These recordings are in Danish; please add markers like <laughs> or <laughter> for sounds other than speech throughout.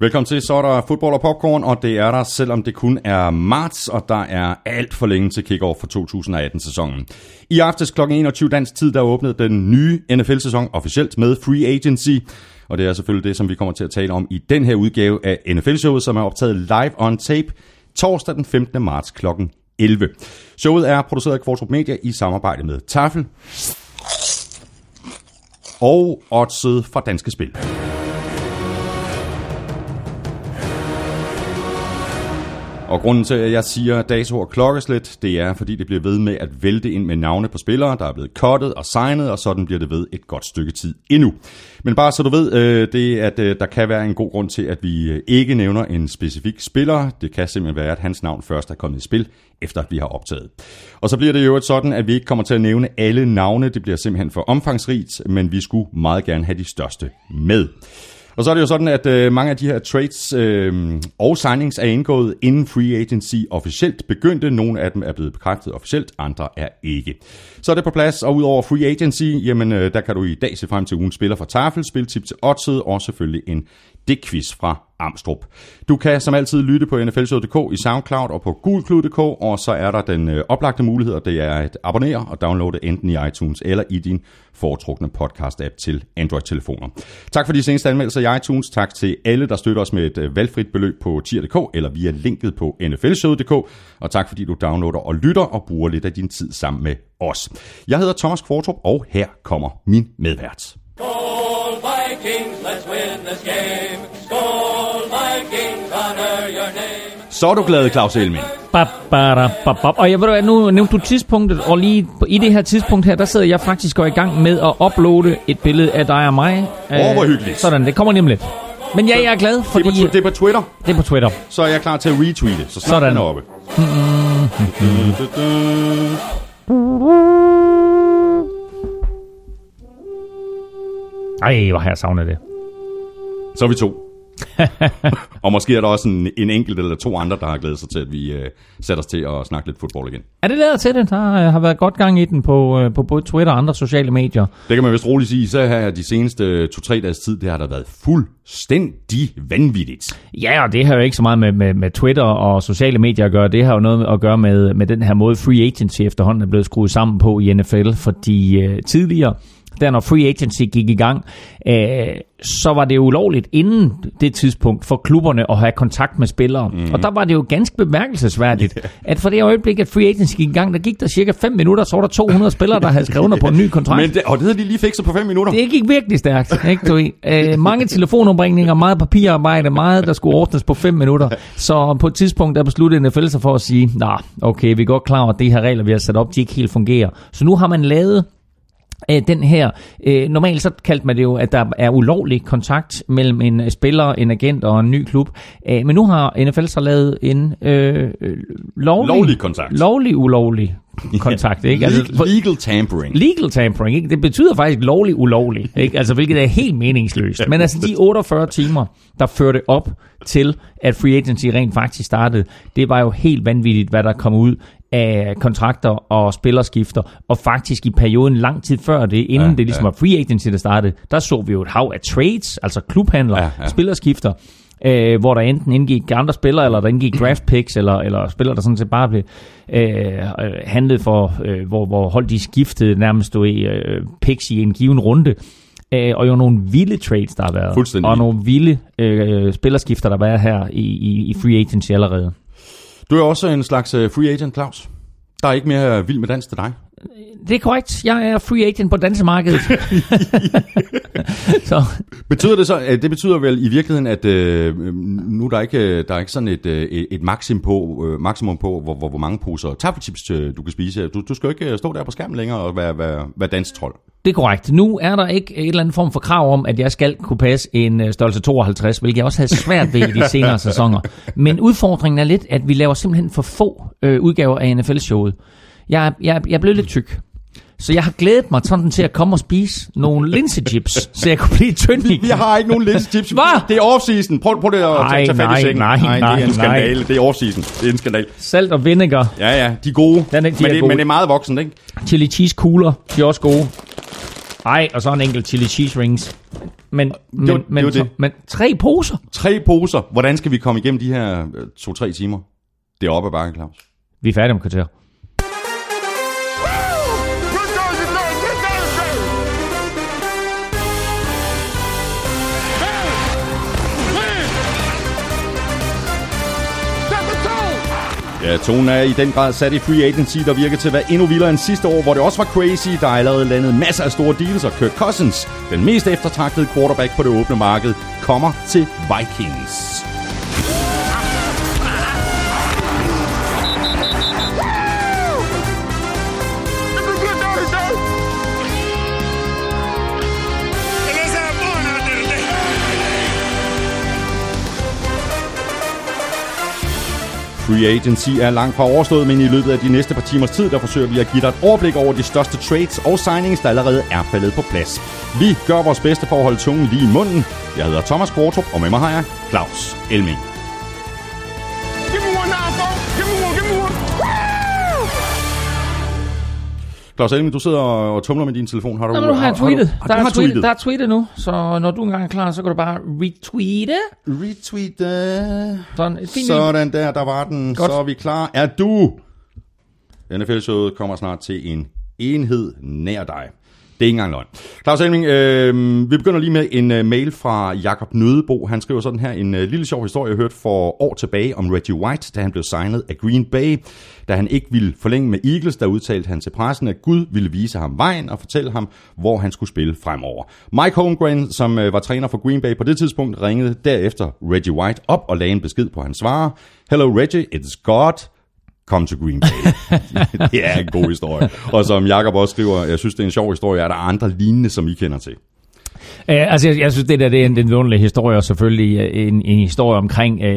Velkommen til, så er der fodbold og popcorn, og det er der, selvom det kun er marts, og der er alt for længe til kick-off for 2018-sæsonen. I aftes kl. 21 dansk tid, der åbnede den nye NFL-sæson officielt med Free Agency, og det er selvfølgelig det, som vi kommer til at tale om i den her udgave af NFL-showet, som er optaget live on tape torsdag den 15. marts kl. 11. Showet er produceret af Kvartrup Media i samarbejde med Tafel og Odset fra Danske Spil. Og grunden til, at jeg siger dato og klokkeslæt, det er, fordi det bliver ved med at vælte ind med navne på spillere, der er blevet cuttet og signet, og sådan bliver det ved et godt stykke tid endnu. Men bare så du ved, øh, det at øh, der kan være en god grund til, at vi øh, ikke nævner en specifik spiller. Det kan simpelthen være, at hans navn først er kommet i spil, efter at vi har optaget. Og så bliver det jo sådan, at vi ikke kommer til at nævne alle navne. Det bliver simpelthen for omfangsrigt, men vi skulle meget gerne have de største med. Og så er det jo sådan, at øh, mange af de her trades øh, og signings er indgået inden free agency officielt begyndte. Nogle af dem er blevet bekræftet officielt, andre er ikke. Så er det på plads, og udover free agency, jamen øh, der kan du i dag se frem til ugen spiller fra Tafel, spiltip til Odset og selvfølgelig en quiz fra Amstrup. Du kan som altid lytte på nflshow.dk i SoundCloud og på gulklud.dk, og så er der den øh, oplagte mulighed, og det er at abonnere og downloade enten i iTunes eller i din foretrukne podcast-app til Android-telefoner. Tak for de seneste anmeldelser i iTunes. Tak til alle, der støtter os med et øh, valgfrit beløb på tier.dk eller via linket på nflshow.dk. Og tak fordi du downloader og lytter og bruger lidt af din tid sammen med os. Jeg hedder Thomas Kvartrup, og her kommer min medvært. Skål Vikings, let's win this game. Så er du glad, Claus Elming. Bap, bada, bap, bap. Og jeg ved hvad, nu nævnte du tidspunktet, og lige i det her tidspunkt her, der sidder jeg faktisk og er i gang med at uploade et billede af dig og mig. Åh, hvor hyggeligt. Sådan, det kommer om lidt. Men ja, jeg er glad, Det er, fordi på, det er på Twitter, det er på Twitter. så er jeg klar til at retweete, så snart Sådan. den er oppe. Ej, hvor har jeg savnet det. Så er vi to. <laughs> og måske er der også en, en enkelt eller to andre, der har glædet sig til, at vi øh, sætter os til at snakke lidt fodbold igen. Er det lavet til det? Der øh, har været godt gang i den på, øh, på både Twitter og andre sociale medier. Det kan man vist roligt sige, så her de seneste to-tre dages tid, det har der været fuldstændig vanvittigt. Ja, og det har jo ikke så meget med, med, med Twitter og sociale medier at gøre. Det har jo noget at gøre med, med den her måde, free agency efterhånden er blevet skruet sammen på i NFL. Fordi øh, tidligere, der når free agency gik i gang, øh, så var det ulovligt inden det tidspunkt for klubberne at have kontakt med spillere. Mm. Og der var det jo ganske bemærkelsesværdigt, <laughs> at for det øjeblik, at free agency gik i gang, der gik der cirka 5 minutter, så var der 200 spillere, der havde skrevet under på en ny kontrakt. Men det, og det havde de lige fikset på fem minutter. Det gik virkelig stærkt. Ikke, du øh, mange telefonombringninger, meget papirarbejde, meget der skulle ordnes på 5 minutter. Så på et tidspunkt der besluttede NFL sig for at sige, nej, okay, vi er godt klar over, at de her regler, vi har sat op, de ikke helt fungerer. Så nu har man lavet øh, den her, øh, normalt så kaldte man det jo, at der er ulovlig kontakt mellem en øh, spiller, en agent og en ny klub. Øh, men nu har NFL så lavet en øh, øh, lovlig, Lovlig kontakt. lovlig ulovlig kontakt. Ikke? Altså, legal tampering. Legal tampering, ikke? det betyder faktisk lovlig ulovlig, ikke? Altså, hvilket er helt meningsløst. Men altså de 48 timer, der førte op til, at free agency rent faktisk startede, det var jo helt vanvittigt, hvad der kom ud af kontrakter og spillerskifter, og faktisk i perioden lang tid før det, inden Ja, det ligesom ja. var free agency, der startede, der så vi jo et hav af trades, altså klubhandler, Ja, ja, spillerskifter, øh, hvor der enten indgik andre spillere, eller der indgik draft picks, eller, eller spillere, der sådan set bare blev øh, øh, handlet for, øh, hvor, hvor hold de skiftede nærmest du, øh, picks i en given runde. Øh, og jo nogle vilde trades, der har været. Og nogle vilde øh, spillerskifter, der har været her i, i, i free agency allerede. Du er også en slags øh, free agent, Claus. Der er ikke mere vild med dans til dig. Det er korrekt. Jeg er free agent på dansemarkedet. <laughs> så Betyder det så, at det betyder vel i virkeligheden, at øh, nu er der ikke, der er ikke sådan et, øh, et maksimum på, øh, maksimum på hvor, hvor, hvor mange poser taffelchips øh, du kan spise. Du, du skal jo ikke øh, stå der på skærmen længere og være, være, være danstrold. Det er korrekt. Nu er der ikke et eller andet form for krav om, at jeg skal kunne passe en øh, størrelse 52, hvilket jeg også havde svært ved i de <laughs> senere sæsoner. Men udfordringen er lidt, at vi laver simpelthen for få øh, udgaver af NFL-showet. Jeg, jeg, jeg er blevet lidt tyk. Så jeg har glædet mig sådan til at komme og spise nogle linsechips, så jeg kunne blive tynd igen. Jeg har ikke nogen linsechips. Hvad? Det er off-season. Prøv, prøv det at Nej, tage, tage fat nej, i sengen. nej, det er nej, en skandale. nej. Det er off-season. Det er en skandal. Salt og vinegar, Ja, ja, de er gode. Den er- de men, er det, gode. men det er meget voksen, ikke? chili cheese kugler, de er også gode. Ej, og så en enkelt chili cheese rings. Men, men, var- det men, var så, det. men tre poser? Tre poser. Hvordan skal vi komme igennem de her øh, to-tre timer? Det er oppe ad bakken, Claus. Vi er færdige om kvarter. Ja, tonen er i den grad sat i free agency, der virker til at være endnu vildere end sidste år, hvor det også var crazy. Der er allerede landet masser af store deals, og Kirk Cousins, den mest eftertragtede quarterback på det åbne marked, kommer til Vikings. Free agency er langt fra overstået, men i løbet af de næste par timers tid, der forsøger vi at give dig et overblik over de største trades og signings, der allerede er faldet på plads. Vi gør vores bedste for at holde tungen lige i munden. Jeg hedder Thomas Kvartrup, og med mig har jeg Claus Elming. Claus Elming, du sidder og tumler med din telefon. Har du, Nå, nu har jeg har- har du- tweetet. har- Der du er har tweetet. Der er tweetet nu, så når du engang er klar, så kan du bare retweete. Retweet. øh. Sådan, et fint Sådan der, der var den. Godt. Så er vi klar. Er du? NFL-showet kommer snart til en enhed nær dig. Det er ikke engang løgn. Claus Elming, øh, vi begynder lige med en uh, mail fra Jakob Nødebo. Han skriver sådan her, en uh, lille sjov historie, jeg hørte for år tilbage om Reggie White, da han blev signet af Green Bay. Da han ikke ville forlænge med Eagles, der udtalte han til pressen, at Gud ville vise ham vejen og fortælle ham, hvor han skulle spille fremover. Mike Holmgren, som uh, var træner for Green Bay på det tidspunkt, ringede derefter Reggie White op og lagde en besked på hans svarer. Hello Reggie, it's God. Kom til Green Bay. <laughs> det er en god historie. Og som Jakob også skriver, jeg synes, det er en sjov historie. Er der andre lignende, som I kender til? Uh, altså, jeg, jeg synes, det der det er en, er vidunderlig historie, og selvfølgelig øh, en, en historie omkring uh,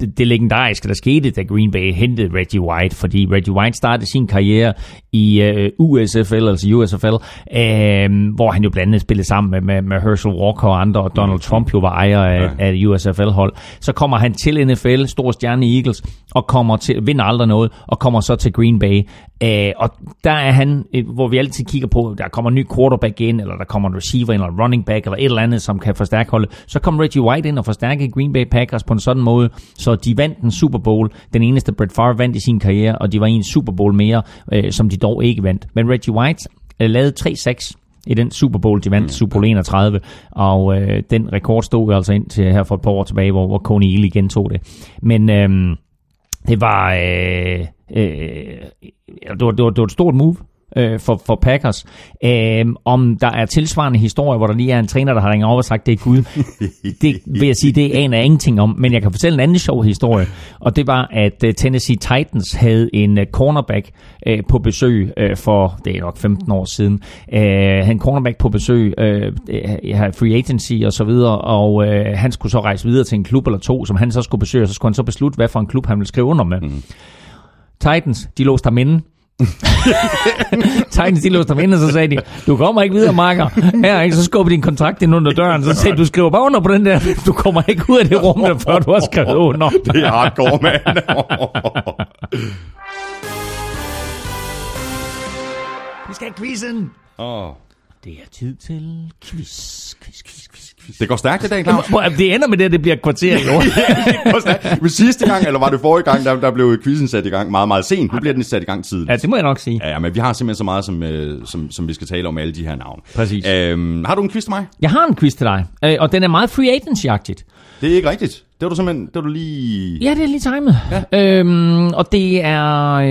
det, det legendariske, der skete, da Green Bay hentede Reggie White, fordi Reggie White startede sin karriere i uh, USFL, altså USFL, uh, hvor han jo blandt andet spillede sammen med, med, med Herschel Walker og andre, og Donald Trump jo var ejer af, Ja. af USFL-hold. Så kommer han til NFL, stor stjerne i Eagles, og kommer til, vinder aldrig noget, og kommer så til Green Bay. Uh, og der er han, hvor vi altid kigger på, der kommer en ny quarterback ind, eller der kommer en receiver ind, eller en running back, eller et eller andet, som kan forstærke holdet. Så kom Reggie White ind og forstærkede Green Bay Packers på en sådan måde, så de vandt en Super Bowl. Den eneste Brett Favre vandt i sin karriere, og de var i en Super Bowl mere, øh, som de dog ikke vandt. Men Reggie White øh, lavede 3-6 i den Super Bowl, de vandt mm. Super Bowl 31, og øh, den rekord stod jo altså ind til her for et par år tilbage, hvor, hvor Coney Ely gentog det. Men øh, det var, øh, øh, det, var, det, var, det var et stort move øh, for, for Packers. Øh, om der er tilsvarende historier, hvor der lige er en træner, der har ringet over og sagt, det er Gud, <laughs> det vil jeg sige, det aner jeg ingenting om. Men jeg kan fortælle en anden sjov historie, og det var, at øh, Tennessee Titans havde en øh, cornerback øh, på besøg øh, for, det er nok 15 år siden, øh, havde en cornerback på besøg, øh, øh, free agency og så videre, og øh, han skulle så rejse videre til en klub eller to, som han så skulle besøge, og så skulle han så beslutte, hvad for en klub han ville skrive under med. Mm. Titans, de låste ham inde. <laughs> Titans, de låste ham inde, og så sagde de, du kommer ikke videre, Marker. Her, ikke? Så skubber din kontrakt ind under døren. Så sagde de, du skriver bare under på den der. Du kommer ikke ud af det rum, der, før du har skrevet <laughs> under. Det er hardcore, mand. Vi skal have quizzen. oh. Det er tid til quiz, quiz, quiz, quiz, quiz. Det går stærkt i dag, Claus. Det ender med det, at det bliver et kvarter i år. <laughs> Stærkt. Men sidste gang, eller var det forrige gang, der, der blev quizzen sat i gang meget, meget sent. Nu bliver den sat i gang tidligt. Ja, det må jeg nok sige. Ja, ja, men vi har simpelthen så meget, som, øh, som, som vi skal tale om alle de her navne. Præcis. Øhm, har du en quiz til mig? Jeg har en quiz til dig, øh, og den er meget free agency-agtigt. Det er ikke rigtigt. Det var du simpelthen, det var du lige... Ja, det er lige timet. Ja. Øhm, og det er, øh,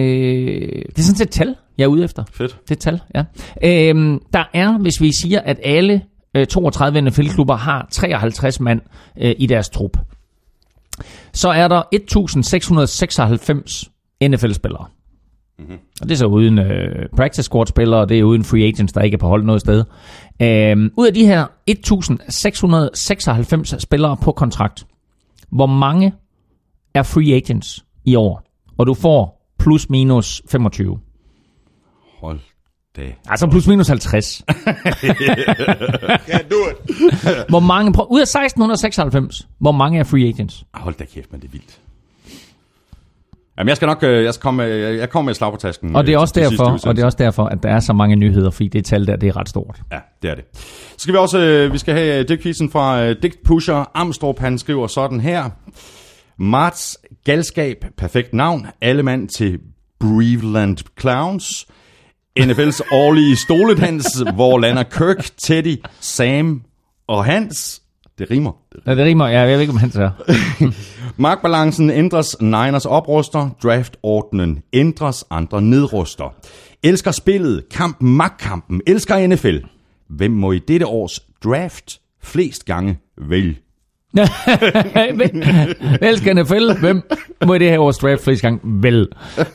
det er sådan set et tal, jeg er ude efter. Fedt. Det er et tal, ja. Øhm, der er, hvis vi siger, at alle øh, 32 NFL-klubber har 53 mand øh, i deres trup, så er der 1696 NFL-spillere. Mm-hmm. Og det er så uden øh, practice squad-spillere, og det er uden free agents, der ikke er på hold noget sted. Øhm, ud af de her 1696 spillere på kontrakt, hvor mange er free agents i år? Og du får plus minus 25. Hold da. Altså plus minus 50. Can't do it. Hvor mange, prøv, ud af 1696, hvor mange er free agents? Hold da kæft, men det er vildt. Jamen, jeg skal nok øh, jeg skal komme, med- jeg kommer med et slag på tasken. Og det er øh, også til derfor, og det er også derfor, at der er så mange nyheder, fordi det tal der, det er ret stort. Ja, det er det. Så skal vi også, øh, vi skal have digtquizzen fra øh, digtpusher Amstrup. Han skriver sådan her. Marts galskab, perfekt navn, alle mand til Breveland Clowns. NFL's årlige stoledans, <laughs> hvor lander Kirk, Teddy, Sam og Hans. Det rimer. Ja, det rimer, ja, jeg ved ikke, om han er. <laughs> Markbalancen ændres, Niners opruster, draftordnen ændres, andre nedruster. Elsker spillet, kampen, magtkampen, elsker NFL. Hvem må i dette års draft flest gange vælge? Vel skal NFL, hvem må i det her års draft flest gang? Vel.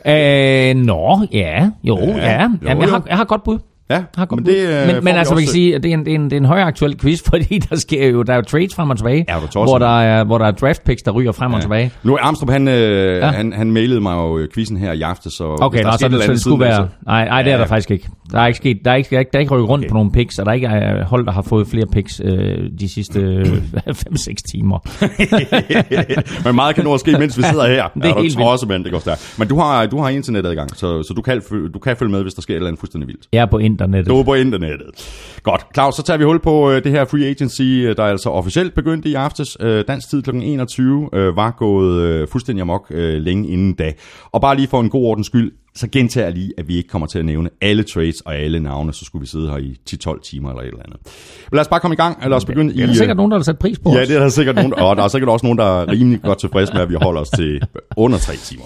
Øh, nå, ja, jo, ja. ja. Jamen, jeg, har, jeg har godt bud. Ja, har men det, øh, men, men vi altså, man kan også- sige, at det er en, det er en, det er en højaktuel quiz, <laughs> fordi der sker jo, der er jo trades frem og tilbage, Ja, hvor, der er, hvor der er draft picks, der ryger frem og tilbage. Nu er Armstrong, han, øh, ja. han, han mailede mig jo øh, quizzen her i aften, så Okay, der nå, er så, det, så det skulle siden, være... Nej, nej, det er Ja. der faktisk ikke. Der er ikke sket, der er ikke, der er ikke, der er ikke rykket rundt okay. på nogle picks, og der er ikke hold, der har fået flere picks øh, de sidste øh, <clears throat> 5-6 timer. <laughs> Men meget kan nu ske, mens vi sidder her. <laughs> Det er du helt tosset, mand, det går stærkt. Men du har, du har internetadgang, så, så du, kan, du kan følge med, hvis der sker et eller andet fuldstændig vildt. Er på internettet. Du er på internettet. Godt. Claus, så tager vi hul på øh, det her free agency, øh, der er altså officielt begyndt i aftes. Øh, dansk tid kl. 21 øh, var gået øh, fuldstændig amok øh, længe inden da. Og bare lige for en god ordens skyld, så gentager jeg lige, at vi ikke kommer til at nævne alle trades og alle navne, så skulle vi sidde her i 10-12 timer eller et eller andet. Men lad os bare komme i gang, eller lad os begynde i... Det er der sikkert nogen, der har sat pris på Ja, os. det er der sikkert nogen, og der er sikkert også nogen, der er rimelig godt tilfreds med, at vi holder os til under tre timer.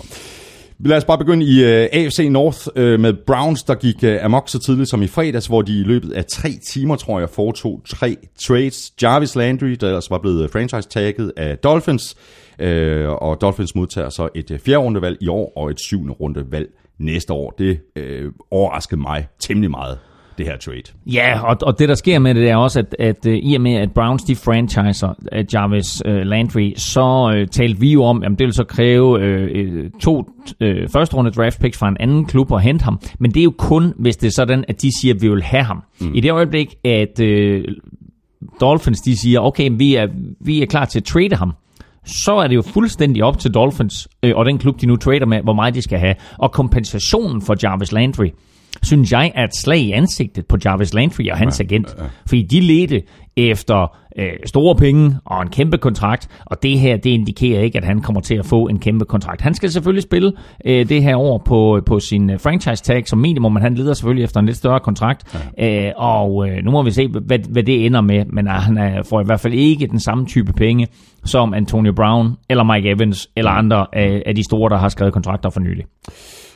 Lad os bare begynde i øh, uh, AFC North uh, med Browns, der gik uh, amok så tidligt som i fredags, hvor de i løbet af tre timer, tror jeg, foretog tre trades. Jarvis Landry, der ellers var blevet franchise-tagget af Dolphins, uh, og Dolphins modtager så et uh, fjerde rundevalg i år og et syvende rundevalg næste år. Det uh, overraskede mig temmelig meget, det her trade. Ja, og, og det der sker med det, det er også, at, at uh, i og med, at Browns de franchiser uh, Jarvis uh, Landry, så uh, talte vi jo om, at det vil så kræve uh, to uh, første runde draft picks fra en anden klub og hente ham. Men det er jo kun, hvis det er sådan, at de siger, at vi vil have ham. Mm. I det øjeblik, at uh, Dolphins de siger, okay, vi er, vi er klar til at trade ham, så er det jo fuldstændig op til Dolphins øh, og den klub, de nu trader med, hvor meget de skal have. Og kompensationen for Jarvis Landry, synes jeg er et slag i ansigtet på Jarvis Landry og hans agent. Fordi de ledte efter øh, store penge og en kæmpe kontrakt, og det her, det indikerer ikke, at han kommer til at få en kæmpe kontrakt. Han skal selvfølgelig spille øh, det her år på, på sin øh, franchise tag som minimum, men han leder selvfølgelig efter en lidt større kontrakt, øh, og øh, nu må vi se, hvad, hvad det ender med, men øh, han er, får i hvert fald ikke den samme type penge, som Antonio Brown eller Mike Evans eller andre af, af de store, der har skrevet kontrakter for nylig.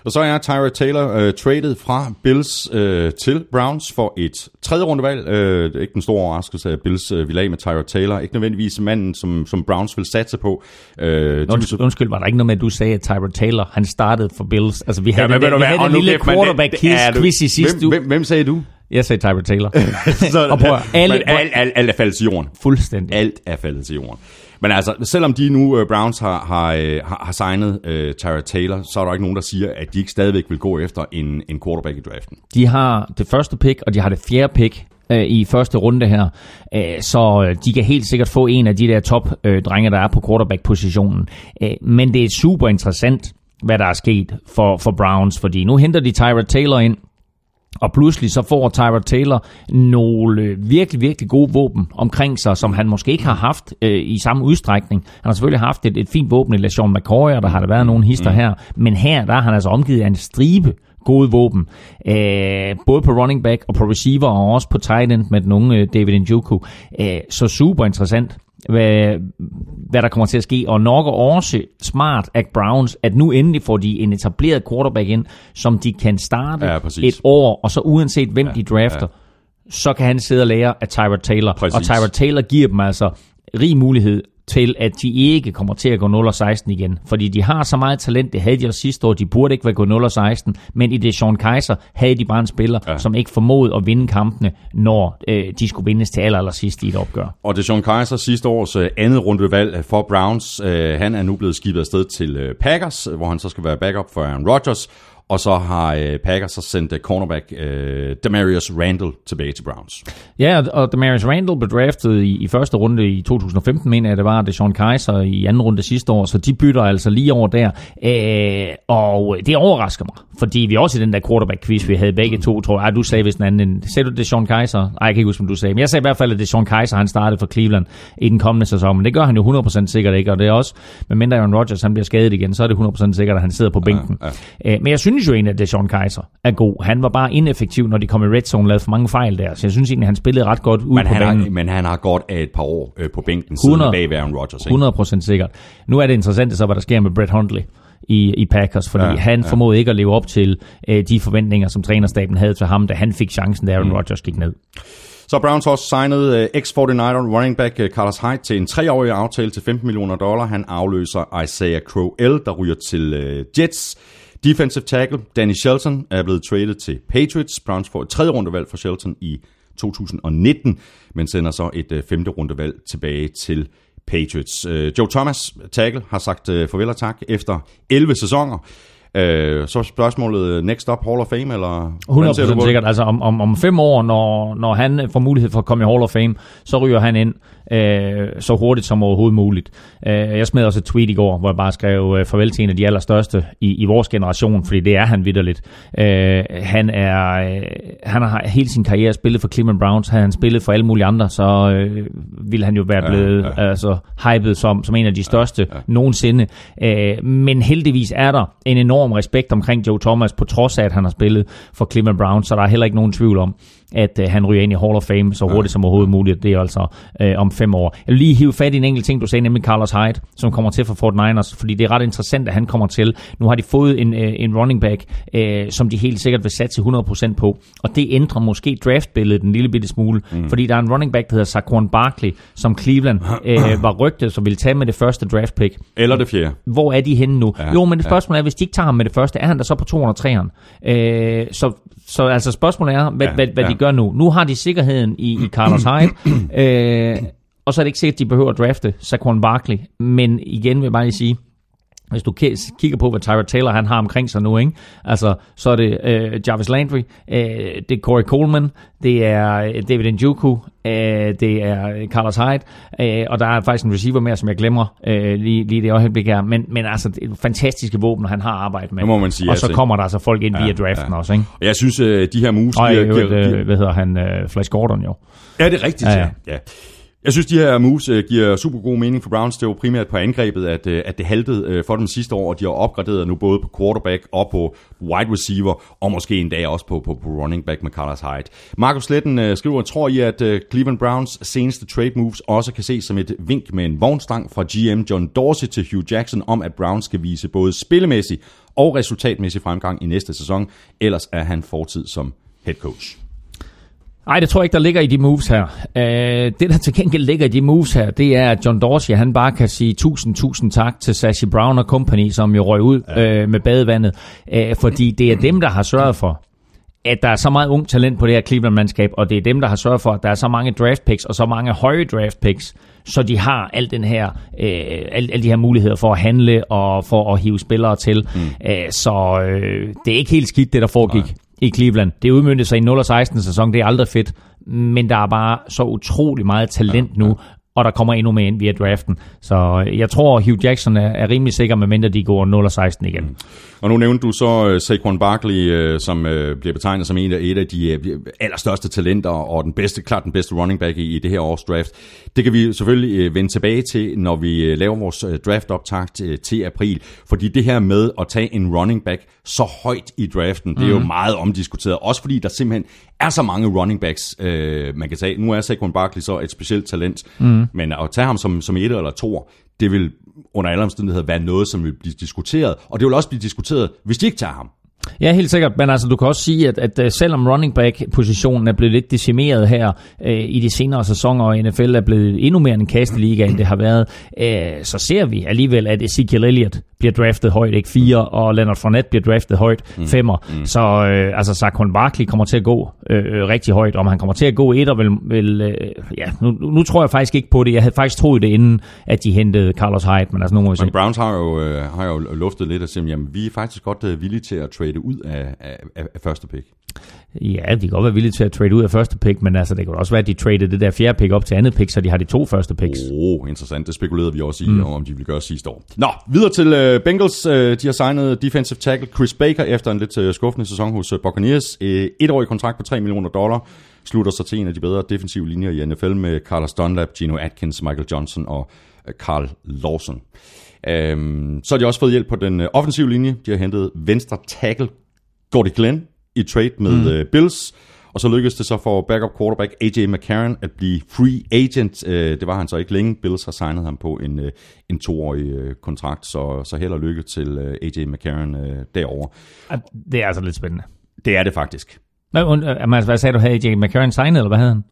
Og så er Tyra Taylor øh, traded fra Bills øh, til Browns for et tredje rundevalg. Øh, det er ikke den store overraskelse, at Bills øh, vil af med Tyra Taylor. Ikke nødvendigvis manden, som, som Browns vil satse på. Øh, de vil så- Undskyld, undskyld, var der ikke noget med, at du sagde, at Tyra Taylor, han startede for Bills? Altså, vi havde ja, den, du vi havde den lille kæft, mand, det- quarterback det quiz, er du- quiz i sidste hvem, uge. hvem, hvem sagde du? Jeg sagde Tyra Taylor. <laughs> <laughs> Så, Og prøv alle- men alt, alt, alt er faldet til jorden. Fuldstændig. Alt er faldet til jorden. Men altså, selvom de nu, uh, Browns, har, har, øh, har, har signet øh, uh, Tyra Taylor, så er der ikke nogen, der siger, at de ikke stadigvæk vil gå efter en, en quarterback i draften. De har det første pick, og de har det fjerde pick øh, i første runde her. Øh, så de kan helt sikkert få en af de der top-drenge, der er på quarterback-positionen. Øh, men det er super interessant, hvad der er sket for, for Browns, fordi nu henter de Tyra Taylor ind, og pludselig så får Tyra Taylor nogle øh, virkelig, virkelig gode våben omkring sig, som han måske ikke har haft øh, i samme udstrækning. Han har selvfølgelig haft et, et fint våben i LeSean McCoy, og der har der været nogle hister mm. her. Men her, der er han altså omgivet af en stribe gode våben. Øh, både på running back og på receiver, og også på tight end med den unge øh, David Njoku. Øh, så super interessant hvad, hvad der kommer til at ske, og nok også smart af Browns, at nu endelig får de en etableret quarterback ind, som de kan starte Ja, præcis. et år, og så uanset hvem ja, de drafter, ja. så kan han sidde og lære af Tyra Taylor. Præcis. Og Tyra Taylor giver dem altså rig mulighed til, at de ikke kommer til at gå 0-16 igen. Fordi de har så meget talent, det havde de også sidste år, de burde ikke være gået 0-16, men i det Sean Kaiser havde de bare en spiller, ja. som ikke formåede at vinde kampene, når øh, de skulle vindes til aller, aller sidst i et opgør. Og det Sean Kaiser sidste års øh, andet rundevalg for Browns. Øh, han er nu blevet skibet afsted til øh, Packers, hvor han så skal være backup for Aaron Rodgers. Og så har øh, Packers så sendt øh, cornerback øh, Demarius Randall tilbage til Browns. Ja, og- Demarius Randall blev draftet i, i første runde i 2015, mener jeg, det var det Sean Kaiser i anden runde sidste år, så de bytter altså lige over der. Øh, og det overrasker mig, fordi vi også i den der quarterback-quiz, vi havde begge to, tror jeg. Ej, du sagde vist en anden. Sagde du det Sean Kaiser? Ej, jeg kan ikke huske, om du sagde. Men jeg sagde i hvert fald, at det Sean Kaiser, han startede for Cleveland i den kommende sæson. Men det gør han jo 100% sikkert ikke, og det er også, medmindre Aaron Rodgers han bliver skadet igen, så er det 100% sikkert, at han sidder på bænken. Ja, Men jeg synes jo egentlig, at det Sean Kaiser er god. Han var bare ineffektiv, når de kom i red zone, lavede for mange fejl der. Så jeg synes egentlig, han spillede ret godt ud Men på han, har, men han har godt af et par år øh, på bænken siden 100. bag ved Aaron Rodgers. Ikke? 100% sikkert. Nu er det interessant så, hvad der sker med Brett Hundley i, i Packers, fordi Ja, han ja. formåede ikke at leve op til øh, de forventninger, som trænerstaben havde til ham, da han fik chancen, da Aaron mm. Rodgers gik ned. Så Browns også signet øh, ex-49er running back øh, Carlos Hyde til en treårig aftale til 15 millioner dollar. Han afløser Isaiah Crowell, der ryger til øh, Jets. Defensive tackle Danny Shelton er blevet traded til Patriots. Browns får et tredje rundevalg for Shelton i 2019, men sender så et øh, femte rundevalg tilbage til Patriots. Øh, Joe Thomas, tackle, har sagt øh, farvel og tak efter 11 sæsoner. Øh, så spørgsmålet, øh, next up Hall of Fame, eller hvordan ser du på 100% det? sikkert. Altså om, om, om fem år, når, når han får mulighed for at komme i Hall of Fame, så ryger han ind øh, så hurtigt som overhovedet muligt. Øh, jeg smed også et tweet i går, hvor jeg bare skrev øh, farvel til en af de allerstørste i, i vores generation, fordi det er han vidderligt. Øh, han, er, øh, han har hele sin karriere spillet for Cleveland Browns, havde han spillet for alle mulige andre, så øh, ville han jo være blevet ja. ja. altså, hypet som, som en af de største ja, ja. nogensinde. Øh, men heldigvis er der en enorm respekt omkring Joe Thomas, på trods af, at han har spillet for Cleveland Browns, så der er heller ikke nogen tvivl om, at øh, han ryger ind i Hall of Fame så hurtigt som overhovedet muligt. Det er altså øh, om fem år. Jeg vil lige hive fat i en enkelt ting, du sagde, nemlig Carlos Hyde, som kommer til for Fort Niners, fordi det er ret interessant, at han kommer til. Nu har de fået en, øh, en running back, øh, som de helt sikkert vil satse 100% på, og det ændrer måske draftbilledet en lille bitte smule, mm. fordi der er en running back, der hedder Saquon Barkley, som Cleveland øh, <clears throat> var rygtet, som ville tage med det første draft pick. Eller det fjerde. Hvor er de henne nu? Ja, Ja, jo, men det spørgsmål er, hvis de ikke tager ham med det første, er han der så på 203'eren? Øh, så, så altså spørgsmålet er, hvad, Ja, ja, hvad, hvad ja. de gør nu. Nu har de sikkerheden i, i Carlos Hyde, <clears throat> øh, og så er det ikke sikkert, at de behøver at drafte Saquon Barkley. Men igen vil jeg bare lige sige, hvis du ki- kigger på, hvad Tyrod Taylor han har omkring sig nu, ikke? Altså, så er det øh, Jarvis Landry, øh, det er Corey Coleman, det er øh, David Njoku, øh, det er øh, Carlos Hyde, øh, og der er faktisk en receiver mere, som jeg glemmer øh, lige, lige det øjeblik her. Men, men altså, det er fantastiske våben, han har arbejdet med. Det må man sige, Og så altså. kommer der altså folk ind via draften ja. også, ikke? Og jeg synes, øh, de her moves... Og øvrigt, giver- øh, hvad hedder han, øh, Flash Gordon jo. Ja, det er rigtigt, Ja, ja. ja. Jeg synes, de her moves øh, giver super god mening for Browns. Det var primært på angrebet, at, øh, at det haltede øh, for dem sidste år, og de har opgraderet nu både på quarterback og på wide receiver, og måske en dag også på, på, på running back med Carlos Hyde. Markus Letten øh, skriver, tror I, at øh, Cleveland Browns seneste trade moves også kan ses som et vink med en vognstang fra GM John Dorsey til Hugh Jackson om, at Browns skal vise både spillemæssig og resultatmæssig fremgang i næste sæson, ellers er han fortid som head coach. Nej, det tror jeg ikke, der ligger i de moves her. Øh, det, der til gengæld ligger i de moves her, det er, at John Dorsey, han bare kan sige tusind, tusind tak til Sashi Brown og company, som jo røg ud øh, med badevandet. Øh, fordi det er dem, der har sørget for, at der er så meget ung talent på det her Cleveland-mandskab, og det er dem, der har sørget for, at der er så mange draft picks, og så mange høje draft picks, så de har al den her, øh, alle, alle de her muligheder for at handle og for at hive spillere til. Mm. Øh, så øh, det er ikke helt skidt, det der foregik Nej. I Cleveland. Det udmyndte sig i 0-16 sæson, det er aldrig fedt, men der er bare så utrolig meget talent ja, nu, og der kommer endnu mere ind via draften. Så øh, jeg tror, Hugh Jackson er, er rimelig sikker, medmindre de går 0-16 igen. Og nu nævnte du så uh, Saquon Barkley, uh, som uh, bliver betegnet som en af, et af de uh, allerstørste talenter, og den bedste, klart den bedste running back i, i det her års draft. Det kan vi selvfølgelig uh, vende tilbage til, når vi uh, laver vores uh, draft-optakt uh, til april, fordi det her med at tage en running back så højt i draften, det er jo meget omdiskuteret, også fordi der simpelthen er så mange running backs, uh, man kan tage. Nu er Saquon Barkley så et specielt talent, mm. Men at tage ham som, som et eller to, det vil under alle omstændigheder være noget, som vil blive diskuteret. Og det vil også blive diskuteret, hvis de ikke tager ham. Ja, helt sikkert. Men altså, du kan også sige, at, at øh, selvom running back-positionen er blevet lidt decimeret her øh, i de senere sæsoner, og NFL er blevet endnu mere en kasteliga, end det har været, øh, så ser vi alligevel, at Ezekiel Elliott bliver draftet højt, ikke? Fire, og Leonard Fournette bliver draftet højt, mm. femmer. Mm. Så øh, altså Saquon Barkley kommer til at gå øh, øh, rigtig højt. Om han kommer til at gå et, og vil, vil øh, ja, nu, nu tror jeg faktisk ikke på det. Jeg havde faktisk troet det, inden at de hentede Carlos Hyde, men altså nu må vi se. Men Browns har jo, øh, har jo luftet lidt og siger, jamen vi er faktisk godt øh, villige til at trade ud af, af, af, af første pick. Ja, de kan godt være villige til at trade ud af første pick, men altså, det kan også være, at de traded det der fjerde pick op til andet pick, så de har de to første picks. Åh, oh, interessant. Det spekulerede vi også i, mm. om de ville gøre sidste år. Nå, videre til uh, Bengals. Uh, de har signet defensive tackle Chris Baker efter en lidt uh, skuffende sæson hos uh, Buccaneers. Uh, et årig kontrakt på 3 millioner dollar slutter sig til en af de bedre defensive linjer i NFL med Carlos Dunlap, Gino Atkins, Michael Johnson og uh, Carl Lawson. Um, så har de også fået hjælp på den uh, offensive linje. De har hentet venstre tackle Gordy Glenn i trade med mm. uh, Bills. Og så lykkedes det så for backup quarterback AJ McCarron at blive free agent. Uh, det var han så ikke længe. Bills har signet ham på en, uh, en toårig uh, kontrakt, så, så held og lykke til uh, AJ McCarron uh, derovre. Det er altså lidt spændende. Det er det faktisk. Hvad, uh, hvad sagde du, havde AJ McCarron signet, eller hvad havde han?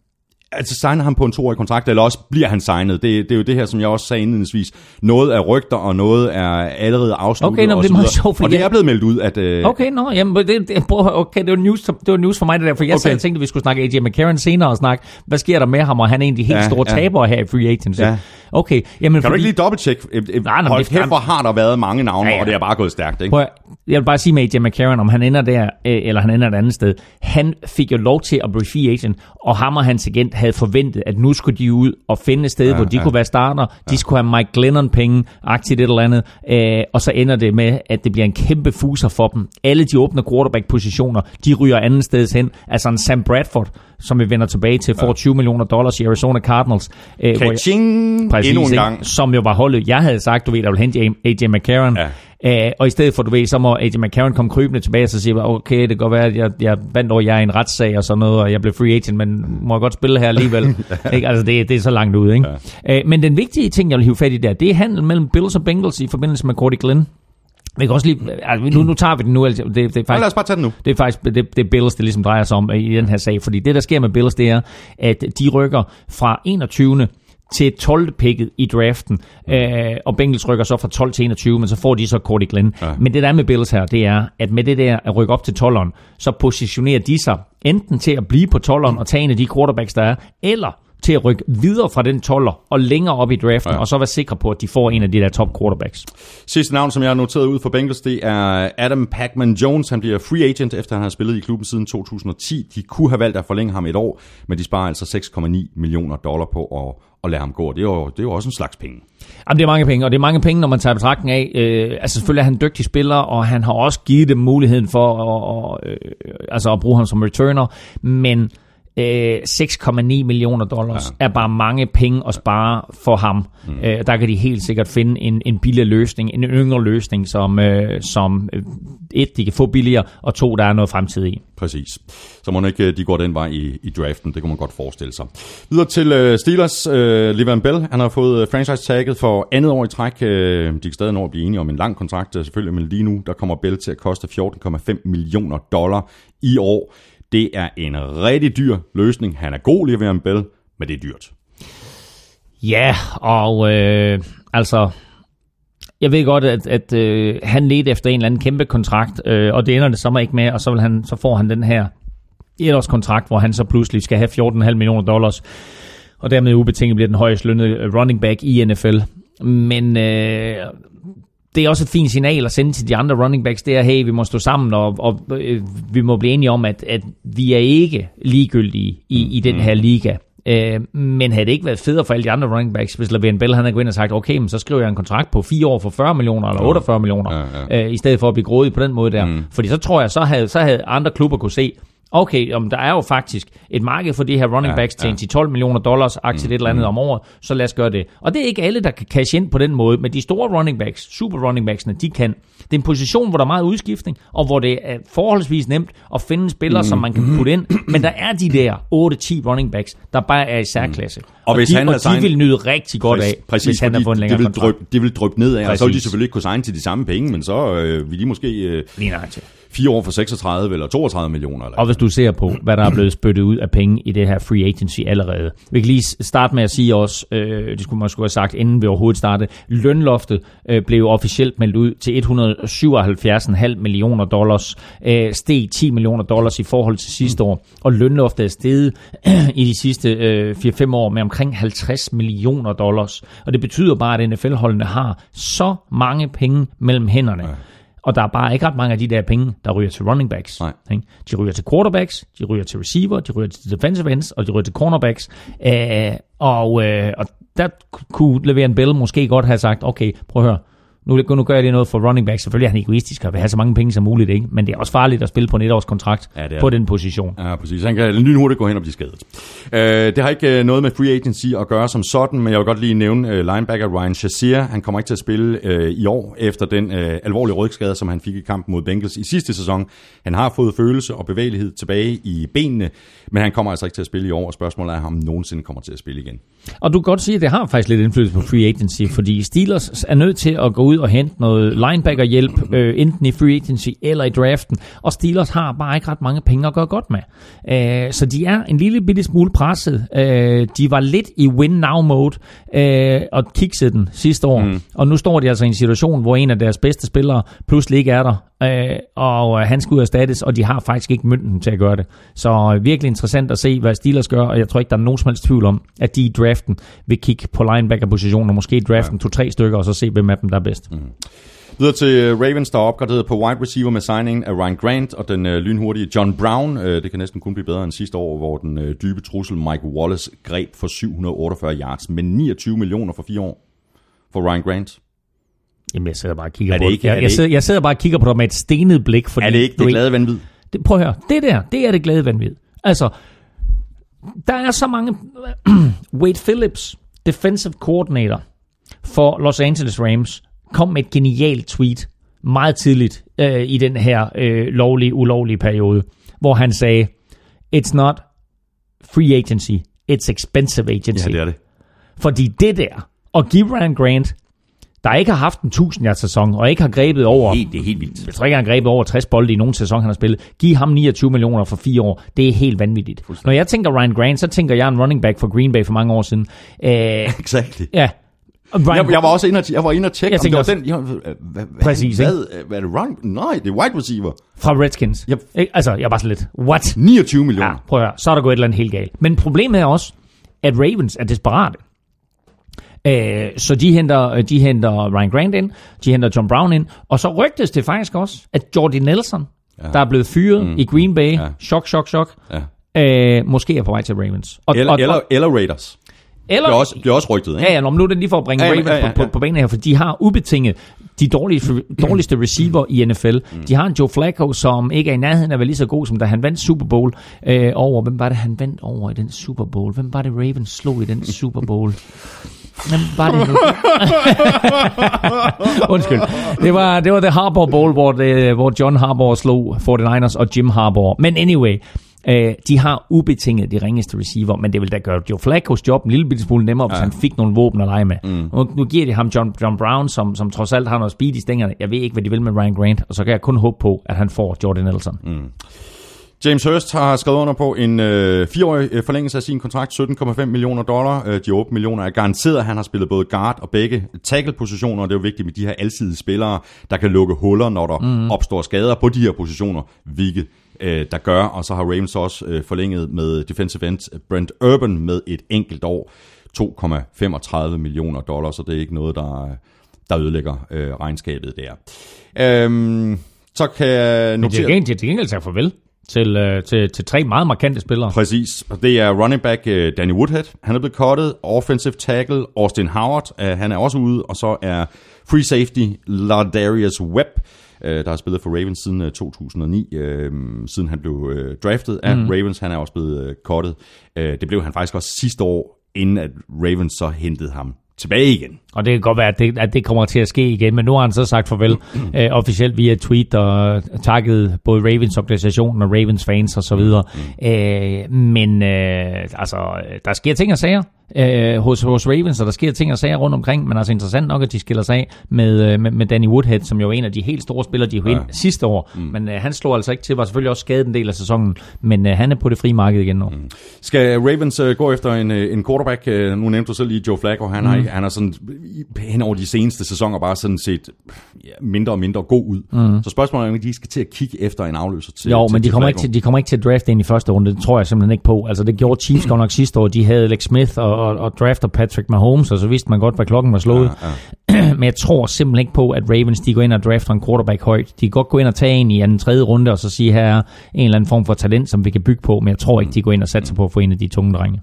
Altså signer han på en toårig kontrakt, eller også bliver han signet. Det, det er jo det her, som jeg også sagde indledningsvis. Noget er rygter, og noget er allerede afsluttet. Okay, nå, og det er sjovt, Og det er blevet meldt ud, at... Øh, okay, nå, jamen, det, det, okay, det var, news, det var news for mig, det der, for jeg okay. sagde, tænkte, at vi skulle snakke AJ McCarron senere og snakke, hvad sker der med ham, og han er en af de helt ja, store ja. tabere her i free agency. Ja. Okay, jamen, kan fordi... du ikke lige dobbelttjekke? Nej, nej, Hold kæft, hvor har der været mange navne, ja, ja. og det er bare gået stærkt, ikke? Prøv, jeg vil bare sige med AJ McCarron, om han ender der, øh, eller han ender et andet sted. Han fik jo lov til at blive free agent, og ham og hans agent havde forventet, at nu skulle de ud og finde et sted, ja, hvor de ja. kunne være starter. De ja. skulle have Mike Glennon penge, aktivt et eller andet, øh, og så ender det med, at det bliver en kæmpe fuser for dem. Alle de åbne quarterback-positioner, de ryger anden sted hen. Altså en Sam Bradford, som vi vender tilbage til, får ja. 20 millioner dollars i Arizona Cardinals. Øh, Kaching! Præcis, Endnu en gang. Som jo var holdet. Jeg havde sagt, du ved, der vil hente AJ McCarron. Ja Uh, og i stedet for, du ved, så må AJ McCarron komme krybende tilbage, og så siger okay, det kan godt være, at jeg, jeg vandt over jer i en retssag og sådan noget, og jeg blev free agent, men må jeg godt spille her alligevel? <laughs> ikke? Altså, det, det er så langt ude, ikke? Ja. Uh, men den vigtige ting, jeg vil hive fat i der, det er handel mellem Bills og Bengals i forbindelse med Cordy Glenn. Vi kan også lige, altså, nu, nu tager vi det nu. Altså, det, det er faktisk, lad os bare tage det nu. Det er faktisk det, det er Bills, det ligesom drejer sig om i den her sag. Fordi det, der sker med Bills, det er, at de rykker fra 21 til 12. picket i draften, øh, og Bengals rykker så fra 12 til 21, men så får de så Cordy Glenn. Ja. Men det der er med Bills her, det er, at med det der at rykke op til 12'eren, så positionerer de sig enten til at blive på 12'eren og tage en af de quarterbacks, der er, eller til at rykke videre fra den 12'er og længere op i draften, ja. og så være sikre på, at de får en af de der top quarterbacks. Sidste navn, som jeg har noteret ud for Bengals, det er Adam Pacman Jones. Han bliver free agent, efter han har spillet i klubben siden 2010. De kunne have valgt at forlænge ham et år, men de sparer altså 6,9 millioner dollar på at, at lade ham gå. Det er, jo, det er jo også en slags penge. Jamen, det er mange penge, og det er mange penge, når man tager betragtning af. Øh, altså selvfølgelig er han en dygtig spiller, og han har også givet dem muligheden for at, øh, altså at bruge ham som returner, men 6,9 millioner dollars ja. er bare mange penge at spare for ham. Mm. Øh, der kan de helt sikkert finde en, en billig løsning, en yngre løsning, som, øh, som øh, et, de kan få billigere, og to, der er noget fremtid i. Præcis. Så må ikke de går den vej i, i draften, det kan man godt forestille sig. Videre til uh, Steelers, uh, Levan Bell, han har fået franchise-tagget for andet år i træk. Uh, de kan stadig nå at blive enige om en lang kontrakt, selvfølgelig, men lige nu, der kommer Bell til at koste 14,5 millioner dollar i år. Det er en rigtig dyr løsning. Han er god, Le'Veon Bell, men det er dyrt. Ja, og øh, altså, jeg ved godt, at, at øh, han ledte efter en eller anden kæmpe kontrakt, øh, og det ender det så ikke med, og så, vil han, så får han den her etårs kontrakt, hvor han så pludselig skal have 14,5 millioner dollars, og dermed ubetinget bliver den højest lønnede running back i NFL. Men øh, det er også et fint signal at sende til de andre running backs, det er, hey, vi må stå sammen, og, og øh, vi må blive enige om, at, at vi er ikke ligegyldige i, i den her liga. Øh, men havde det ikke været federe for alle de andre running backs, hvis Le'Veon Bell han havde gået ind og sagt, okay, men så skriver jeg en kontrakt på 4 år for 40 millioner eller 48 millioner, ja, ja. Øh, i stedet for at blive grådig på den måde der. Mm. Fordi så tror jeg, så havde, så havde andre klubber kunne se, okay, om der er jo faktisk et marked for de her running backs ja, ja. til 12 millioner dollars, aktier mm, et eller andet mm. om året, så lad os gøre det. Og det er ikke alle, der kan cash ind på den måde, men de store running backs, super running backsene, de kan. Det er en position, hvor der er meget udskiftning, og hvor det er forholdsvis nemt at finde en spiller, mm. som man kan mm. putte ind, men der er de der 8-10 running backs, der bare er i særklasse. Mm. Og, og, hvis de, han og de sign... vil nyde rigtig godt af, præcis, hvis han har fået en længere de vil, drøb, de vil drøbe ned af, præcis. og så vil de selvfølgelig ikke kunne signe til de samme penge, men så øh, vil de måske... Øh, Lige til fire år for 36 eller 32 millioner. Eller Og hvis du ser på, hvad der er blevet spyttet ud af penge i det her free agency allerede. Vi kan lige starte med at sige også, øh, det skulle man skulle have sagt, inden vi overhovedet startede, lønloftet øh, blev officielt meldt ud til 177,5 millioner dollars, øh, steg 10 millioner dollars i forhold til sidste år, og lønloftet er steget <clears throat> i de sidste øh, 4-5 år med omkring 50 millioner dollars. Og det betyder bare, at NFL-holdene har så mange penge mellem hænderne. Ja. Og der er bare ikke ret mange af de der penge, der ryger til running backs. Nej. Ikke? De ryger til quarterbacks, de ryger til receiver, de ryger til defensive ends, og de ryger til cornerbacks. Øh, og, øh, og der kunne Le'Veon Bell måske godt have sagt, okay, prøv at høre, nu, nu gør jeg lige noget for running back. Selvfølgelig er han egoistisk og vil have så mange penge som muligt, ikke? men det er også farligt at spille på en etårs kontrakt Ja, på den position. Ja, præcis. Han kan lynhurtigt gå hen og blive skadet. Øh, det har ikke øh, noget med free agency at gøre som sådan, men jeg vil godt lige nævne øh, linebacker Ryan Shazier. Han kommer ikke til at spille øh, i år efter den øh, alvorlige rygskade, som han fik i kampen mod Bengals i sidste sæson. Han har fået følelse og bevægelighed tilbage i benene, men han kommer altså ikke til at spille i år, og spørgsmålet er, om han nogensinde kommer til at spille igen. Og du kan godt sige, at det har faktisk lidt indflydelse på free agency, fordi Steelers er nødt til at gå ud og hente noget linebacker-hjælp, øh, enten i free agency eller i draften, og Steelers har bare ikke ret mange penge at gøre godt med. Øh, så de er en lille bitte smule presset. Øh, de var lidt i win-now-mode øh, og kiksede den sidste år, mm. og nu står de altså i en situation, hvor en af deres bedste spillere pludselig ikke er der, øh, og øh, han skal ud og erstattes, og de har faktisk ikke mynten til at gøre det. Så øh, virkelig interessant at se, hvad Steelers gør, og jeg tror ikke, der er nogen som helst tvivl om, at de i draften vil kigge på linebacker-positionen, og måske i draften ja. to-tre stykker, og så se, hvem af dem der er bedst. Mm. Videre til øh, Ravens, der er opgraderet på wide receiver med signing af Ryan Grant og den øh, lynhurtige John Brown. Øh, det kan næsten kun blive bedre end sidste år, hvor den øh, dybe trussel Mike Wallace greb for 748 yards med 29 millioner for fire år for Ryan Grant. Jamen, jeg sidder bare og kigger Er det på ikke- jeg, det jeg, ikke- sidder, jeg sidder bare og kigger på dig med et stenet blik. Fordi Er det ikke det glade vanvid? Det, prøv at høre, det der, det er det glade vanvid. Altså, der er så mange... <clears throat> Wade Phillips, defensive coordinator for Los Angeles Rams, kom med et genialt tweet meget tidligt øh, i den her øh, lovlige, ulovlige periode, hvor han sagde, It's not free agency, it's expensive agency. Ja, det er det. Fordi det der, og give Ryan Grant, der ikke har haft en 1000 yards sæson, og ikke har grebet over... Helt, det er helt vildt. Jeg tror ikke, han har grebet over 60 bolde i nogen sæson, han har spillet. Giv ham 29 millioner for fire år. Det er helt vanvittigt. Når jeg tænker Ryan Grant, så tænker jeg en running back for Green Bay for mange år siden. Øh, <laughs> Exactly. ja. Ryan Jeg, jeg var også inde og, jeg var inde og tjekke, Jeg om det også- den... Jeg, hvad, hvad, Præcis, hvad, hvad, er det Ryan? Nej, det er wide receiver. fra Redskins. Yep. Altså, jeg var sådan lidt, what? 29 millioner. Ja, prøv at høre, så er der gået et eller andet helt galt. Men problemet er også, at Ravens er desperate. Øh, så de henter, de henter Ryan Grant ind, de henter John Brown ind, og så rygtes det faktisk også, at Jordy Nelson, ja. der er blevet fyret mm. i Green Bay, Ja. chok, chok, chok, Ja. øh, måske er på vej til Ravens. Og, Eller, og, eller, eller Raiders. eller Det er også, det er også rygtet, ikke? Ja, ja, men nu er det lige for at bringe Ja, ja, ja, Ravens ja, ja, på, på, på banen her, for de har ubetinget de dårligste, <clears throat> dårligste receiver i NFL. Mm. De har en Joe Flacco, som ikke er i nærheden af at være lige så god, som da han vandt Super Bowl øh, over. Hvem var det, han vandt over i den Super Bowl? Hvem var det, Ravens slog i den Super Bowl? <laughs> Hvem var det nu? <laughs> Undskyld. Det var, det var The Harbour Bowl, hvor, det, hvor John Harbour slog 49ers og Jim Harbour. Men anyway, øh, de har ubetinget de ringeste receiver, men det vil da gøre Joe Flacco's job en lille bitte smule nemmere, hvis Ja. han fik nogle våben at lege med. Mm. Nu, nu giver de ham John, John Brown, som, som trods alt har noget speed i stængerne. Jeg ved ikke, hvad de vil med Ryan Grant, og så kan jeg kun håbe på, at han får Jordan Nelson. Mm. James Hurst har skrevet under på en øh, fireårig øh, forlængelse af sin kontrakt, 17,5 millioner dollar. Øh, de 8 millioner er garanteret. Han har spillet både guard og begge tackle-positioner, og det er jo vigtigt med de her alsidige spillere, der kan lukke huller, når der mm. opstår skader på de her positioner, hvilket øh, der gør. Og så har Ravens også øh, forlænget med defensive end Brent Urban med et enkelt år, 2,35 millioner dollars, så det er ikke noget, der, der ødelægger øh, regnskabet der. Øhm, så kan jeg Men til notere... gengæld, til gengæld sagt farvel til, øh, til, til tre meget markante spillere. Præcis, og det er running back uh, Danny Woodhead. Han er blevet cuttet. Offensive tackle Austin Howard, uh, han er også ude. Og så er free safety Lardarius Webb, uh, der har spillet for Ravens siden uh, 2009, uh, siden han blev draftet af mm. Ravens. Han er også blevet uh, cuttet. Det blev han faktisk også sidste år, inden at Ravens så hentede ham tilbage igen. Og det kan godt være, at det, at det kommer til at ske igen, men nu har han så sagt farvel <clears throat> øh, officielt via tweet og takket både Ravens organisationen og Ravens fans og så videre. Øh, men øh, altså, der sker ting og sager øh, hos, hos Ravens, og der sker ting og sager rundt omkring, men altså interessant nok, at de skiller sig af med, øh, med, med Danny Woodhead, som jo er en af de helt store spillere, de har ja. sidste år. Mm. Men øh, han slår altså ikke til, var selvfølgelig også skadet en del af sæsonen, men øh, han er på det frie marked igen nu. Mm. Skal Ravens øh, gå efter en, øh, en quarterback? Øh, nu nævnte du selv lige Joe Flacco. Han, mm. har, han har sådan hen over de seneste sæsoner bare sådan set ja, mindre og mindre god ud. Mm. Så spørgsmålet er, om de skal til at kigge efter en afløser til Jo, til, men de til kommer, ikke til, de kommer ikke til at drafte ind i første runde. Det tror jeg simpelthen ikke på. Altså, det gjorde Chiefs godt nok sidste år. De havde Alex Smith og, og, og drafter Patrick Mahomes, og så vidste man godt, hvad klokken var slået. Ja, ja. <clears throat> men jeg tror simpelthen ikke på, at Ravens de går ind og drafter en quarterback højt. De kan godt gå ind og tage en i anden tredje runde, og så sige, her er en eller anden form for talent, som vi kan bygge på. Men jeg tror ikke, de går ind og satser på at få en af de tunge drenge.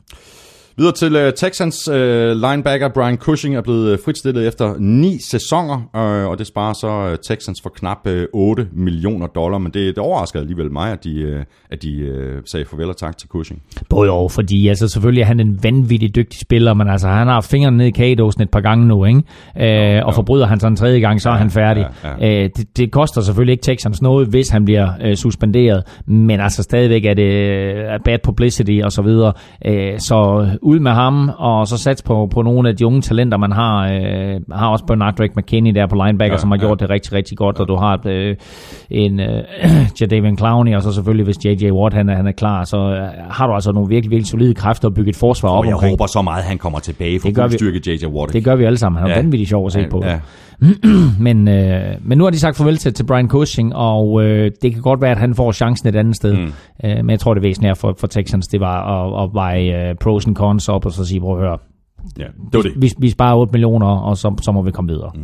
Videre til uh, Texans uh, linebacker Brian Cushing er blevet uh, fritstillet efter ni sæsoner, uh, og det sparer så uh, Texans for knap uh, 8 millioner dollar, men det, det overrasker alligevel mig, at de, uh, at de uh, sagde farvel og tak til Cushing. Både og, fordi altså selvfølgelig er han en vanvittig dygtig spiller, men altså han har fingrene ned i kagedåsen et par gange nu, ikke? Øh, og forbryder han sig en tredje gang, så er han færdig. ja, Øh, det, det koster selvfølgelig ikke Texans noget, hvis han bliver øh, suspenderet, men altså stadigvæk er det øh, bad publicity og så videre. Øh, så ud med ham, og så sats på, på nogle af de unge talenter, man har. Øh, har også Bernard Drake McKinney der på linebacker, ja, som har gjort det rigtig, rigtig godt, og du har øh, en øh, <clears throat> Jadavion Clowney, og så selvfølgelig, hvis J.J. Watt han er, han er klar, så øh, har du altså nogle virkelig, virkelig solide kræfter at bygge et forsvar op Og jeg omkring. håber så meget, at han kommer tilbage for Det gør fuld vi. styrke J.J. Watt. Det gør vi alle sammen. Han er Ja. ja. vanvittigt sjov at se på. Ja, <clears throat> Men, øh, men nu har de sagt farvel til, til Brian Cushing, og øh, det kan godt være, at han får chancen et andet sted. Mm. Øh, men jeg tror, det væsentlige for, for Texans, det var at, at veje øh, pros and cons op, og så sige, prøv at høre, ja, det var det. vi, vi sparer 8 millioner, og så, så må vi komme videre. Mm.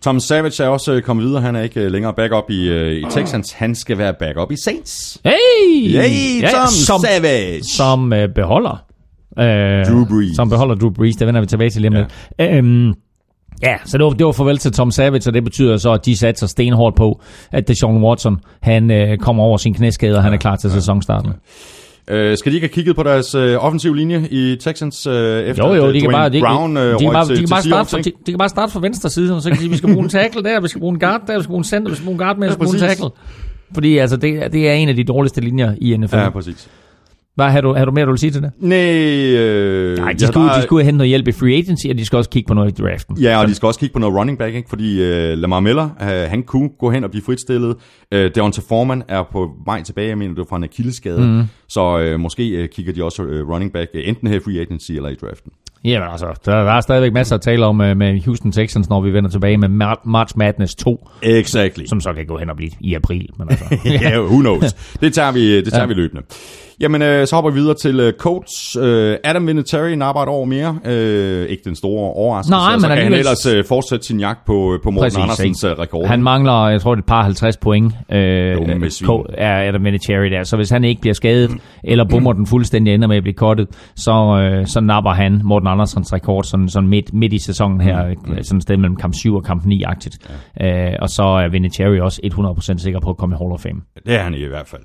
Tom Savage er også øh, kommet videre. Han er ikke øh, længere backup i, øh, i Texans. Han skal være backup i Saints. Hey! Hey, Tom som, Savage! som øh, beholder øh, Drew Brees. Som beholder Drew Brees, det vender vi tilbage til lige om lidt. Øhm, Ja, så det var, det var farvel til Tom Savage, og det betyder så, at de satser stenhårdt på, at Deshaun Watson, han øh, kommer over sin knæskade, og han er klar til sæsonstarten. Øh, skal de ikke have kigget på deres øh, offensiv linje i Texans, øh, efter Jo, jo, de kan Dwayne bare, de, Brown øh, de, kan bare, de, kan bare starte fra, de, de kan bare starte fra venstre side, og så kan de sige, vi skal bruge en tackle der, vi skal bruge en guard der, vi skal bruge en center, vi skal bruge en guard med, vi skal bruge en tackle. Fordi altså, det, det er en af de dårligste linjer i NFL. Ja, Ja, præcis. Hvad har du, har du mere, du vil sige til det? Nej, øh, Nej, de skulle, har- de skulle hente noget hjælp i free agency, og de skal også kigge på noget i draften. Ja, og de skal også kigge på noget running back, ikke? fordi øh, Lamar Miller, øh, han kunne gå hen og blive fritstillet. Øh, Deontay Foreman er på vej tilbage, jeg mener, det var fra en akilleskade. Mm. Så øh, måske øh, kigger de også øh, running back, øh, enten her i free agency eller i draften. Jamen altså, der, der er stadigvæk masser at tale om øh, med Houston Texans, når vi vender tilbage med Mar- March Madness 2, Exactly. som så kan gå hen og blive i april. Men altså, <laughs> ja, who knows. <laughs> Det tager vi, det tager ja. vi løbende. Jamen, øh, så hopper vi videre til øh, coach. Øh, Adam Vinatieri napper et år mere. Øh, ikke den store overraskelse. Nej, og så men kan han ellers øh, fortsætte sin jagt på, øh, på Morten Præcis, Andersens ikke? øh, rekord. Han mangler, jeg tror, det er et par 50 point. Øh, øh, er Adam Vinatieri der. Så hvis han ikke bliver skadet, eller bummer den fuldstændig ender med at blive kottet, så, øh, så napper han Morten Andersens rekord sådan, sådan midt, midt i sæsonen her. Mm. Sådan et sted mellem kamp 7 og kamp 9-agtigt. Øh, og så er Vinatieri også 100% sikker på at komme i Hall of Fame. Det er han i hvert fald.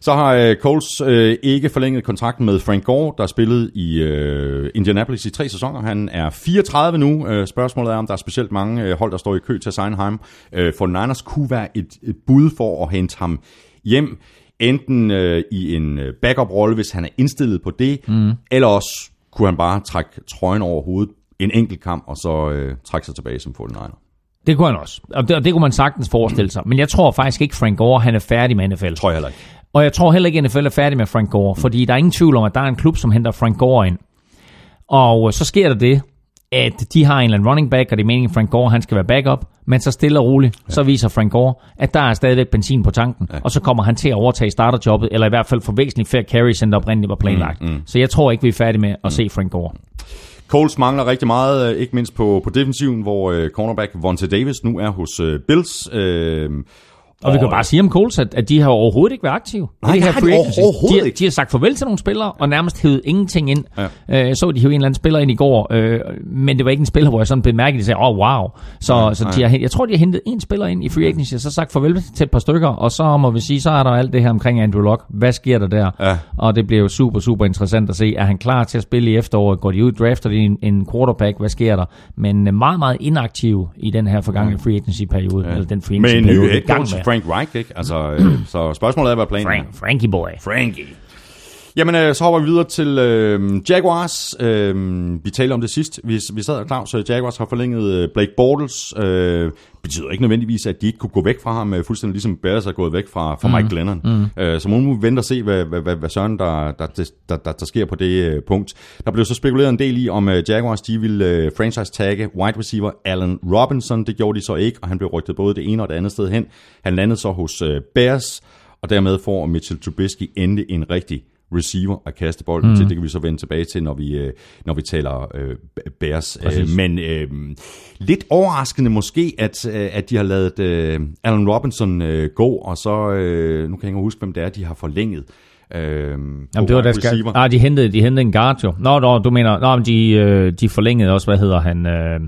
Så har øh, Coles øh, ikke forlænget kontrakten med Frank Gore, der spillede i øh, Indianapolis i tre sæsoner. Han er 34 nu. Øh, spørgsmålet er, om der er specielt mange øh, hold, der står i kø til ham. Øh, for Niners kunne være et, et bud for at hente ham hjem. Enten øh, i en øh, backup-rolle, hvis han er indstillet på det, mm. eller også kunne han bare trække trøjen over hovedet en enkelt kamp, og så øh, trække sig tilbage som 49er. Det kunne han også. Og det, og det kunne man sagtens forestille sig. Men jeg tror faktisk ikke, Frank Gore han er færdig med NFL. Tror jeg heller ikke. Og jeg tror heller ikke, at NFL er færdig med Frank Gore, fordi der er ingen tvivl om, at der er en klub, som henter Frank Gore ind. Og så sker der det, at de har en eller anden running back, og det er meningen, at Frank Gore han skal være backup, men så stille og roligt, ja. så viser Frank Gore, at der er stadigvæk benzin på tanken, ja. og så kommer han til at overtage starterjobbet, eller i hvert fald få væsentligt færre carries, end der oprindeligt var planlagt. Mm, mm. Så jeg tror ikke, vi er færdige med at mm. se Frank Gore. Coles mangler rigtig meget, øh, ikke mindst på, på defensiven, hvor øh, cornerback Vontae Davis nu er hos øh, Bills. Øh, Og vi kan bare sige om Coles, at, at de har overhovedet ikke været aktive. Nej, det har de agency. overhovedet de, har- de har sagt farvel til nogle spillere, og nærmest hævet ingenting ind. Ja. Ja. Øh, så de hævde en eller anden spiller ind i går, øh, men det var ikke en spiller, hvor jeg sådan bemærkede, at de sagde, åh, oh, wow. Så, Nej, så de har, jeg tror, de har hentet en spiller ind i free agency, og så sagt farvel til et par stykker, og så må vi sige, så er der alt det her omkring Andrew Luck. Hvad sker der der? Ja. Og det bliver jo super, super interessant at se. Er han klar til at spille i efteråret? Går de ud, drafter de en, en quarterback? Hvad sker der? Men øh, meget, meget inaktiv i den her forgangne free agency-periode. Ja. Eller den free Med en agency-periode, ny er head coach, med. Frank Reich, ikke? Altså, øh, <clears throat> så spørgsmålet er, hvad planen er. Frank, Frankie boy. Frankie. Jamen, øh, så hopper vi videre til øh, Jaguars. Øh, vi talte om det sidst. Vi, vi sad og Claus, øh, Jaguars har forlænget øh, Blake Bortles. Øh, betyder ikke nødvendigvis, at de ikke kunne gå væk fra ham, øh, fuldstændig ligesom Bears er gået væk fra, fra mm. Mike Glennon. Mm. Øh, så må vi vente og se, hvad, hvad, hvad, hvad søren der, der, der, der, der sker på det øh, punkt. Der blev så spekuleret en del i, om øh, Jaguars de ville øh, franchise-tagge wide receiver Allen Robinson. Det gjorde de så ikke, og han blev rygtet både det ene og det andet sted hen. Han landede så hos øh, Bears, og dermed får Mitchell Trubisky endelig en rigtig receiver at kaste bolden mm. til. Det kan vi så vende tilbage til, når vi, øh, når vi taler øh, Bears. Øh, Præcis. men øh, lidt overraskende måske, at, øh, at de har lavet øh, Allen Robinson øh, gå, og så, øh, nu kan jeg ikke huske, hvem det er, de har forlænget. Øh, Jamen, det var der skal... Ah, de hentede, de hentede en guard jo. Nå, nå du mener... Nå, men de, de forlængede også, hvad hedder han? Øh,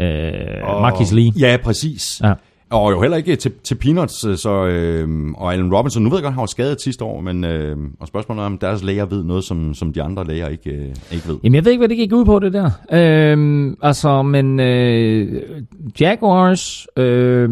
øh, Marcus Lee. Ja, præcis. Ja. Og jo heller ikke til, til Peanuts, øh, så, øh, og Allen Robinson, nu ved jeg godt, han var skadet sidste år, men øh, og spørgsmålet er, om deres læger ved noget, som, som de andre læger ikke, øh, ikke ved. Jamen, jeg ved ikke, hvad det gik ud på, det der. Øh, altså, men øh, Jaguars øh,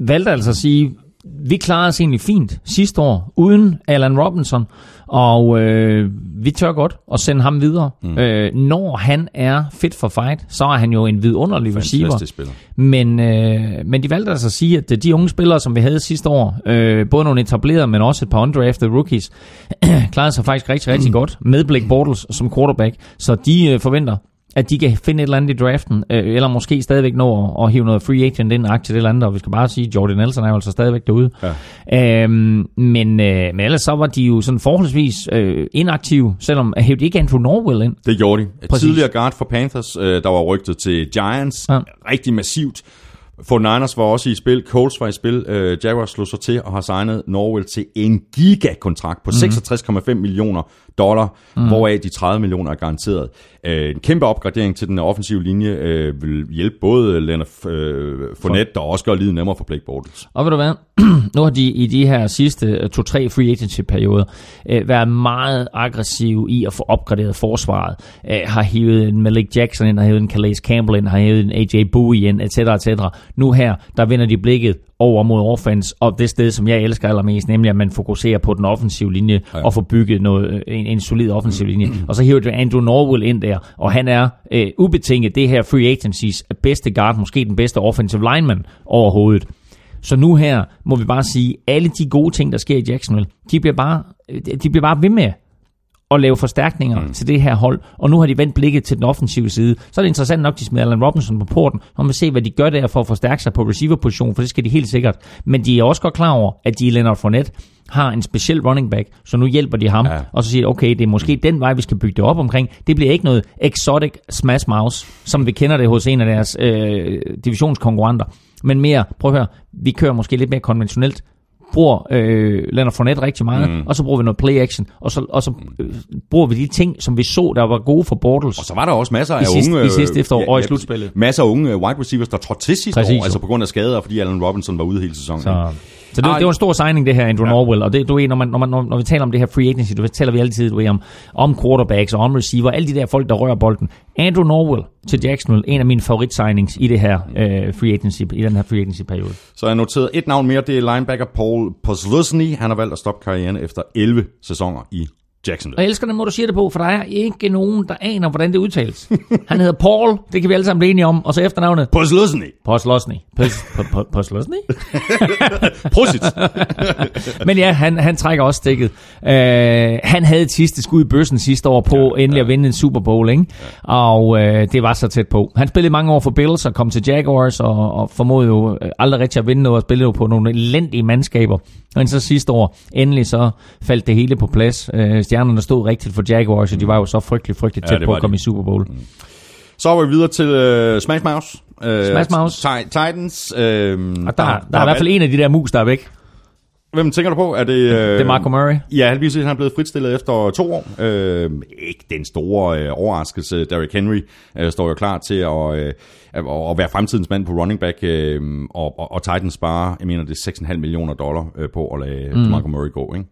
valgte altså at sige, vi klarede os egentlig fint sidste år, uden Alan Robinson, og øh, vi tør godt at sende ham videre. Mm. Øh, når han er fit for fight, så er han jo en vidunderlig receiver. Fantastisk spiller. Men, øh, men de valgte altså at sige, at de unge spillere, som vi havde sidste år, øh, både nogle etablerede, men også et par undrafted rookies, <clears throat> klarede sig faktisk rigtig, rigtig godt med Blake Bortles som quarterback. Så de øh, forventer, at de kan finde et eller andet i draften, øh, eller måske stadigvæk nå at, at hive noget free agent ind aktivt eller andet, og vi skal bare sige, at Jordan Nelson er jo altså stadigvæk derude. Ja. Øhm, men, øh, men ellers så var de jo sådan forholdsvis øh, inaktive, selvom hævde de ikke Andrew Norwell ind. Det gjorde de. Præcis. Tidligere guard for Panthers, øh, der var rygtet til Giants. Ja. Rigtig massivt. For Niners var også i spil, Colts var i spil, øh, Jaguars slog sig til og har signet Norwell til en gigakontrakt på Mhm. 66,5 millioner dollar, mm. hvoraf de 30 millioner er garanteret. Øh, en kæmpe opgradering til den offensive linje øh, vil hjælpe både Leonard øh, Fournette og også gøre livet nemmere for Blake Bortles. Og ved du hvad? <clears throat> nu har de i de her sidste øh, to-tre free agency-perioder øh, været meget aggressive i at få opgraderet forsvaret. Øh, har hævet en Malik Jackson ind, har hævet en Calais Campbell ind, har hævet en AJ Bowie ind, etc. etc. Nu her, der vender de blikket over mod offense, og det sted, som jeg elsker allermest, nemlig at man fokuserer på den offensive linje, ja. og får bygget noget, øh, en, en solid offensiv linje. Og så hiver du Andrew Norwell ind der, og han er øh, ubetinget det her free agencies bedste guard, måske den bedste offensive lineman overhovedet. Så nu her må vi bare sige, alle de gode ting, der sker i Jacksonville, de bliver bare, de bliver bare ved med at lave forstærkninger mm. til det her hold. Og nu har de vendt blikket til den offensive side. Så er det interessant nok, de smider Allen Robinson på porten. Og man se, hvad de gør der for at forstærke sig på receiver-position, for det skal de helt sikkert. Men de er også godt klar over, at de i Leonard Fournette har en speciel running back, så nu hjælper de ham, ja. Og så siger okay, det er måske den vej, vi skal bygge det op omkring. Det bliver ikke noget exotic smash mouse, som vi kender det hos en af deres øh, divisionskonkurrenter, men mere, prøv at høre, vi kører måske lidt mere konventionelt, bruger øh, Leonard Fournette rigtig meget, mm. og så bruger vi noget play action, og så, og så øh, bruger vi de ting, som vi så, der var gode for Bortles. Og så var der også masser af sidste- unge... i sidste efterår ja, og i slutspillet. Masser af unge wide receivers, der trådte til sidste Præcis. år, altså på grund af skader, fordi Allen Robinson var ude hele sæsonen. Så, så det, Ej. det var en stor signing, det her, Andrew ja. Norwell. Og det, du ved, når, man, når, man, når, når vi taler om det her free agency, du ved, taler vi altid du ved, om, om quarterbacks og om receiver, alle de der folk, der rører bolden. Andrew Norwell til Jacksonville, en af mine favorit-signings i det her øh, free agency, i den her free agency-periode. Så jeg noteret et navn mere, det er linebacker Paul Posluszny. Han har valgt at stoppe karrieren efter 11 sæsoner i Og Jacksonville. jeg elsker den måde, du siger det på, for der er ikke nogen, der aner, hvordan det udtales. <laughs> Han hedder Paul, det kan vi alle sammen blive enige om, og så efternavnet Posluszny! Poslosny. Poslosny? <laughs> Prosit! <laughs> Men ja, han, han trækker også stikket. Uh, han havde et sidste skud i bøssen sidste år på ja, endelig at vinde en Super Bowl, ikke? Ja. og uh, det var så tæt på. Han spillede mange år for Bills og kom til Jaguars og, og formåede jo øh, aldrig rigtig at vinde noget og spillede jo på nogle elendige mandskaber. Men så sidste år, endelig så faldt det hele på plads. Uh, stjernerne stod rigtigt for Jaguars, og de var jo så frygtelig, frygtelig Ja, tæt det på var at komme de. i Super Bowl. Så er vi videre til øh, Smash Mouse. Øh, Smash Mouse. Ti- Titans. Øh, Og der, der, der er i hvert fald en af de der mus, der er væk. Hvem tænker du på? Er det, øh, Det er Marco Murray. Ja, heldigvis er han blevet fritstillet efter to år. Øh, ikke den store øh, overraskelse. Derrick Henry øh, står jo klar til at, øh, at, at være fremtidens mand på running back, øh, og, og, og Titans sparer, jeg mener, det er 6,5 millioner dollar øh, på at lade mm. Marco Murray gå, ikke?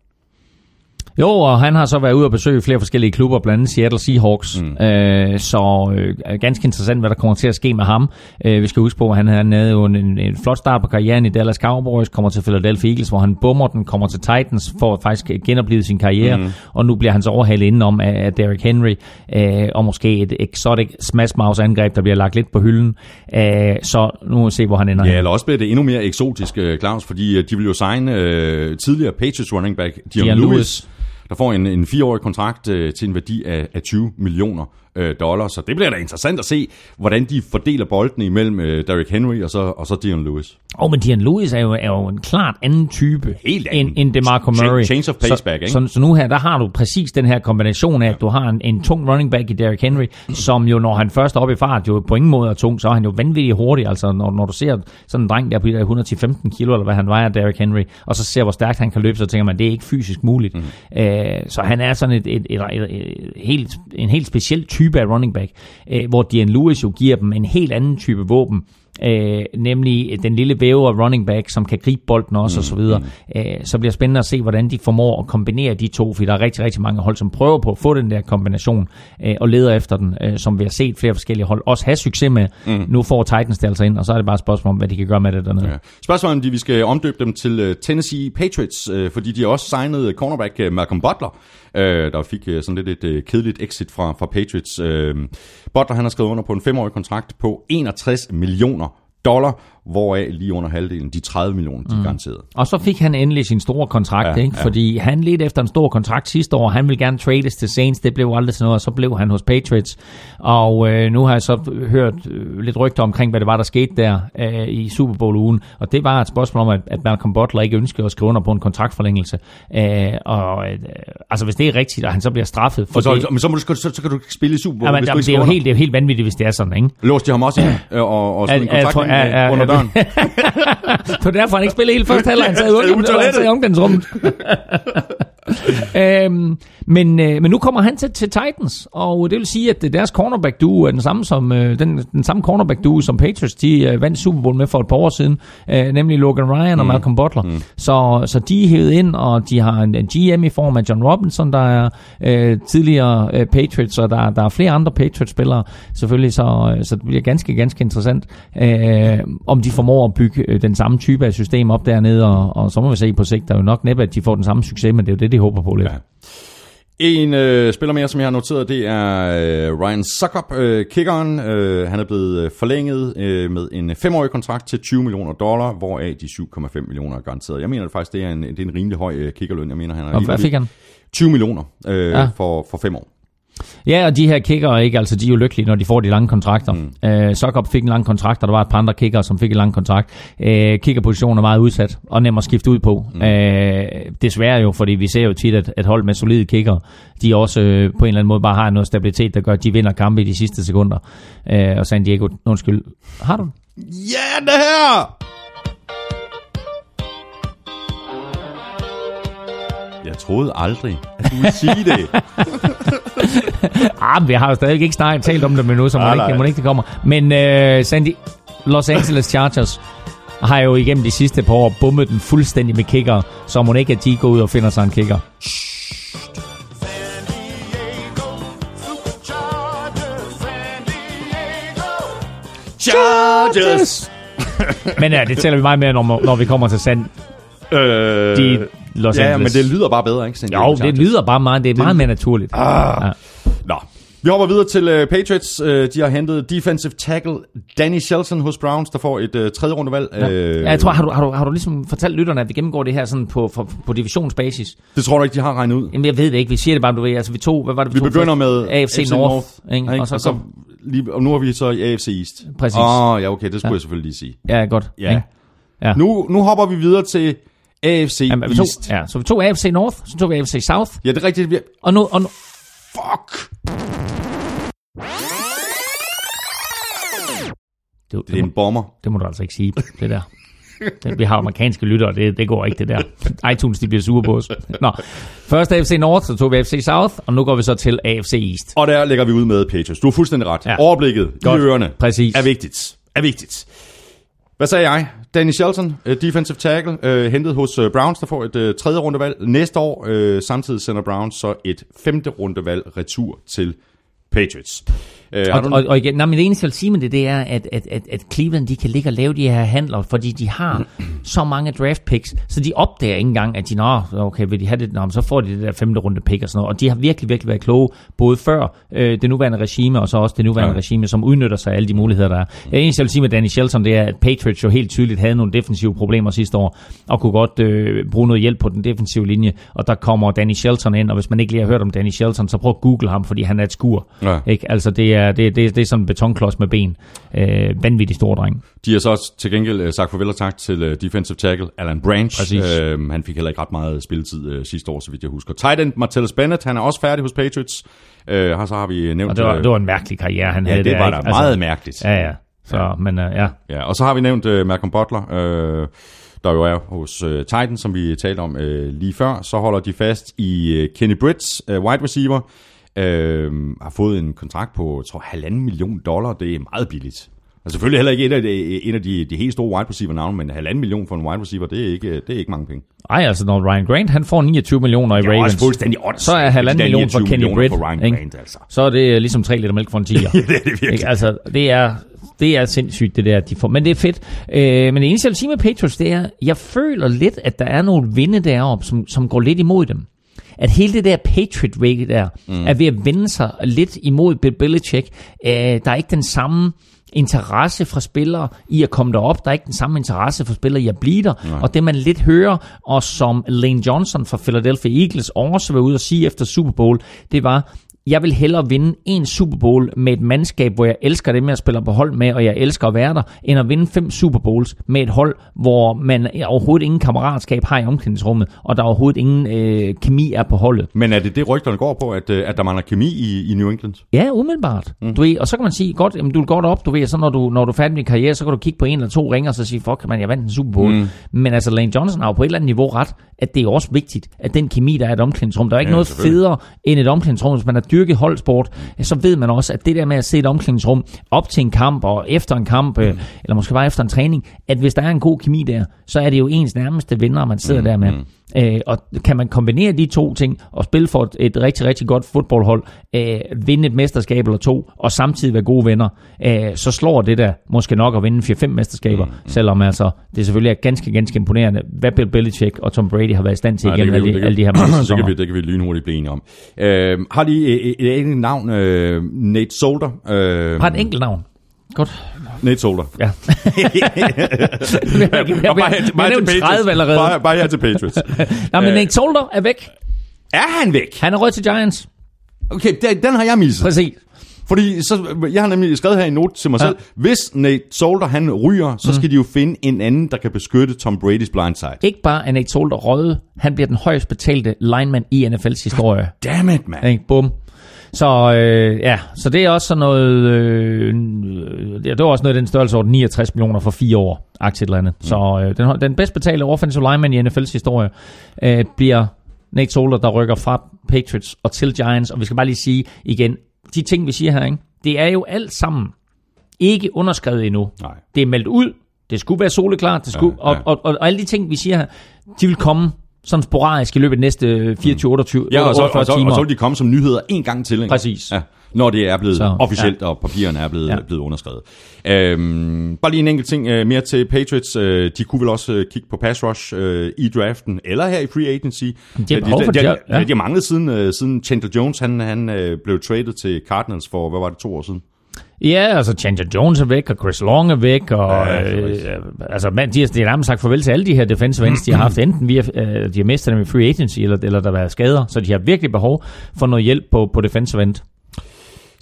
Jo, og han har så været ude og besøge flere forskellige klubber, blandt andet Seattle Seahawks. Mm. Øh, så øh, ganske interessant, hvad der kommer til at ske med ham. Øh, vi skal huske på, at han, havde jo en, en, en flot start på karrieren i Dallas Cowboys, kommer til Philadelphia Eagles, hvor han bummer den, kommer til Titans for at faktisk genopleve sin karriere, mm. og nu bliver han så overhalet indenom af, af Derrick Henry, øh, og måske et exotic smash mouse angreb, der bliver lagt lidt på hylden. Øh, så nu må vi se, hvor han ender. Ja, eller også bliver det endnu mere eksotisk, øh, Claus, fordi øh, de vil jo signe øh, tidligere Patriots running back Dion, Dion Lewis, Lewis der får en, en fireårig kontrakt øh, til en værdi af, af 20 millioner øh, dollars. Så det bliver da interessant at se, hvordan de fordeler boldene imellem øh, Derrick Henry og så, og så Dion Lewis. Og men Dion Lewis er jo, er jo en klart anden type Helt anden. end, end DeMarco Murray. change of pace så, back, ikke? Så, så nu her, der har du præcis den her kombination af, at du har en, en tung running back i Derrick Henry, som jo, når han først er oppe i fart, jo på ingen måde er tung, så er han jo vanvittigt hurtig. Altså, når, når du ser sådan en dreng der på de der 110-15 kilo, eller hvad han vejer, Derrick Henry, og så ser, hvor stærkt han kan løbe, så tænker man, det er ikke fysisk muligt. Mm. Øh, så han er sådan et, et, et, et, et, helt, en helt speciel type af running back, øh, hvor Dion Lewis jo giver dem en helt anden type våben, øh, nemlig den lille væve af running back, som kan gribe bolden også mm, og så videre. Øh, så bliver det spændende at se, hvordan de formår at kombinere de to, fordi der er rigtig, rigtig mange hold, som prøver på at få den der kombination øh, og leder efter den, øh, som vi har set flere forskellige hold også have succes med. Mm. Nu får Titans det altså ind, og så er det bare et spørgsmål om, hvad de kan gøre med det dernede. Ja. Spørgsmålet er, om de, vi skal omdøbe dem til Tennessee Patriots, øh, fordi de har også signet cornerback Malcolm Butler, øh, der fik øh, sådan lidt et øh, kedeligt exit fra, fra Patriots. Øh, Butler han har skrevet under på en femårig kontrakt på 61 millioner dollar, hvoraf lige under halvdelen, de 30 millioner, de er garanteret. Og så fik han endelig sin store kontrakt, Ja, ja, ikke? ja. fordi han ledte efter en stor kontrakt sidste år. Han ville gerne trades til Saints, det blev aldrig sådan noget, og så blev han hos Patriots. Og øh, nu har jeg så hørt øh, lidt rygter omkring, hvad det var, der skete der øh, i Super Bowl-ugen. Og det var et spørgsmål om, at, at Malcolm Butler ikke ønskede at skrive under på en kontraktforlængelse. Øh, og øh, altså, hvis det er rigtigt, og han så bliver straffet for Og så, det... men så, må du, så, så, kan du ikke spille i Super Bowl, Jamen, hvis du jamen, ikke det, er jo helt, det er jo helt vanvittigt, hvis det er sådan, ikke? Låste de ham også ind øh, og, og sådan en Ja, jeg kontrakt ind, ja. døren? <laughs> Så derfor han ikke spillet hele første halvleg. Han sad i Ude <laughs> <laughs> øhm, men, øh, men nu kommer han til, til Titans, og det vil sige, at deres cornerback duo er den samme, som, øh, den, den samme cornerback duo, som Patriots de, øh, vandt Super Bowl med for et par år siden, øh, nemlig Logan Ryan og Malcolm Butler. Mm. Så, så de er hævet ind, og de har en, en GM i form af John Robinson, der er øh, tidligere øh, Patriots, og der, der er flere andre Patriots-spillere selvfølgelig, så, øh, så det bliver ganske, ganske interessant, øh, om de formår at bygge øh, den samme type af system op dernede, og, og så må vi se på sigt, der er jo nok næppe, at de får den samme succes, men det er jo det, de håber på lidt. Ja. En øh, spiller mere, som jeg har noteret, det er øh, Ryan Suckup, øh, kickeren. Øh, han er blevet øh, forlænget øh, med en femårig kontrakt til 20 millioner dollar, hvoraf de 7,5 millioner er garanteret. Jeg mener det faktisk, det er en, det er en rimelig høj øh, kickerløn. Jeg mener, han er Og hvad fik han? 20 millioner øh, ja. for, for fem år. Ja, og de her kicker, ikke, altså, de er jo lykkelige, når de får de lange kontrakter. Mm. Øh, Sokop fik en lang kontrakt, og der var et par andre kicker, som fik en lang kontrakt. Øh, kickerpositionen er meget udsat, og nem at skifte ud på. Mm. Øh, desværre jo, fordi vi ser jo tit, at et hold med solide kicker, de også øh, på en eller anden måde bare har noget stabilitet, der gør, at de vinder kampe i de sidste sekunder. Øh, og San Diego, undskyld, har du? Ja, det her! Jeg troede aldrig, at du ville sige det. <laughs> <laughs> Ah, men vi har jo stadig ikke snart talt om det med nu, så må, Nej, ikke, må ikke det kommer. Men øh, Sandy, Los Angeles Chargers har jo igennem de sidste par år bummet den fuldstændig med kicker, så må det ikke, at de går ud og finder sig en kicker. Chargers! Men ja, det tæller vi meget mere, når, når vi kommer til San Øh, de Los ja, Angeles. men det lyder bare bedre, ikke? San Jo, det lyder bare meget, det er meget mere naturligt. Ah. Ja. Nå. Vi hopper videre til uh, Patriots. Uh, de har hentet defensive tackle Danny Shelton hos Browns, der får et uh, tredje rundevalg. Ja. Uh, ja, jeg tror, har du, har, du, har du ligesom fortalt lytterne, at vi gennemgår det her sådan på, på, på divisionsbasis? Det tror du ikke, de har regnet ud? Jamen, jeg ved det ikke. Vi siger det bare, du ved. Altså, vi tog, hvad var det, vi, Vi tog begynder først? med AFC, North, ikke? ikke? Og så, og så lige, og nu er vi så i AFC East. Præcis. Åh, oh, ja, okay, det skulle Ja. jeg selvfølgelig lige sige. Ja, godt. Ja. Ikke? Ja. Nu, nu hopper vi videre til AFC Jamen, vi tog, East. ja, så vi tog AFC North, så tog vi AFC South, Ja, det er rigtigt. Vi... og nu, og nu Fuck! Det, Det er en bomber. det må du altså ikke sige, det der. Det- Vi har amerikanske lyttere, det, det går ikke det der. iTunes, de bliver sure på os. Nå, først AFC North, så tog vi AFC South, og nu går vi så til AFC East. Og der lægger vi ud med Patriots. Du har fuldstændig ret. Ja. Ja. Overblikket Godt. i ørerne Præcis. er vigtigt. Er vigtigt. Hvad sagde jeg? Danny Shelton, øh, defensive tackle, øh, hentet hos øh, Browns, der får et øh, tredje rundevalg næste år. Øh, samtidig sender Browns så et femte rundevalg retur til Patriots. Har Og, du og, og igen, nej, men det eneste, jeg vil sige med det, det er, at, at, at, at Cleveland de kan ligge og lave de her handler, fordi de har <clears throat> så mange draft picks, så de opdager ikke engang, at de, nå, okay, vil de have det, nå, så får de det der femte runde pick og sådan noget. Og de har virkelig, virkelig været kloge, både før øh, det nuværende regime, og så også det nuværende. Ja. regime, som udnytter sig af alle de muligheder, der er. Det eneste, jeg vil sige med Danny Shelton, det er, at Patriots jo helt tydeligt havde nogle defensive problemer sidste år, og kunne godt øh, bruge noget hjælp på den defensive linje, og der kommer Danny Shelton ind, og hvis man ikke lige har hørt om Danny Shelton, så prøv at google ham, fordi han er et skur. Ja. Ikke? Altså, det er, det, det, det er sådan en betonklods med ben. Øh, vanvittig stor dreng. De har så også til gengæld uh, sagt farvel og tak til uh, defensive tackle Alan Branch. Præcis. Uh, han fik heller ikke ret meget spilletid uh, sidste år, så vidt jeg husker. Tight end Martellus Bennett, han er også færdig hos Patriots. Uh, og så har vi nævnt... Og det var, øh, det var en mærkelig karriere, han ja, havde det der. var ikke? da meget mærkeligt. Ja, ja. Så, men uh, ja. Ja, og så har vi nævnt uh, Malcolm Butler, uh, der jo er hos uh, Titan, som vi talte om uh, lige før. Så holder de fast i uh, Kenny Britts, uh, wide receiver. Uh, har fået en kontrakt på, tror, halvanden million dollar. Det er meget billigt. Altså selvfølgelig heller ikke et af de, en af de, de helt store wide receiver navne, men halvanden million for en wide receiver, det er ikke, det er ikke mange penge. Ej, altså når Ryan Grant, han får 29 millioner i Ravens. fuldstændig Så er halvanden million for 29 Kenny Britt. for Ryan? Grant, altså. Så er det ligesom 3 liter mælk for en tiger. <laughs> Ja, det er det virkelig. Altså, det er, det er sindssygt, det der, de får. Men det er fedt. Øh, men det eneste, jeg vil sige med Patriots, det er, jeg føler lidt, at der er nogle vinde deroppe, som, som går lidt imod dem. At hele det der Patriot way der, mm. er ved at vende sig lidt imod Bill Belichick. Øh, der er ikke den samme interesse fra spillere i at komme derop. Der er ikke den samme interesse for spillere i at blive der. Nej. Og det man lidt hører, og som Lane Johnson fra Philadelphia Eagles også var ude at sige efter Super Bowl, det var, jeg vil hellere vinde en Super Bowl med et mandskab, hvor jeg elsker dem, jeg spiller på hold med, og jeg elsker at være der, end at vinde fem Super Bowls med et hold, hvor man overhovedet ingen kammeratskab har i omklædningsrummet, og der overhovedet ingen øh, kemi er på holdet. Men er det det, rygterne går på, at, øh, at der mangler kemi i, i New England? Ja, umiddelbart. Mm. Du ved, og så kan man sige, godt, jamen, du vil godt op, du ved, så når du, når du er færdig med din karriere, så kan du kigge på en eller to ringer, og så sige, fuck, man, jeg vandt en Super Bowl. Mm. Men altså, Lane Johnson har jo på et eller andet niveau ret, at det er også vigtigt, at den kemi, der er i et omklædningsrum, der er ikke Ja, noget federe end et omklædningsrum, hvis man har dyrket holdsport, så ved man også, at det der med at se et omklædningsrum op til en kamp, og efter en kamp, mm. eller måske bare efter en træning, at hvis der er en god kemi der, så er det jo ens nærmeste venner, man sidder mm. der med. Øh, og kan man kombinere de to ting og spille for et, et rigtig, rigtig godt fodboldhold, øh, vinde et mesterskab eller to, og samtidig være gode venner, øh, så slår det der måske nok at vinde 4-5 mesterskaber, mm. selvom altså, det selvfølgelig er ganske, ganske imponerende, hvad Bill Belichick og Tom Brady har været i stand til Nej, igennem alle, de, alle de her mange <clears throat> det, kan sæsoner. vi, det kan vi lynhurtigt blive enige om. Øh, har de et, et, et navn? Øh, Nate Solder. Øh, Har et enkelt navn. Godt. Nate Solder. Ja. <laughs> <laughs> vi har, vi har, vi har, vi har nævnt 30 allerede. Bare, bare her til Patriots. <laughs> Nej, men Øh, Nate Solder er væk. er han væk? Han er rødt til Giants. Okay, den, den har jeg misset. Præcis. Fordi så, jeg har nemlig skrevet her i en note til mig Ja. selv. Hvis Nate Solder han ryger, så skal de jo finde en anden, der kan beskytte Tom Brady's blindside. Ikke bare er Nate Solder røde, han bliver den højst betalte lineman i NFL's historie. Damn it, man. Bum. Så øh, ja, så det er også sådan noget, øh, ja, det var også noget i den størrelsesorden, 69 millioner for fire år, aktiet eller andet. Mm. Så øh, den, den bedst betalte offensive lineman i NFL's historie øh, bliver Nate Solder, der rykker fra Patriots og til Giants. Og vi skal bare lige sige igen, de ting vi siger her, ikke? det er jo alt sammen ikke underskrevet endnu. Nej. Det er meldt ud, det skulle være soleklart, det skulle, Ja, ja. Og, og, og, og alle de ting vi siger her, de vil komme sådan sporadisk i løbet af de næste 24-28 Ja, og så, 48 og, så, timer. og så vil de komme som nyheder en gang til. Ikke? Præcis. Ja, når det er blevet Så, officielt, ja. og papirerne er blevet, Ja. blevet underskrevet. Øhm, bare lige en enkelt ting øh, mere til Patriots. Øh, de kunne vel også øh, kigge på pass rush øh, i draften, eller her i free agency. De har for de, de, ja. de, de har manglet siden, øh, siden Chandler Jones han, han øh, blev traded til Cardinals for, hvad var det, to år siden? Ja, altså Chandler Jones er væk, og Chris Long er væk, og Ja, øh, altså, man, de, har, de har nærmest sagt farvel til alle de her defensive ends, de har haft, enten via, øh, de har mistet dem i free agency, eller, eller der har været skader, så de har virkelig behov for noget hjælp på, på defensive end.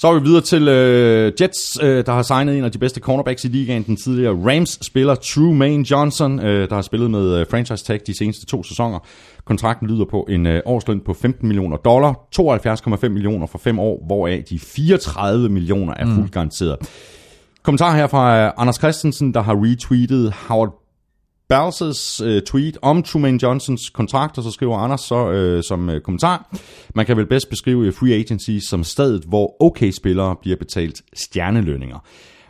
Så er vi videre til øh, Jets, øh, der har signet en af de bedste cornerbacks i ligaen, den tidligere Rams-spiller Trumaine Johnson, øh, der har spillet med øh, franchise tag de seneste to sæsoner. Kontrakten lyder på en øh, årsløn på 15 millioner dollar, 72,5 millioner for fem år, hvoraf de 34 millioner er fuldt garanteret. Kommentar her fra øh, Anders Christensen, der har retweetet Howard Balses øh, tweet om Truman Johnsons kontrakt, og så skriver Anders så øh, som øh, kommentar, man kan vel bedst beskrive øh, free agency som stedet, hvor okay-spillere bliver betalt stjernelønninger.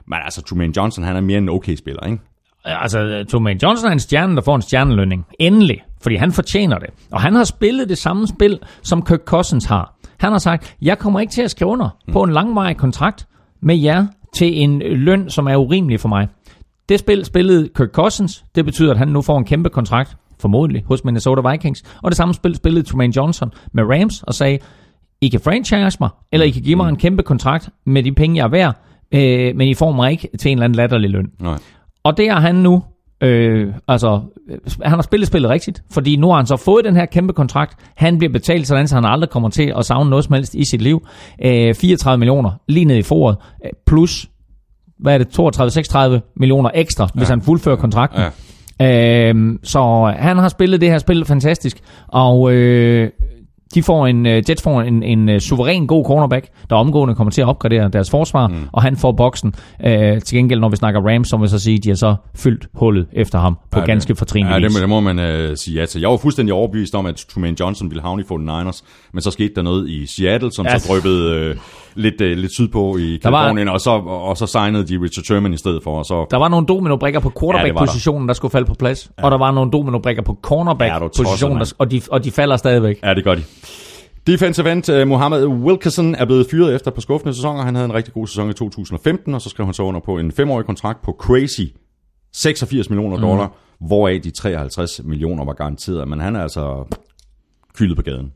Men altså, Truman Johnson, han er mere en okay-spiller, ikke? Altså, Truman Johnson er en stjerne, der får en stjernelønning. Endelig. Fordi han fortjener det. Og han har spillet det samme spil, som Kirk Cousins har. Han har sagt, jeg kommer ikke til at skrive under på en langvarig kontrakt med jer til en løn, som er urimelig for mig. Det spil spillede Kirk Cousins. Det betyder, at han nu får en kæmpe kontrakt, formodentlig, hos Minnesota Vikings. Og det samme spil spillede Truman Johnson med Rams og sagde, I kan franchise mig, eller I kan give mig en kæmpe kontrakt med de penge, jeg er værd, øh, men I får mig ikke til en eller anden latterlig løn. Nej. Og det er han nu, øh, altså, øh, han har spillet spillet rigtigt, fordi nu har han så fået den her kæmpe kontrakt. Han bliver betalt sådan, så han aldrig kommer til at savne noget som helst i sit liv. Øh, 34 millioner lige ned i foråret, øh, plus, hvad er det, 32-36 millioner ekstra, ja. hvis han fuldfører kontrakten. Ja. Øhm, så han har spillet det her spil fantastisk, og øh, de får en, øh, Jets får en, en øh, suveræn god cornerback, der omgående kommer til at opgradere deres forsvar, mm. og han får boksen. Øh, til gengæld, når vi snakker Rams, så vil så sige, de har så fyldt hullet efter ham på Ja, ganske det, fortrinlig Ja, det, vis. må- det må man øh, sige ja til. Jeg var fuldstændig overbevist om, at Truman Johnson ville havne i 49ers, men så skete der noget i Seattle, som Ja. så drøbede øh, lidt, øh, lidt sydpå i var- Kalifornien, og, så, og så signede de Richard Sherman i stedet for, og så... Der var nogle dominobrikker på Ja, det var der. quarterback-positionen, der skulle falde på plads, og der var nogle dominobrikker på Ja, er cornerback-positionen, der- og de, og de falder stadigvæk. Ja, det gør de. Defensive end uh, Mohammed Wilkerson er blevet fyret efter på skuffende sæsoner. Han havde en rigtig god sæson i 2015, og så skrev han så under på en femårig kontrakt på crazy 86 millioner Mhm. dollar, hvoraf de 53 millioner var garanteret. Men han er altså kyldet på gaden.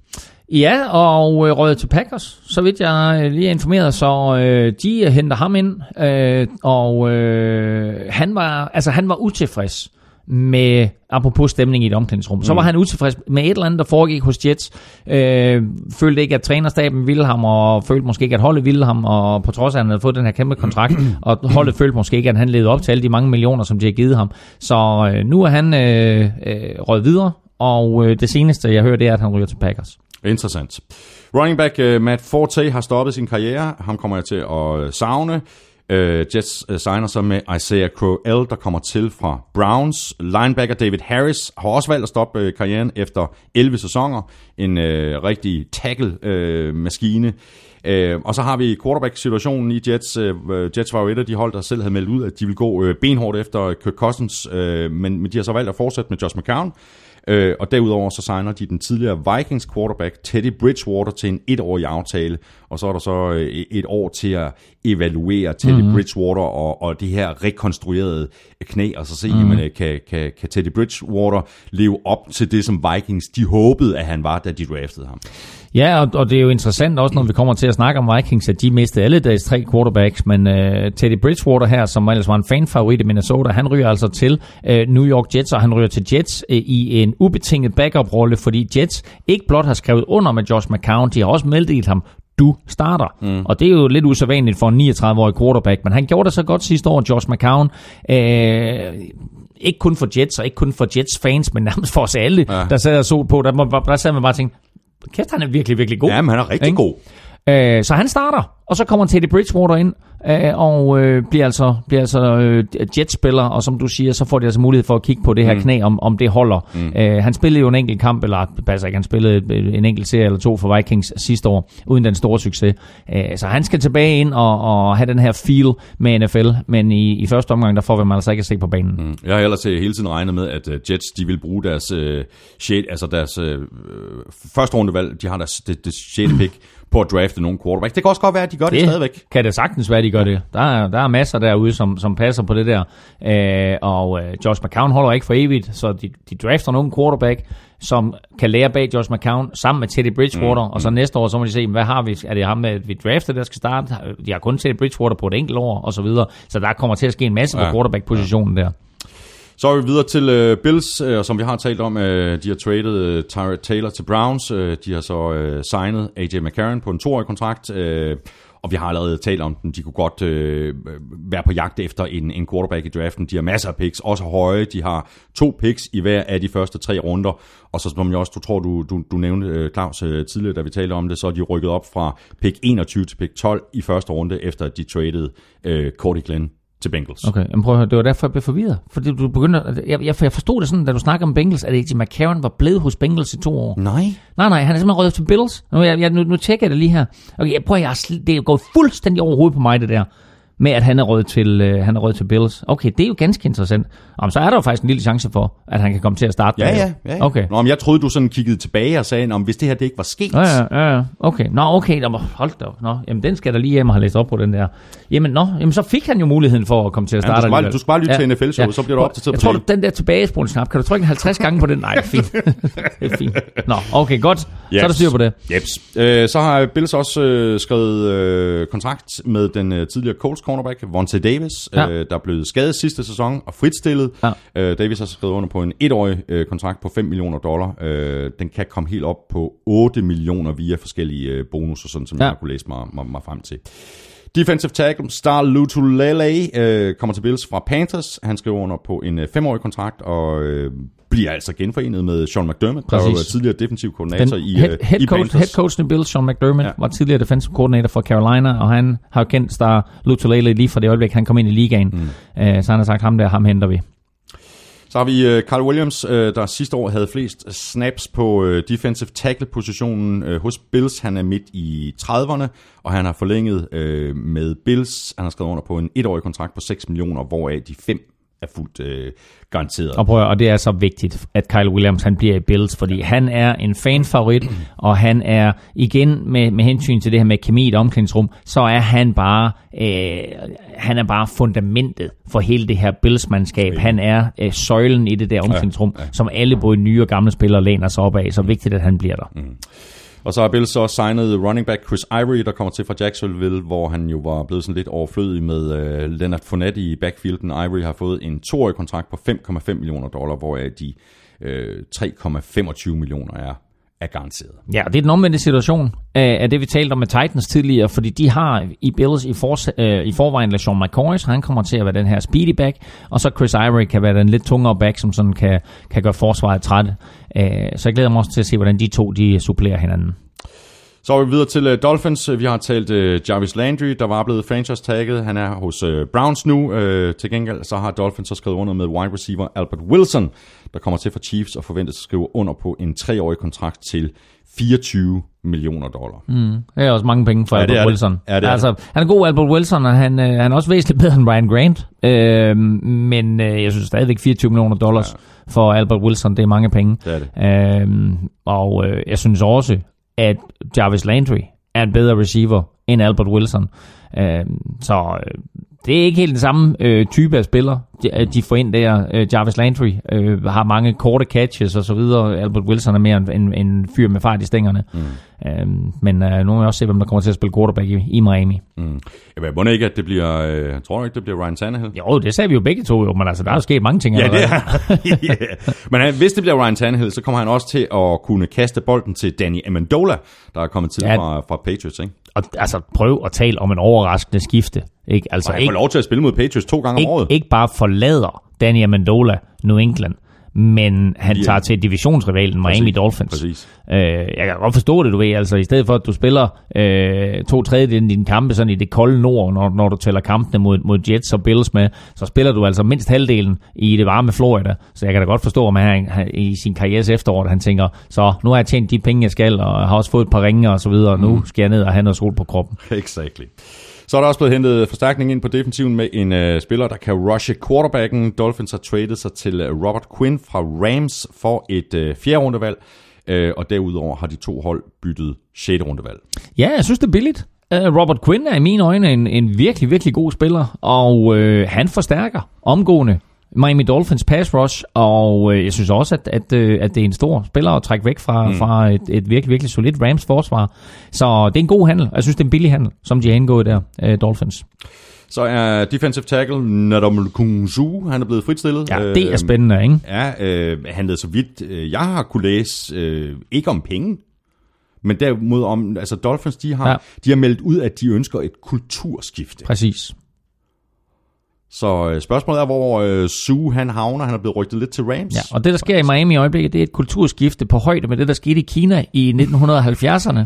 Ja, og øh, røget til Packers, så vidt jeg øh, lige er informeret, så øh, de øh, henter ham ind, øh, og øh, han var altså han var utilfreds med, apropos stemning i et omklædningsrum, mm. så var han utilfreds med et eller andet, der foregik hos Jets. Øh, følte ikke, at trænerstaben ville ham, og følte måske ikke, at holdet ville ham, og på trods af, at han havde fået den her kæmpe kontrakt, <clears throat> og holdet følte måske ikke, at han levede op til alle de mange millioner, som de har givet ham. Så øh, nu er han øh, øh, røget videre, og øh, det seneste, jeg hører, det er, at han ryger til Packers. Interessant. Running back uh, Matt Forte har stoppet sin karriere. Ham kommer jeg til at øh, savne. Uh, Jets uh, signer sig med Isaiah Crowell, der kommer til fra Browns. Linebacker David Harris har også valgt at stoppe uh, karrieren efter 11 sæsoner. En uh, rigtig tackle-maskine. Uh, og så har vi quarterback-situationen i Jets. Uh, Jets var jo et af de hold, der selv havde meldt ud, at de ville gå uh, benhårdt efter Kirk Cousins, uh, men, men de har så valgt at fortsætte med Josh McCown. Øh, og derudover så signer de den tidligere Vikings quarterback Teddy Bridgewater til en etårig aftale, og så er der så øh, et år til at evaluere Teddy mm-hmm. Bridgewater og, og det her rekonstruerede knæ, og så se, mm-hmm. jamen, kan, kan, kan Teddy Bridgewater leve op til det, som Vikings de håbede, at han var, da de draftede ham. Ja, og, og det er jo interessant også, når vi kommer til at snakke om Vikings, at de mistede alle deres tre quarterbacks, men uh, Teddy Bridgewater her, som ellers var en fanfavorit i Minnesota, han ryger altså til uh, New York Jets, og han ryger til Jets uh, i en ubetinget backup-rolle, fordi Jets ikke blot har skrevet under med Josh McCown, de har også meldt ham, du starter. Mm. Og det er jo lidt usædvanligt for en 39-årig quarterback, men han gjorde det så godt sidste år, Josh McCown. Øh, ikke kun for Jets, og ikke kun for Jets fans, men nærmest for os alle, ja. der sad og så på. Der, der sad man bare og tænkte, kæft, han er virkelig, virkelig god. Ja, men han er rigtig Ikke? god. Øh, så han starter, og så kommer Teddy Bridgewater ind, øh, og øh, bliver altså, bliver altså øh, Jets-spiller, og som du siger, så får de altså mulighed for at kigge på det her mm. knæ, om, om det holder. Mm. Øh, han spillede jo en enkelt kamp, eller passer ikke, han spillede øh, en enkelt serie eller to for Vikings sidste år, uden den store succes. Øh, så han skal tilbage ind og, og have den her feel med NFL, men i, i første omgang, der får vi ham altså ikke at se på banen. Mm. Jeg har ellers øh, hele tiden regnet med, at øh, Jets de vil bruge deres, øh, shade, altså deres øh, første rundevalg, de har deres det, det shade pick på at drafte nogle quarterback. Det kan også godt være, at de gør det, det stadigvæk. kan det sagtens være, at de gør det. Der er, der er masser derude, som, som passer på det der. Øh, og øh, Josh McCown holder ikke for evigt, så de, de drafter nogle quarterback, som kan lære bag Josh McCown sammen med Teddy Bridgewater, mm, og så næste år, så må de se, hvad har vi? Er det ham, med, vi drafter, der skal starte? De har kun Teddy Bridgewater på et enkelt år, og så videre. Så der kommer til at ske en masse på Ja, quarterback-positionen der. Så er vi videre til øh, Bills, øh, som vi har talt om. Øh, de har traded øh, Tyra Taylor til Browns. Øh, de har så øh, signet AJ McCarron på en toårig kontrakt. Øh, og vi har allerede talt om den. De kunne godt øh, være på jagt efter en, en quarterback i draften. De har masser af picks, også høje. De har to picks i hver af de første tre runder. Og så som jeg også, du tror, du, du, du nævnte, øh, Claus, øh, tidligere, da vi talte om det, så er de rykket op fra pick 21 til pick 12 i første runde, efter at de traded øh, Cordy Glenn til Bengals. Okay, men prøv at høre, det var derfor, jeg blev forvirret. Fordi du begynder, jeg, jeg, jeg forstod det sådan, da du snakker om Bengals, at AJ McCarron var blevet hos Bengals i to år. Nej. Nej, nej, han er simpelthen røget til Bills. Nu, jeg, jeg, nu, nu tjekker jeg det lige her. Okay, jeg prøver, jeg, det er gået fuldstændig over hovedet på mig, det der. Med at han er røget til, øh, han er røget til Bills. Okay, det er jo ganske interessant. Om så er der jo faktisk en lille chance for, at han kan komme til at starte. Ja, med- ja, ja. ja. Okay. Nå, men jeg troede, du sådan kiggede tilbage og sagde, om hvis det her det ikke var sket. Ja, ja, ja, ja. Okay. Nå, okay. Nå, hold da op. Nå, jamen, den skal da lige hjem og have læst op på, den der. Jamen, nå, jamen, så fik han jo muligheden for at komme til at Ja, starte. du skal bare- du skal bare lytte til NFL-showet, så bliver du Prøv- opdateret Jeg tror, du, den der tilbagespolsknap, kan du trykke en 50 gange på den? Nej, er <laughs> fint. det er fint. Nå, okay, godt. Så er der styr på det. Jeps. Øh, så har Bills også øh, skrevet øh, kontrakt med den øh, tidligere Colts cornerback, Vontae Davis, Ja. øh, der er blevet skadet sidste sæson og fritstillet. Ja. Øh, Davis har skrevet under på en etårig øh, kontrakt på 5 millioner dollar. Øh, den kan komme helt op på 8 millioner via forskellige øh, bonusser, sådan som Ja. jeg har kunne læse mig, mig, mig frem til. Defensive tackle Star Lutulele øh, kommer til Bills fra Panthers. Han skriver under på en øh, femårig kontrakt og øh, bliver altså genforenet med Sean McDermott, der Præcis. var tidligere defensiv koordinator Den i, head, øh, head, i coach, head coach i Bills, Sean McDermott, Ja. var tidligere defensive coordinator for Carolina, og han har jo kendt Star Lutulele lige fra det øjeblik, han kom ind i ligaen. Mm. Uh, så han har sagt, ham der, ham henter vi. Så har vi uh, Carl Williams, uh, der sidste år havde flest snaps på uh, defensive tackle-positionen hos Bills. Han er midt i 30'erne, og han har forlænget med Bills. Han har skrevet under på en etårig kontrakt på 6 millioner, hvoraf de fem er fuldt uh, garanteret. Og, prøv, og det er så vigtigt, at Kyle Williams han bliver i Bills, fordi han er en fanfavorit, <clears throat> og han er igen med, med hensyn til det her med kemi i et omklædningsrum, så er han bare øh, han er bare fundamentet for hele det her Bills-mandskab. Han er øh, søjlen i det der omklædningsrum, ja, ja. som alle både nye og gamle spillere læner sig op af. Så vigtigt, at han bliver der. Mm. Og så har Bills så også signet running back Chris Ivory, der kommer til fra Jacksonville, hvor han jo var blevet sådan lidt overflødig med øh, Leonard Fournette i backfielden. Ivory har fået en toårig kontrakt på 5,5 millioner dollar, hvoraf de øh, 3,25 millioner er, er garanteret. Ja, og det er den omvendte situation af, det, vi talte om med Titans tidligere, fordi de har i Bills i, for, øh, i forvejen LaShawn McCoy, så han kommer til at være den her speedy back, og så Chris Ivory kan være den lidt tungere back, som sådan kan, kan gøre forsvaret træt. Øh, så jeg glæder mig også til at se, hvordan de to de supplerer hinanden. Så er vi videre til uh, Dolphins. Vi har talt uh, Jarvis Landry, der var blevet franchise-tagget. Han er hos uh, Browns nu. Uh, til gengæld så har Dolphins så skrevet under med wide receiver Albert Wilson, der kommer til fra Chiefs og forventes at skrive under på en treårig kontrakt til 24 millioner dollar. Mm. Det er også mange penge for Ja, ja, det Albert er det. Wilson. Ja, det er altså, han er god, Albert Wilson, og han, øh, han er også væsentligt bedre end Ryan Grant. Øh, men øh, jeg synes stadigvæk 24 millioner dollars ja. for Albert Wilson, det er mange penge. Det er det. Øh, og øh, jeg synes også, at Jarvis Landry er en bedre receiver end Albert Wilson. Øhm, øh, så det er ikke helt den samme øh, type af spiller, de, de får ind der. Øh, Jarvis Landry øh, har mange korte catches og så videre. Albert Wilson er mere en, en, en fyr med fart i stængerne. Mm. Øh, men øh, nu må vi også se, hvem der kommer til at spille quarterback i, i Miami. Mm. Jeg må ikke, at det bliver... Øh, tror du ikke, det bliver Ryan Tannehill? Jo, det sagde vi jo begge to, jo, men altså, der er jo sket mange ting. Ja, det er. <laughs> yeah. Men han, hvis det bliver Ryan Tannehill, så kommer han også til at kunne kaste bolden til Danny Amendola, der er kommet til Ja. fra, fra Patriots. Ikke? Og altså, prøv at tale om en overraskende skifte. Ikke? Altså, Og han ikke, får lov til at spille mod Patriots to gange om året. ikke, ikke bare forlader Danny Amendola New England, men han Ja. tager til divisionsrivalen Miami Præcis, Dolphins. præcis. Øh, jeg kan godt forstå det, du ved. Altså, i stedet for, at du spiller øh, to tredjedele af dine kampe sådan i det kolde nord, når, når du tæller kampene mod, mod Jets og Bills med, så spiller du altså mindst halvdelen i det varme Florida. Så jeg kan da godt forstå, at han, han i sin karrieres efterår, at han tænker, så nu har jeg tjent de penge, jeg skal, og har også fået et par ringe og så videre, og nu Mm. skal jeg ned og have noget sol på kroppen. <laughs> Exactly. Så er der også blevet hentet forstærkning ind på defensiven med en øh, spiller, der kan rushe quarterbacken. Dolphins har traded sig til øh, Robert Quinn fra Rams for et øh, fjerde rundevalg. Øh, og derudover har de to hold byttet 6. rundevalg. Ja, jeg synes, det er billigt. Øh, Robert Quinn er i mine øjne en, en virkelig, virkelig god spiller, og øh, han forstærker omgående Miami Dolphins pass rush, og uh, jeg synes også, at, at, uh, at det er en stor spiller at trække væk fra, mm. fra et, et virkelig, virkelig solidt Rams forsvar. Så det er en god handel, jeg synes, det er en billig handel, som de har indgået der, uh, Dolphins. Så er defensive tackle Nadom Kungzu, han er blevet fritstillet. Ja, det er spændende, ikke? Ja, øh, handlede så vidt, øh, jeg har kunne læse, øh, ikke om penge, men derimod om, altså Dolphins, de har, ja. de har meldt ud, at de ønsker et kulturskifte. Præcis. Så øh, spørgsmålet er, hvor øh, Sue han havner. Han er blevet rygtet lidt til Rams. Ja, og det, der sker i Miami i øjeblikket, det er et kulturskifte på højde med det, der skete i Kina i 1970'erne.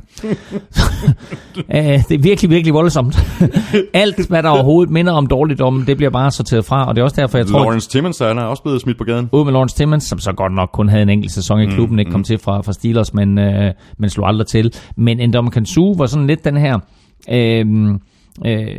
Øh, <laughs> det er virkelig, virkelig voldsomt. <laughs> Alt, hvad der overhovedet minder om dårligdom, det bliver bare sorteret fra, og det er også derfor, jeg tror, Lawrence Timmons han er også blevet smidt på gaden. ud med Lawrence Timmons, som så godt nok kun havde en enkelt sæson i klubben, mm, ikke kom til fra, fra Steelers, men, øh, men slog aldrig til. Men Ndamukong Suh var sådan lidt den her... Øh, øh,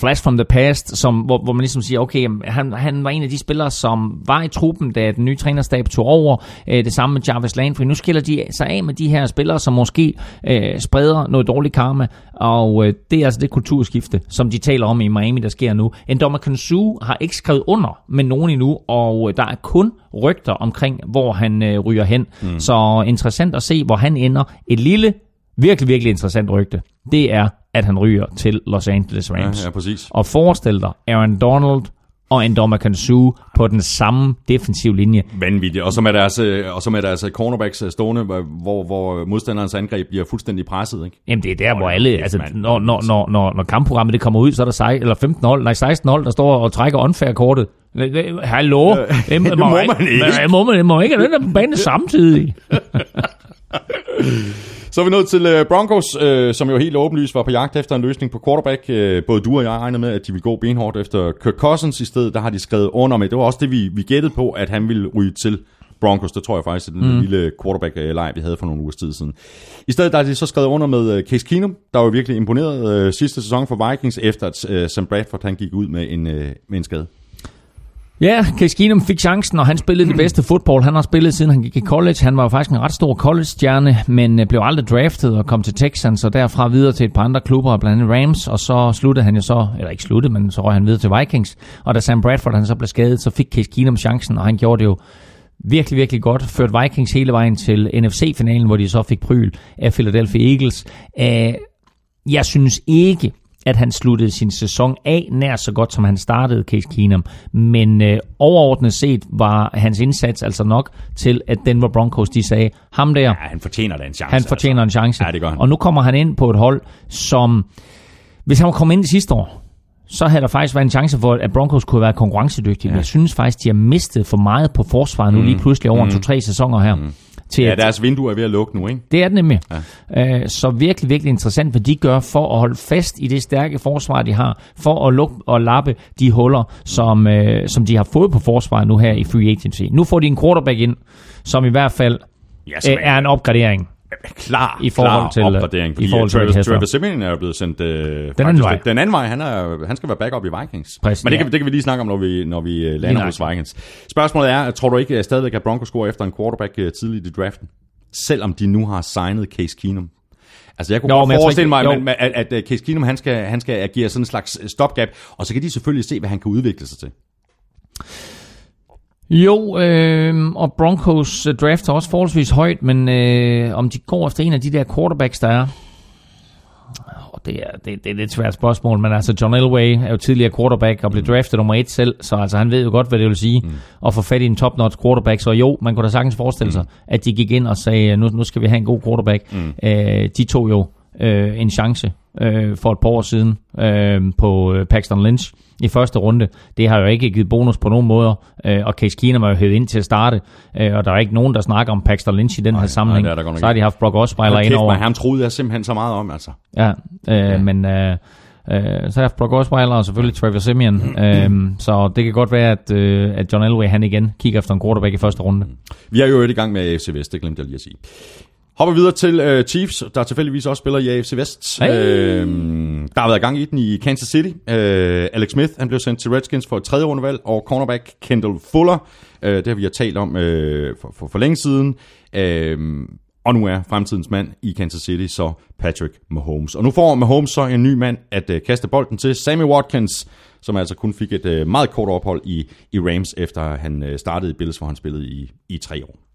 flash from the past, som, hvor, hvor man ligesom siger, okay, han, han var en af de spillere, som var i truppen, da den nye trænerstab tog over. Øh, det samme med Jarvis Landry. Nu skiller de sig af med de her spillere, som måske øh, spreder noget dårlig karma, og øh, det er altså det kulturskifte, som de taler om i Miami, der sker nu. Ndamukong Suh har ikke skrevet under med nogen endnu, og øh, der er kun rygter omkring, hvor han øh, ryger hen. Mm. Så interessant at se, hvor han ender. Et lille, virkelig, virkelig interessant rygte, det er, at han ryger til Los Angeles Ja, Rams. ja, præcis. Og forestil dig Aaron Donald og Ndamukong Suh på den samme defensiv linje. Vanvittigt. Og så med deres, øh, og så med deres øh, cornerbacks øh, stående, hvor, hvor, modstanderens angreb bliver fuldstændig presset. Ikke? Jamen det er der, hvor alle, altså når, når, når, når, når kampprogrammet det kommer ud, så er der sej, eller 15 hold, nej 16 hold, der står og trækker unfair-kortet. Hallo? Det, må man ikke. Det må man, ikke den der på banen samtidig. <laughs> <laughs> Så er vi nået til øh, Broncos, øh, som jo helt åbenlyst var på jagt efter en løsning på quarterback. Øh, både du og jeg regnede med, at de ville gå benhårdt efter Kirk Cousins i stedet. Der har de skrevet under med. Det var også det, vi, vi gættede på, at han ville ryge til Broncos. Det tror jeg faktisk, at den mm. lille quarterback-leg, vi havde for nogle uger tid siden. I stedet der har de så skrevet under med øh, Case Keenum, der var virkelig imponeret øh, sidste sæson for Vikings, efter at øh, Sam Bradford han gik ud med en, øh, med en skade. Ja, Case Keenum fik chancen, og han spillede det bedste fodbold, han har spillet siden han gik i college. Han var jo faktisk en ret stor college-stjerne, men øh, blev aldrig draftet og kom til Texans, og derfra videre til et par andre klubber, blandt andet Rams, og så sluttede han jo så, eller ikke sluttede, men så røg han videre til Vikings. Og da Sam Bradford han så blev skadet, så fik Case Keenum chancen, og han gjorde det jo virkelig, virkelig godt. Førte Vikings hele vejen til NFC-finalen, hvor de så fik pryl af Philadelphia Eagles. Jeg synes ikke, at han sluttede sin sæson af nær så godt, som han startede Case Keenum. Men øh, overordnet set var hans indsats altså nok til, at Denver Broncos de sagde, ham der, Ja, han fortjener da en chance. han fortjener en chance. Ja, det gør han. Og nu kommer han ind på et hold, som, hvis han var kommet ind i sidste år, så havde der faktisk været en chance for, at Broncos kunne være konkurrencedygtige. Ja. Men jeg synes faktisk, de har mistet for meget på forsvaret nu lige pludselig over mm. to-tre sæsoner her. Mm. Til Ja, at, deres vindue er ved at lukke nu, ikke? det er det nemlig. Ja. Øh, så virkelig, virkelig interessant, hvad de gør for at holde fast i det stærke forsvar, de har, for at lukke og lappe de huller, som, øh, som de har fået på forsvaret nu her i free agency. Nu får de en quarterback ind, som i hvert fald Ja, øh, er en opgradering. Klar, I forhold klar til, opgradering, i fordi forhold til Travis. Travis Simeon er jo blevet sendt øh, Den anden vej. Den anden vej, han, er, han skal være backup i Vikings. Præcis, Men det kan, ja. vi- det kan vi lige snakke om, når vi, når vi øh, lander hos. Vikings. Spørgsmålet er, tror du ikke at stadigvæk, at Broncos går efter en quarterback øh, tidligt i draften? Selvom de nu har signet Case Keenum. Altså jeg kunne Jo, godt forestille mig, ikke- at, at, at, Case Keenum han skal, han skal agere sådan en slags øh, stopgap, og så kan de selvfølgelig se, hvad han kan udvikle sig til. Jo, øh, og Broncos øh, drafter også forholdsvis højt, men øh, om de går efter en af de der quarterbacks, der er, det er, det, det er et svært spørgsmål, men altså John Elway er jo tidligere quarterback og blev draftet nummer et selv, så altså han ved jo godt, hvad det vil sige mm. at få fat i en top-notch quarterback. Så jo, man kunne da sagtens forestille sig, at de gik ind og sagde, nu, nu skal vi have en god quarterback. Mm. Øh, de tog jo øh, en chance øh, for et par år siden øh, på øh, Paxton Lynch i første runde. Det har jo ikke givet bonus på nogen måder, øh, og Case Keenum er jo hævet ind til at starte, øh, og der er ikke nogen, der snakker om Paxton Lynch i den her sammenhæng. er der så har de haft Brock Osweiler ind over. ham troede jeg simpelthen så meget om, altså. Ja, øh, ja. men øh, øh, så har jeg haft Brock Osweiler og selvfølgelig Trevor Simeon. øh, så det kan godt være, at, øh, at John Elway han igen kigger efter en quarterback i første runde. Vi er jo i gang med AFC Vest, det glemte jeg lige at sige. Hopper videre til uh, Chiefs, der tilfældigvis også spiller i AFC Vest. Hey. Øhm, der har været gang i den i Kansas City. Uh, Alex Smith han blev sendt til Redskins for et tredje rundevalg, og cornerback Kendall Fuller, uh, det har vi jo talt om uh, for, for, for længe siden. Uh, og nu er fremtidens mand i Kansas City så Patrick Mahomes. Og nu får Mahomes så en ny mand at uh, kaste bolden til, Sammy Watkins, som altså kun fik et uh, meget kort ophold i, i Rams, efter han uh, startede i Bills, hvor han spillede i, i tre år.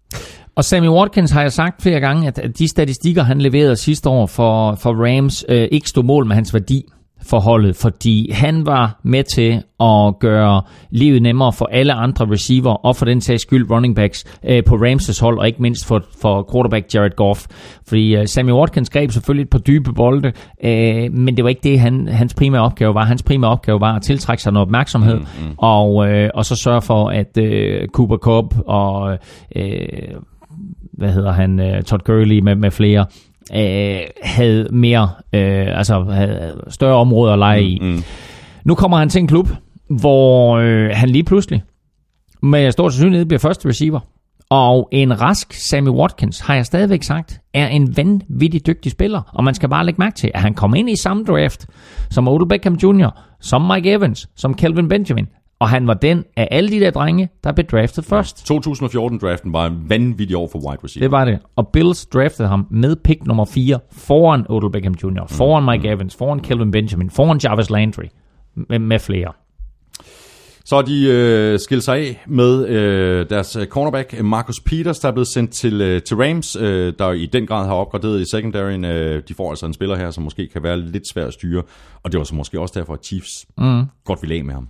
Og Sammy Watkins har jeg sagt flere gange, at de statistikker, han leverede sidste år for, for Rams, øh, ikke stod mål med hans værdi for holdet, fordi han var med til at gøre livet nemmere for alle andre receiver, og for den sags skyld running backs øh, på Ramses hold, og ikke mindst for, for quarterback Jared Goff. Fordi øh, Sammy Watkins greb selvfølgelig et par dybe bolde, øh, men det var ikke det, han, hans primære opgave var. Hans primære opgave var at tiltrække sig noget opmærksomhed, mm, mm. Og, øh, og så sørge for, at øh, Cooper Cup og øh, hvad hedder han, uh, Todd Gurley med, med flere, uh, havde mere, uh, altså havde større områder at lege i. Mm. Nu kommer han til en klub, hvor uh, han lige pludselig med stor sandsynlighed bliver første receiver. Og en rask Sammy Watkins, har jeg stadigvæk sagt, er en vanvittig dygtig spiller. Og man skal bare lægge mærke til, at han kom ind i samme draft som Odell Beckham Jr., som Mike Evans, som Kelvin Benjamin. Og han var den af alle de der drenge, der blev draftet først. 2014-draften var en vanvittig år for wide receiver. Det var det. Og Bills draftede ham med pick nummer 4 foran Odell Beckham Jr., foran Mike Evans, foran Kelvin Benjamin, foran Jarvis Landry med, med flere. Så de øh, skilt sig af med øh, deres cornerback Marcus Peters, der er blevet sendt til, øh, til Rams, øh, der i den grad har opgraderet i secondaryen. Øh, de får altså en spiller her, som måske kan være lidt svær at styre, og det var så måske også derfor, at Chiefs mm. godt ville af med ham.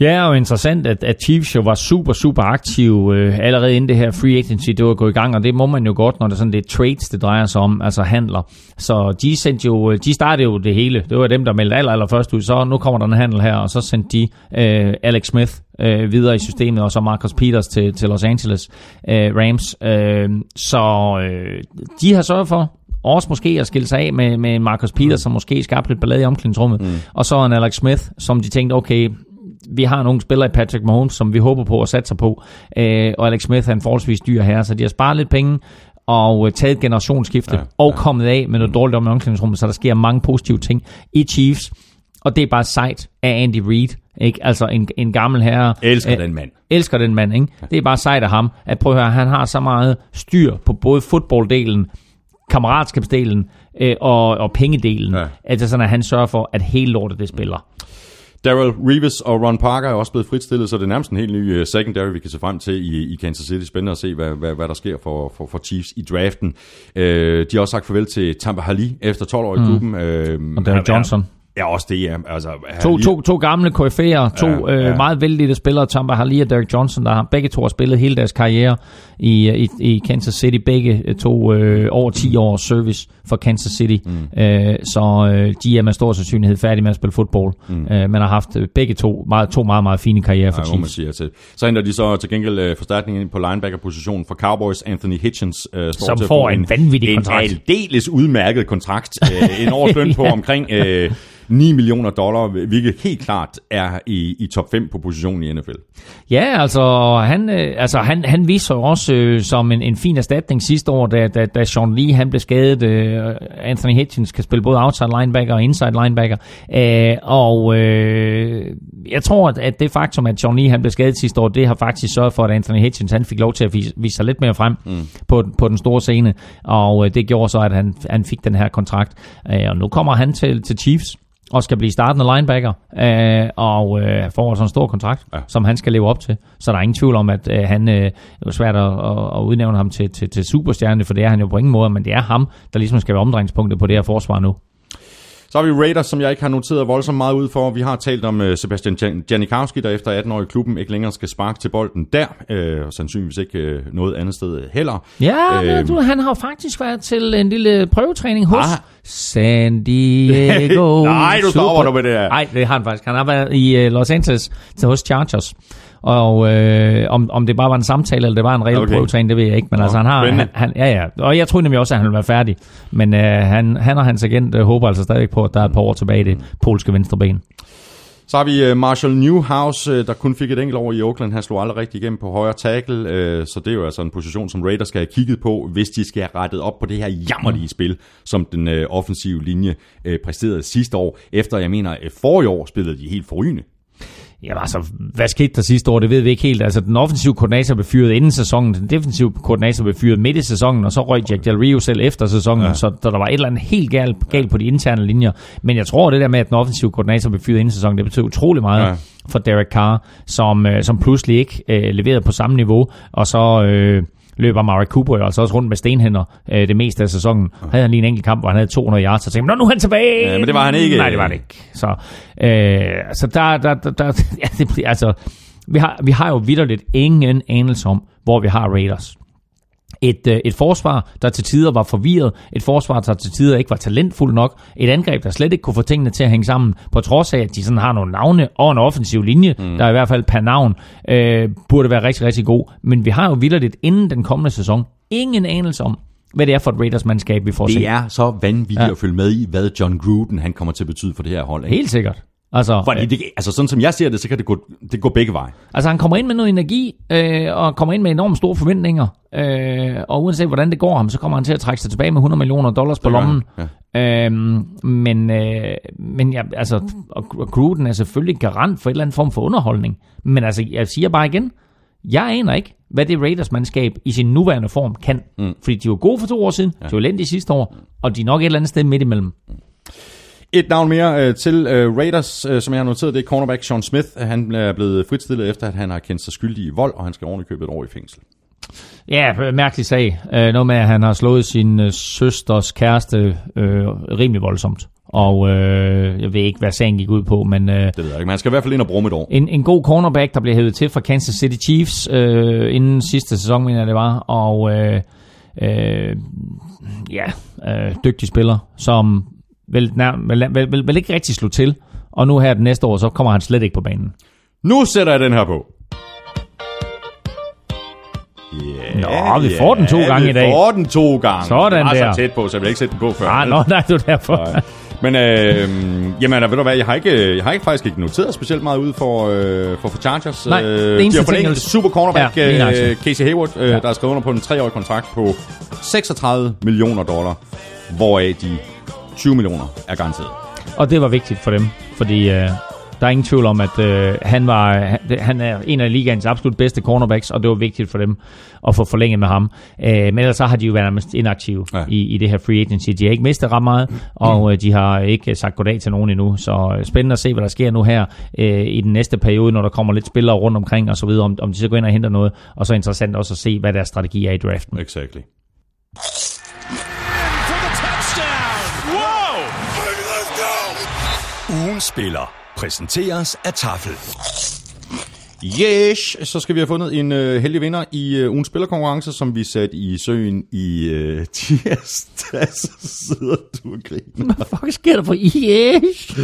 Ja, og interessant, at, at Chiefs jo var super, super aktiv øh, allerede inden det her free agency, det var gået i gang, og det må man jo godt, når det er sådan lidt trades, det drejer sig om, altså handler. Så de sendte jo, de startede jo det hele. Det var dem, der meldte aller, aller først ud. Så nu kommer der en handel her, og så sendte de øh, Alex Smith øh, videre i systemet, og så Marcus Peters til, til Los Angeles øh, Rams. Øh, så øh, de har sørget for, også måske at skille sig af med, med Marcus Peters, mm. som måske skabte lidt ballade i omklædningsrummet. Mm. Og så en Alex Smith, som de tænkte, okay, vi har nogle spillere i Patrick Mahomes, som vi håber på at satse på, øh, og Alex Smith er en forholdsvis dyr her, så de har sparet lidt penge, og øh, taget et generationsskifte, ja, og ja. kommet af med noget dårligt om i omklædningsrummet, så der sker mange positive ting i Chiefs, og det er bare sejt af Andy Reid, ikke? Altså en, en gammel herre. Elsker øh, den mand. Elsker den mand, ikke? Det er bare sejt af ham, at prøve at høre, han har så meget styr på både fodbolddelen, kammeratskabsdelen øh, og, og pengedelen, ja. altså sådan, at han sørger for, at hele lortet det spiller. Daryl Reeves og Ron Parker er også blevet fritstillet, så det er nærmest en helt ny uh, secondary, vi kan se frem til i, i Kansas City. Spændende at se, hvad, hvad, hvad der sker for, for, for Chiefs i draften. Uh, de har også sagt farvel til Tampa Hali efter 12 år i mm. klubben. Uh, og Daryl Johnson. Ja, også det, ja. Altså, to, to, to gamle KF'er, to ja, ja. Øh, meget vældige spillere, Tom Harley og Derek Johnson, der har begge to har spillet hele deres karriere i, i, i Kansas City. Begge øh, to øh, over 10 års service for Kansas City. Mm. Øh, så øh, de er med stor sandsynlighed færdige med at spille fodbold. Mm. Øh, men har haft øh, begge to meget, to meget, meget fine karrierer for ja, Chiefs. Man siger til. Så henter de så til gengæld øh, forstærkningen på linebacker-positionen for Cowboys. Anthony Hitchens øh, står Som til får en, en vanvittig kontrakt. En aldeles udmærket kontrakt. <laughs> Øh, en årsløn på omkring... Øh, 9 millioner dollar, hvilket helt klart er i, i top 5 på positionen i NFL. Ja, altså han, øh, altså, han, han viser også øh, som en, en fin erstatning sidste år, da, da, da Sean Lee han blev skadet. Øh, Anthony Hitchens kan spille både outside linebacker og inside linebacker. Øh, og øh, jeg tror, at, at det faktum, at Lee han blev skadet sidste år, det har faktisk sørget for, at Anthony Hitchens han fik lov til at vise, vise sig lidt mere frem mm. på, på den store scene. Og øh, det gjorde så, at han, han fik den her kontrakt. Øh, og nu kommer han til, til Chiefs og skal blive startende linebacker, øh, og øh, får altså en stor kontrakt, ja. som han skal leve op til. Så der er ingen tvivl om, at øh, han, øh, er svært at, at udnævne ham til, til, til superstjerne, for det er han jo på ingen måde, men det er ham, der ligesom skal være omdrejningspunktet på det her forsvar nu. Så har vi Raiders, som jeg ikke har noteret voldsomt meget ud for. Vi har talt om uh, Sebastian Janikowski, der efter 18 år i klubben ikke længere skal sparke til bolden der, uh, og sandsynligvis ikke uh, noget andet sted heller. Ja, uh, du, han har faktisk været til en lille prøvetræning hos ah. San Diego. <laughs> Nej, du stopper du med det her. Nej, det har han faktisk. Han har været i uh, Los Angeles til hos Chargers. Og øh, om, om det bare var en samtale, eller det var en reel okay. prøvetræning, det ved jeg ikke. Men Nå, altså, han har... Han, han, ja, ja. Og jeg tror nemlig også, at han vil være færdig. Men øh, han, han og hans agent øh, håber altså stadig på, at der er et par år tilbage i det polske venstreben. Så har vi uh, Marshall Newhouse, uh, der kun fik et enkelt år i Oakland. Han slog aldrig rigtig igennem på højre tackle, uh, så det er jo altså en position, som Raiders skal have kigget på, hvis de skal have rettet op på det her jammerlige mm. spil, som den offensive linje præsterede sidste år. Efter, jeg mener, forrige år spillede de helt forrygende. Jamen altså, hvad skete der sidste år, det ved vi ikke helt. Altså, den offensive koordinator blev fyret inden sæsonen, den defensive koordinator blev fyret midt i sæsonen, og så røg Jack Del Rio selv efter sæsonen, ja. så der, der var et eller andet helt galt, galt på de interne linjer. Men jeg tror, det der med, at den offensive koordinator blev fyret inden sæsonen, det betyder utrolig meget ja. for Derek Carr, som, øh, som pludselig ikke øh, leverede på samme niveau, og så... Øh, løber Marek Cooper jo altså også rundt med stenhænder øh, det meste af sæsonen. Havde han lige en enkelt kamp, hvor han havde 200 yards, så tænkte Nå, nu er han tilbage! Ja, men det var han ikke. Nej, det var han ikke. Så, øh, så der, der, der, der <laughs> ja, det, altså, vi har, vi har jo vidderligt ingen anelse om, hvor vi har Raiders. Et, øh, et forsvar, der til tider var forvirret. Et forsvar, der til tider ikke var talentfuld nok. Et angreb, der slet ikke kunne få tingene til at hænge sammen. På trods af, at de sådan har nogle navne og en offensiv linje, mm. der i hvert fald per navn øh, burde være rigtig, rigtig god. Men vi har jo vidderligt inden den kommende sæson ingen anelse om, hvad det er for et Raiders-mandskab, vi får set. Det er så vanvittigt ja. at følge med i, hvad John Gruden han kommer til at betyde for det her hold. Ikke? Helt sikkert. Altså, Fordi det, altså sådan som jeg ser det, så kan det gå, det gå begge veje. Altså han kommer ind med noget energi, øh, og kommer ind med enormt store forventninger, øh, og uanset hvordan det går ham, så kommer han til at trække sig tilbage med 100 millioner dollars på lommen. han, Øhm, men øh, men ja, altså, og Gruden er selvfølgelig garant for et eller andet form for underholdning. Men altså, jeg siger bare igen, jeg aner ikke, hvad det Raiders-mandskab i sin nuværende form kan. Mm. Fordi de var gode for to år siden, ja. de var elendige sidste år, og de er nok et eller andet sted midt imellem. Et navn mere øh, til øh, Raiders, øh, som jeg har noteret, det er cornerback Sean Smith. Han er blevet fritstillet efter, at han har kendt sig skyldig i vold, og han skal ordentligt købe et år i fængsel. Ja, mærkelig sag. Øh, noget med, at han har slået sin øh, søsters kæreste øh, rimelig voldsomt. Og øh, jeg ved ikke, hvad sagen gik ud på, men øh, Det ved jeg ikke, men han skal i hvert fald ind og bruge et år. en, en god cornerback, der blev hævet til fra Kansas City Chiefs øh, inden sidste sæson, mener jeg det var. Og øh, øh, ja, øh, dygtig spiller, som vel, nær, vel, vel, vel, vel ikke rigtig slog til. Og nu her det næste år, så kommer han slet ikke på banen. Nu sætter jeg den her på. Yeah, Nå, vi får den to gange vi i dag. får den to gange. Sådan jeg var der. så tæt på, så jeg vil ikke sætte den på før. Ah, nå, nej, det er derfor. Nej. Men øh, jamen, ved du hvad, jeg har ikke, jeg har ikke faktisk ikke noteret specielt meget ud for, øh, for, for Chargers. Nej, øh, det de eneste har ting, en jeg- super cornerback, Ja, øh, Casey Hayward, øh, Ja. der er skrevet under på en treårig kontrakt på 36 millioner dollar, hvoraf de 20 millioner er garanteret. Og det var vigtigt for dem, fordi øh, der er ingen tvivl om, at øh, han, var, han, er en af ligaens absolut bedste cornerbacks, og det var vigtigt for dem at få forlænget med ham. Øh, men ellers så har de jo været nærmest inaktive ja. I, i det her free agency. De har ikke mistet ret meget, og øh, de har ikke sagt goddag til nogen endnu. Så øh, spændende at se, hvad der sker nu her øh, i den næste periode, når der kommer lidt spillere rundt omkring og så videre, om, om de så går ind og henter noget. Og så interessant også at se, hvad deres strategi er i draften. Exactly. Ugens spiller præsenteres af Tafel. Yes, så skal vi have fundet en øh, heldig vinder i øh, ugens spillerkonkurrence, som vi satte i søen i øh, <laughs> tirsdag. Så sidder du og griner. Hvad fuck sker der for IS? <laughs>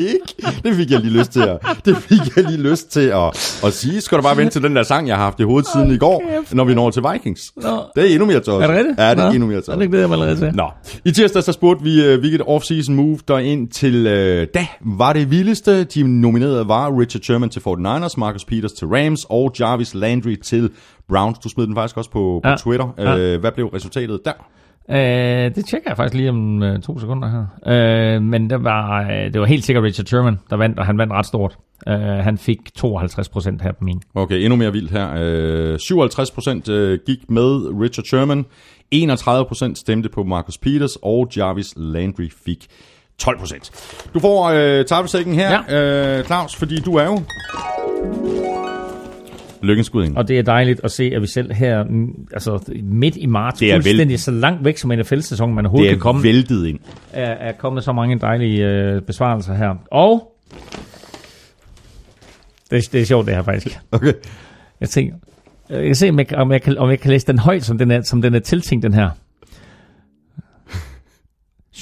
ikke. Det fik jeg lige lyst til at, det fik jeg lige lyst til at, at sige. Skal du bare vente til den der sang, jeg har haft i hovedet siden i går, når vi når til Vikings. Nå. Det er endnu mere tosset. Er det rigtigt? Ja, det er Nå, endnu mere tosset. det glæder jeg mig allerede til. Nå, i tirsdag så spurgte vi, uh, hvilket off-season move der ind til, uh, da var det vildeste. De nominerede var Richard Sherman til 49ers, Marcus Peters til Rams og Jarvis Landry til Browns. Du smed den faktisk også på, på Ja. Twitter. Ja. Uh, hvad blev resultatet der? Øh, det tjekker jeg faktisk lige om øh, to sekunder her. Øh, men det var, øh, det var helt sikkert Richard Sherman, der vandt, og han vandt ret stort. Øh, han fik 52 procent her på min. Okay, endnu mere vildt her. Uh, 57 procent uh, gik med Richard Sherman. 31 procent stemte på Marcus Peters, og Jarvis Landry fik 12 procent. Du får uh, tabelsækken her, ja. uh, Claus, fordi du er jo... Lykkens gud Og det er dejligt at se, at vi selv her, mm, altså midt i marts, Det er fuldstændig så langt væk som NFL-sæsonen, man overhovedet Det kan komme, er væltet ind. er, er kommet så mange dejlige øh, besvarelser her. Og det, det er sjovt det her faktisk. <laughs> Okay. Jeg tænker, jeg kan se, om jeg, om jeg, kan, om jeg kan læse den højt, som den er, som den er tiltænkt, den her.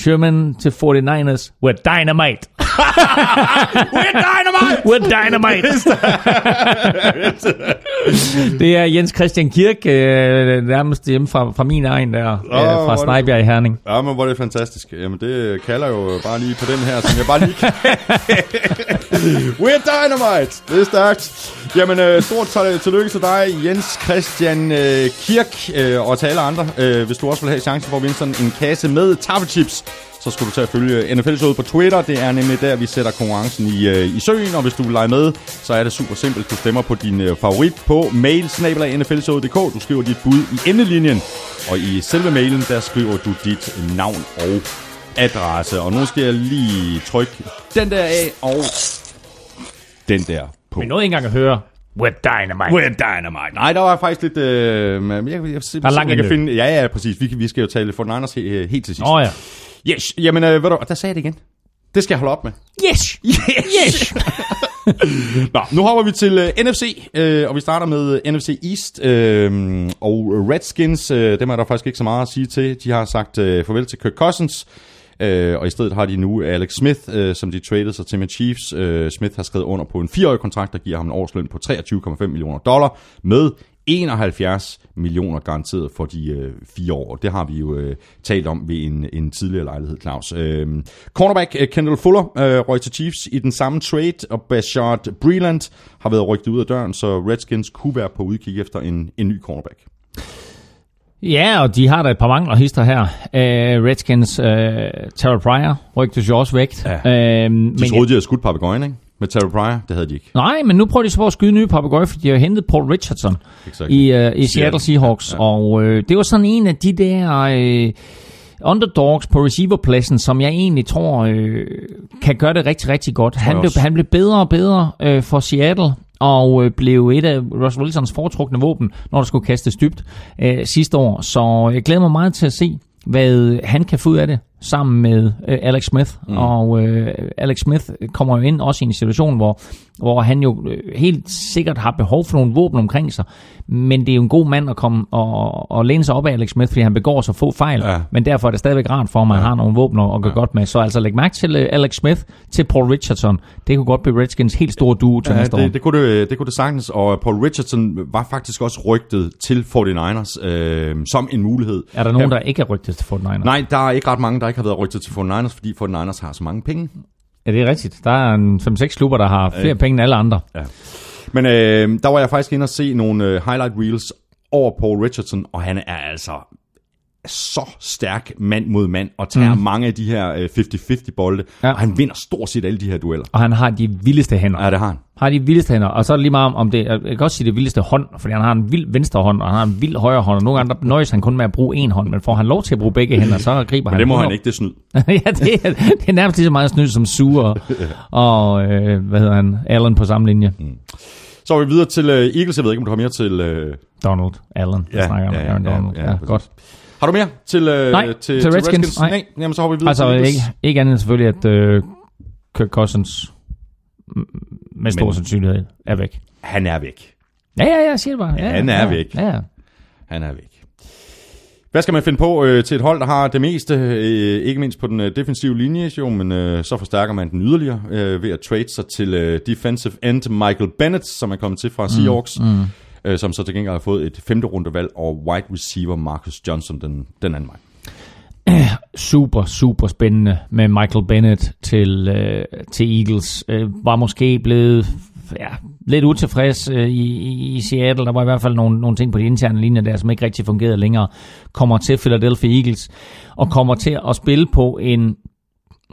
Sherman til 49ers. We're dynamite. <laughs> We're dynamite! We're dynamite. <laughs> det er Jens Christian Kirk, øh, nærmest hjemme fra, fra min egen der, øh, er fra Snejbjerg i Herning. Ja, men hvor er det fantastisk. Jamen, det kalder jo bare lige på den her, som jeg bare lige kan. <laughs> We're Dynamite! Det er stærkt. Jamen, øh, stort øh, tillykke til dig, Jens Christian øh, Kirk, øh, og til alle andre. Øh, hvis du også vil have chancen for at vinde sådan en kasse med taffelchips, så skal du tage at følge NFL-showet på Twitter. Det er nemlig der, vi sætter konkurrencen i, øh, i søen, og hvis du vil lege med, så er det super simpelt. Du stemmer på din øh, favorit på mail Du skriver dit bud i emnelinjen, og i selve mailen, der skriver du dit navn og adresse. Og nu skal jeg lige trykke den der af, og den der på. Vi nåede ikke engang at høre We're dynamite. We're dynamite. Nej, der var faktisk lidt... Øh, jeg, jeg, jeg, jeg, Der er langt jeg kan finde, Ja, ja, præcis. Vi, kan- vi skal jo tale for Niners he, helt til sidst. Åh oh, ja. Yes, jamen, øh, ved du, der sagde jeg det igen. Det skal jeg holde op med. Yes! Yes! <laughs> Nå, nu hopper vi til uh, NFC, øh, og vi starter med uh, NFC East. Øh, og Redskins, øh, dem er der faktisk ikke så meget at sige til. De har sagt øh, farvel til Kirk Cousins, øh, og i stedet har de nu Alex Smith, øh, som de traded sig til med Chiefs. Øh, Smith har skrevet under på en fireårig kontrakt, der giver ham en årsløn på 23,5 millioner dollar, med 71 millioner garanteret for de øh, fire år. Det har vi jo øh, talt om ved en, en tidligere lejlighed, Claus. Øh, cornerback øh, Kendall Fuller øh, røg til Chiefs i den samme trade, og Bashard Breland har været rygtet ud af døren, så Redskins kunne være på udkig efter en, en ny cornerback. Ja, og de har da et par mangler hister her. Uh, Redskins, uh, Terrell Pryor rygtes jo også væk. Ja. Uh, De men troede, de havde skudt papegøjen, ikke? Med Terry Pryor, det havde de ikke. Nej, men nu prøver de så på at skyde nye papegøjer, fordi de har hentet Paul Richardson Exakt. i, uh, i Seattle Seahawks. Ja. Og øh, det var sådan en af de der øh, underdogs på receiverpladsen, som jeg egentlig tror øh, kan gøre det rigtig, rigtig godt. Han jeg blev, han blev bedre og bedre øh, for Seattle, og øh, blev et af Russell Wilsons foretrukne våben, når der skulle kastes dybt øh, sidste år. Så jeg glæder mig meget til at se, hvad øh, han kan få ud af det sammen med øh, Alex Smith. Mm. Og øh, Alex Smith kommer jo ind også i en situation, hvor, hvor han jo øh, helt sikkert har behov for nogle våben omkring sig. Men det er jo en god mand at komme og, og læne sig op af Alex Smith, fordi han begår så få fejl. Ja. Men derfor er det stadigvæk rart for at han har nogle våben at, at gå godt med. Så altså læg mærke til øh, Alex Smith, til Paul Richardson. Det kunne godt blive Redskins helt store duo til Ja, næste år. det, det, kunne det, det kunne det sagtens, og Paul Richardson var faktisk også rygtet til 49ers øh, som en mulighed. Er der nogen, der ikke er rygtet til 49ers? Nej, der er ikke ret mange, der ikke har været rygtet til 49ers, fordi 49ers har så mange penge. Ja, det er rigtigt. Der er en 5-6 klubber, der har flere penge end alle andre. Men øh, der var jeg faktisk inde og se nogle øh, highlight reels over Paul Richardson, og han er altså så stærk mand mod mand, og tager mm. mange af de her øh, 50-50 bolde, ja. Ja. og han vinder stort set alle de her dueller. Og han har de vildeste hænder. Ja, det har han. Har de vildeste hænder. Og så er det lige meget om, det, jeg kan også sige det vildeste hånd, fordi han har en vild venstre hånd, og han har en vild højre hånd, og nogle gange der nøjes han kun med at bruge en hånd, men får han lov til at bruge begge <laughs> hænder, så griber Men han. det må han 100. ikke, det snyd. <laughs> ja, det er, det er nærmest lige så meget snyd som Sue <laughs> og, øh, hvad hedder han, Allen på samme linje. Mm. Så er vi videre til øh, Eagles. Jeg ved ikke, om du har mere til... Øh, Donald Allen, Ja, ja, snakker om ja, ja, Aaron ja, Donald. ja, Ja, ja, præcis. Har du mere til, øh, Nej, til, til Redskins, nej. nej. Jamen, så hopper vi videre Altså til ikke, ikke andet end selvfølgelig, at øh, Kirk Cousins med stor Men- sandsynlighed er væk. Han er væk. Ja, ja, ja, siger det bare. Ja, Han er ja, væk. Ja, ja. Han er væk. Hvad skal man finde på øh, til et hold, der har det meste, øh, ikke mindst på den øh, defensive linje, jo, men øh, så forstærker man den yderligere øh, ved at trade sig til øh, defensive end Michael Bennett, som er kommet til fra Seahawks, mm, mm. Øh, som så til gengæld har fået et femte rundevalg, og wide receiver Marcus Johnson den, den anden vej. <clears throat> super, super spændende med Michael Bennett til, øh, til Eagles. Øh, var måske blevet ja, lidt utilfreds øh, i, i, Seattle. Der var i hvert fald nogle, nogle ting på de interne linjer der, som ikke rigtig fungerede længere. Kommer til Philadelphia Eagles og kommer til at spille på en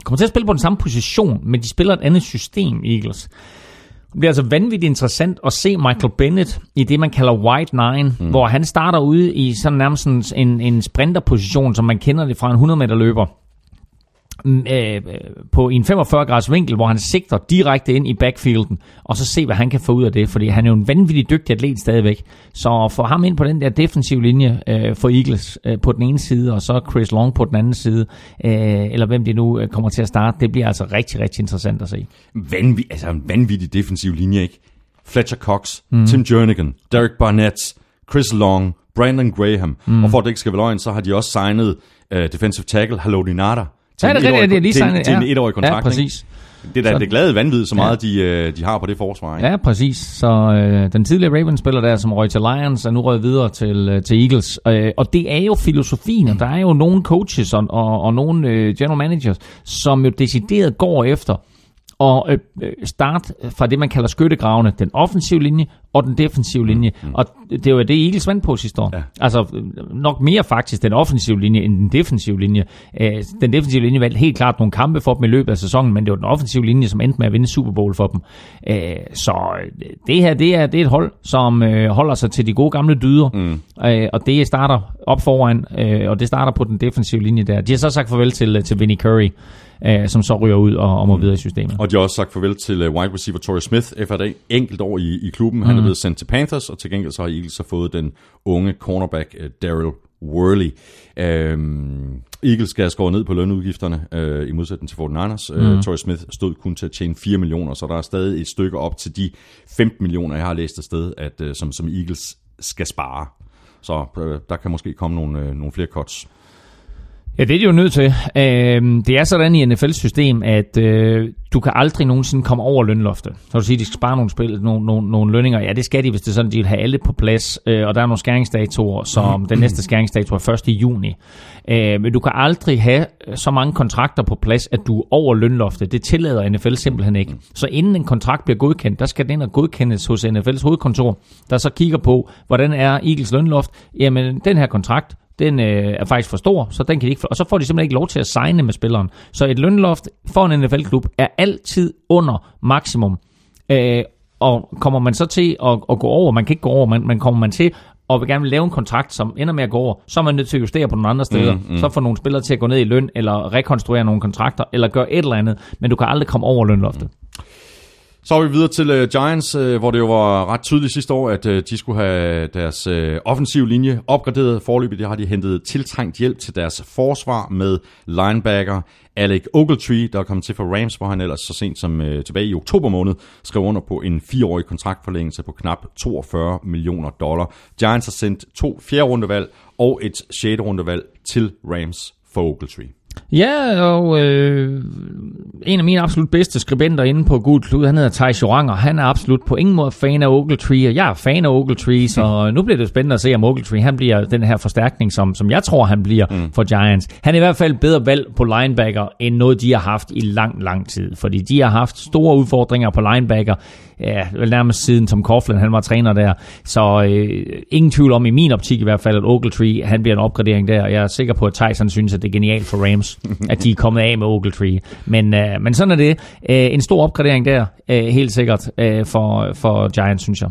kommer til at spille på den samme position, men de spiller et andet system, Eagles. Det bliver altså vanvittigt interessant at se Michael Bennett i det, man kalder White Nine, mm. hvor han starter ude i sådan nærmest en, en sprinterposition, som man kender det fra en 100 meter løber. Mm, øh, på en 45 graders vinkel, hvor han sigter direkte ind i backfielden, og så se, hvad han kan få ud af det, fordi han er jo en vanvittig dygtig atlet stadigvæk. Så få ham ind på den der defensive linje øh, for Eagles øh, på den ene side, og så Chris Long på den anden side, øh, eller hvem det nu øh, kommer til at starte, det bliver altså rigtig, rigtig interessant at se. Vanvittig, altså en vanvittig defensiv linje, ikke? Fletcher Cox, mm. Tim Jernigan, Derek Barnett, Chris Long, Brandon Graham, mm. og for at det ikke skal være løgn, så har de også signet uh, defensive tackle Haloti Nada til, Ja, det er rigtigt, det er lige til, til en ja. etårig kontrakt. Ja, ikke? præcis. Det er da Så- det glade vanvid, så Ja. meget de, øh, de har på det forsvar. Ikke? Ja, præcis. Så øh, den tidligere Ravens-spiller der, som røg til Lions, er nu røget videre til, øh, til Eagles. Øh, og det er jo filosofien, og der er jo nogle coaches og, og, og nogle øh, general managers, som jo decideret går efter og øh, øh, starte fra det, man kalder skyttegravene, den offensive linje og den defensive linje. Mm, mm. Og det var det, Eagles vandt på sidste år. Ja. Altså øh, nok mere faktisk den offensive linje end den defensive linje. Øh, den defensive linje valgte helt klart nogle kampe for dem i løbet af sæsonen, men det var den offensive linje, som endte med at vinde Super Bowl for dem. Øh, så øh, det her, det er, det er et hold, som øh, holder sig til de gode gamle dyder, mm. øh, og det starter op foran, øh, og det starter på den defensive linje der. De har så sagt farvel til, til Vinnie Curry, øh, som så ryger ud og, og må videre i systemet. Og de har også sagt farvel til uh, wide receiver Torrey Smith efter et enkelt år i, i klubben. Han mm. er blevet sendt til Panthers, og til gengæld så har Eagles så fået den unge cornerback uh, Daryl Worley. Øhm, Eagles skal have skåret ned på lønudgifterne, øh, i modsætning til 49ers. Mm. Øh, Torrey Smith stod kun til at tjene 4 millioner, så der er stadig et stykke op til de 15 millioner, jeg har læst et sted, at, øh, som, som Eagles skal spare. Så øh, der kan måske komme nogle, øh, nogle flere cuts. Ja, det er de jo nødt til. Øh, det er sådan i NFL-system, at øh, du kan aldrig nogensinde komme over lønloftet. Så du siger, at de skal spare nogle, spil, nogle, nogle, nogle lønninger. Ja, det skal de, hvis det er sådan, de vil have alle på plads. Øh, og der er nogle skæringsdatoer, som den næste skæringsdato er 1. juni. Øh, men du kan aldrig have så mange kontrakter på plads, at du er over lønloftet. Det tillader NFL simpelthen ikke. Så inden en kontrakt bliver godkendt, der skal den og godkendes hos NFL's hovedkontor, der så kigger på, hvordan er Eagles lønloft. Jamen, den her kontrakt, den øh, er faktisk for stor, så den kan de ikke, og så får de simpelthen ikke lov til at signe med spilleren. Så et lønloft for en NFL-klub er altid under maksimum. Øh, og kommer man så til at, at gå over, man kan ikke gå over, men, men kommer man til og vil gerne vil lave en kontrakt, som ender med at gå over, så er man nødt til at justere på nogle andre steder. Mm, mm. Så får nogle spillere til at gå ned i løn, eller rekonstruere nogle kontrakter, eller gøre et eller andet, men du kan aldrig komme over lønloftet. Mm. Så er vi videre til uh, Giants, uh, hvor det jo var ret tydeligt sidste år, at uh, de skulle have deres uh, offensiv linje opgraderet. Forløbet det har de hentet tiltrængt hjælp til deres forsvar med linebacker Alec Ogletree, der er kommet til for Rams, hvor han ellers så sent som uh, tilbage i oktober måned skrev under på en fireårig kontraktforlængelse på knap 42 millioner dollar. Giants har sendt to fjerde rundevalg og et sjette rundevalg til Rams for Ogletree. Ja, og øh, en af mine absolut bedste skribenter inde på Gud Klud, han hedder Thijs Joranger. Han er absolut på ingen måde fan af Ogletree, og jeg er fan af Ogletree, så <laughs> nu bliver det spændende at se, om Ogletree han bliver den her forstærkning, som, som jeg tror, han bliver mm. for Giants. Han er i hvert fald bedre valg på linebacker, end noget, de har haft i lang, lang tid. Fordi de har haft store udfordringer på linebacker, ja, vel nærmest siden Tom Coughlin, han var træner der. Så øh, ingen tvivl om, i min optik i hvert fald, at Ogletree, han bliver en opgradering der. Jeg er sikker på, at Tyson synes, at det er genialt for Rams, <laughs> at de er kommet af med Ogletree. Men, øh, men sådan er det. Øh, en stor opgradering der, øh, helt sikkert, øh, for, for Giants, synes jeg.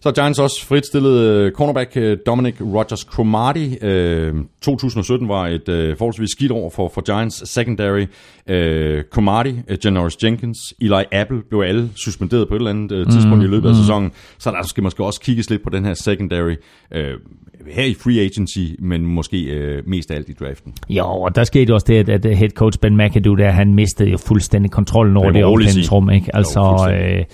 Så Giants også fritstillet cornerback øh, Dominic Rogers Cromartie. 2017 var et øh, forholdsvis skidt år for, for Giants secondary. Øh, Cromartie, Janoris Jenkins, Eli Apple blev alle suspenderet på et eller andet tidspunkt mm, i løbet af mm. sæsonen. Så der skal måske også kigges lidt på den her secondary her i free agency, men måske øh, mest af alt i draften. Jo, og der skete også det, at, at head coach Ben McAdoo, der, han mistede jo fuldstændig kontrollen over det, det omklædningsrum. Ikke? Altså, jo, øh,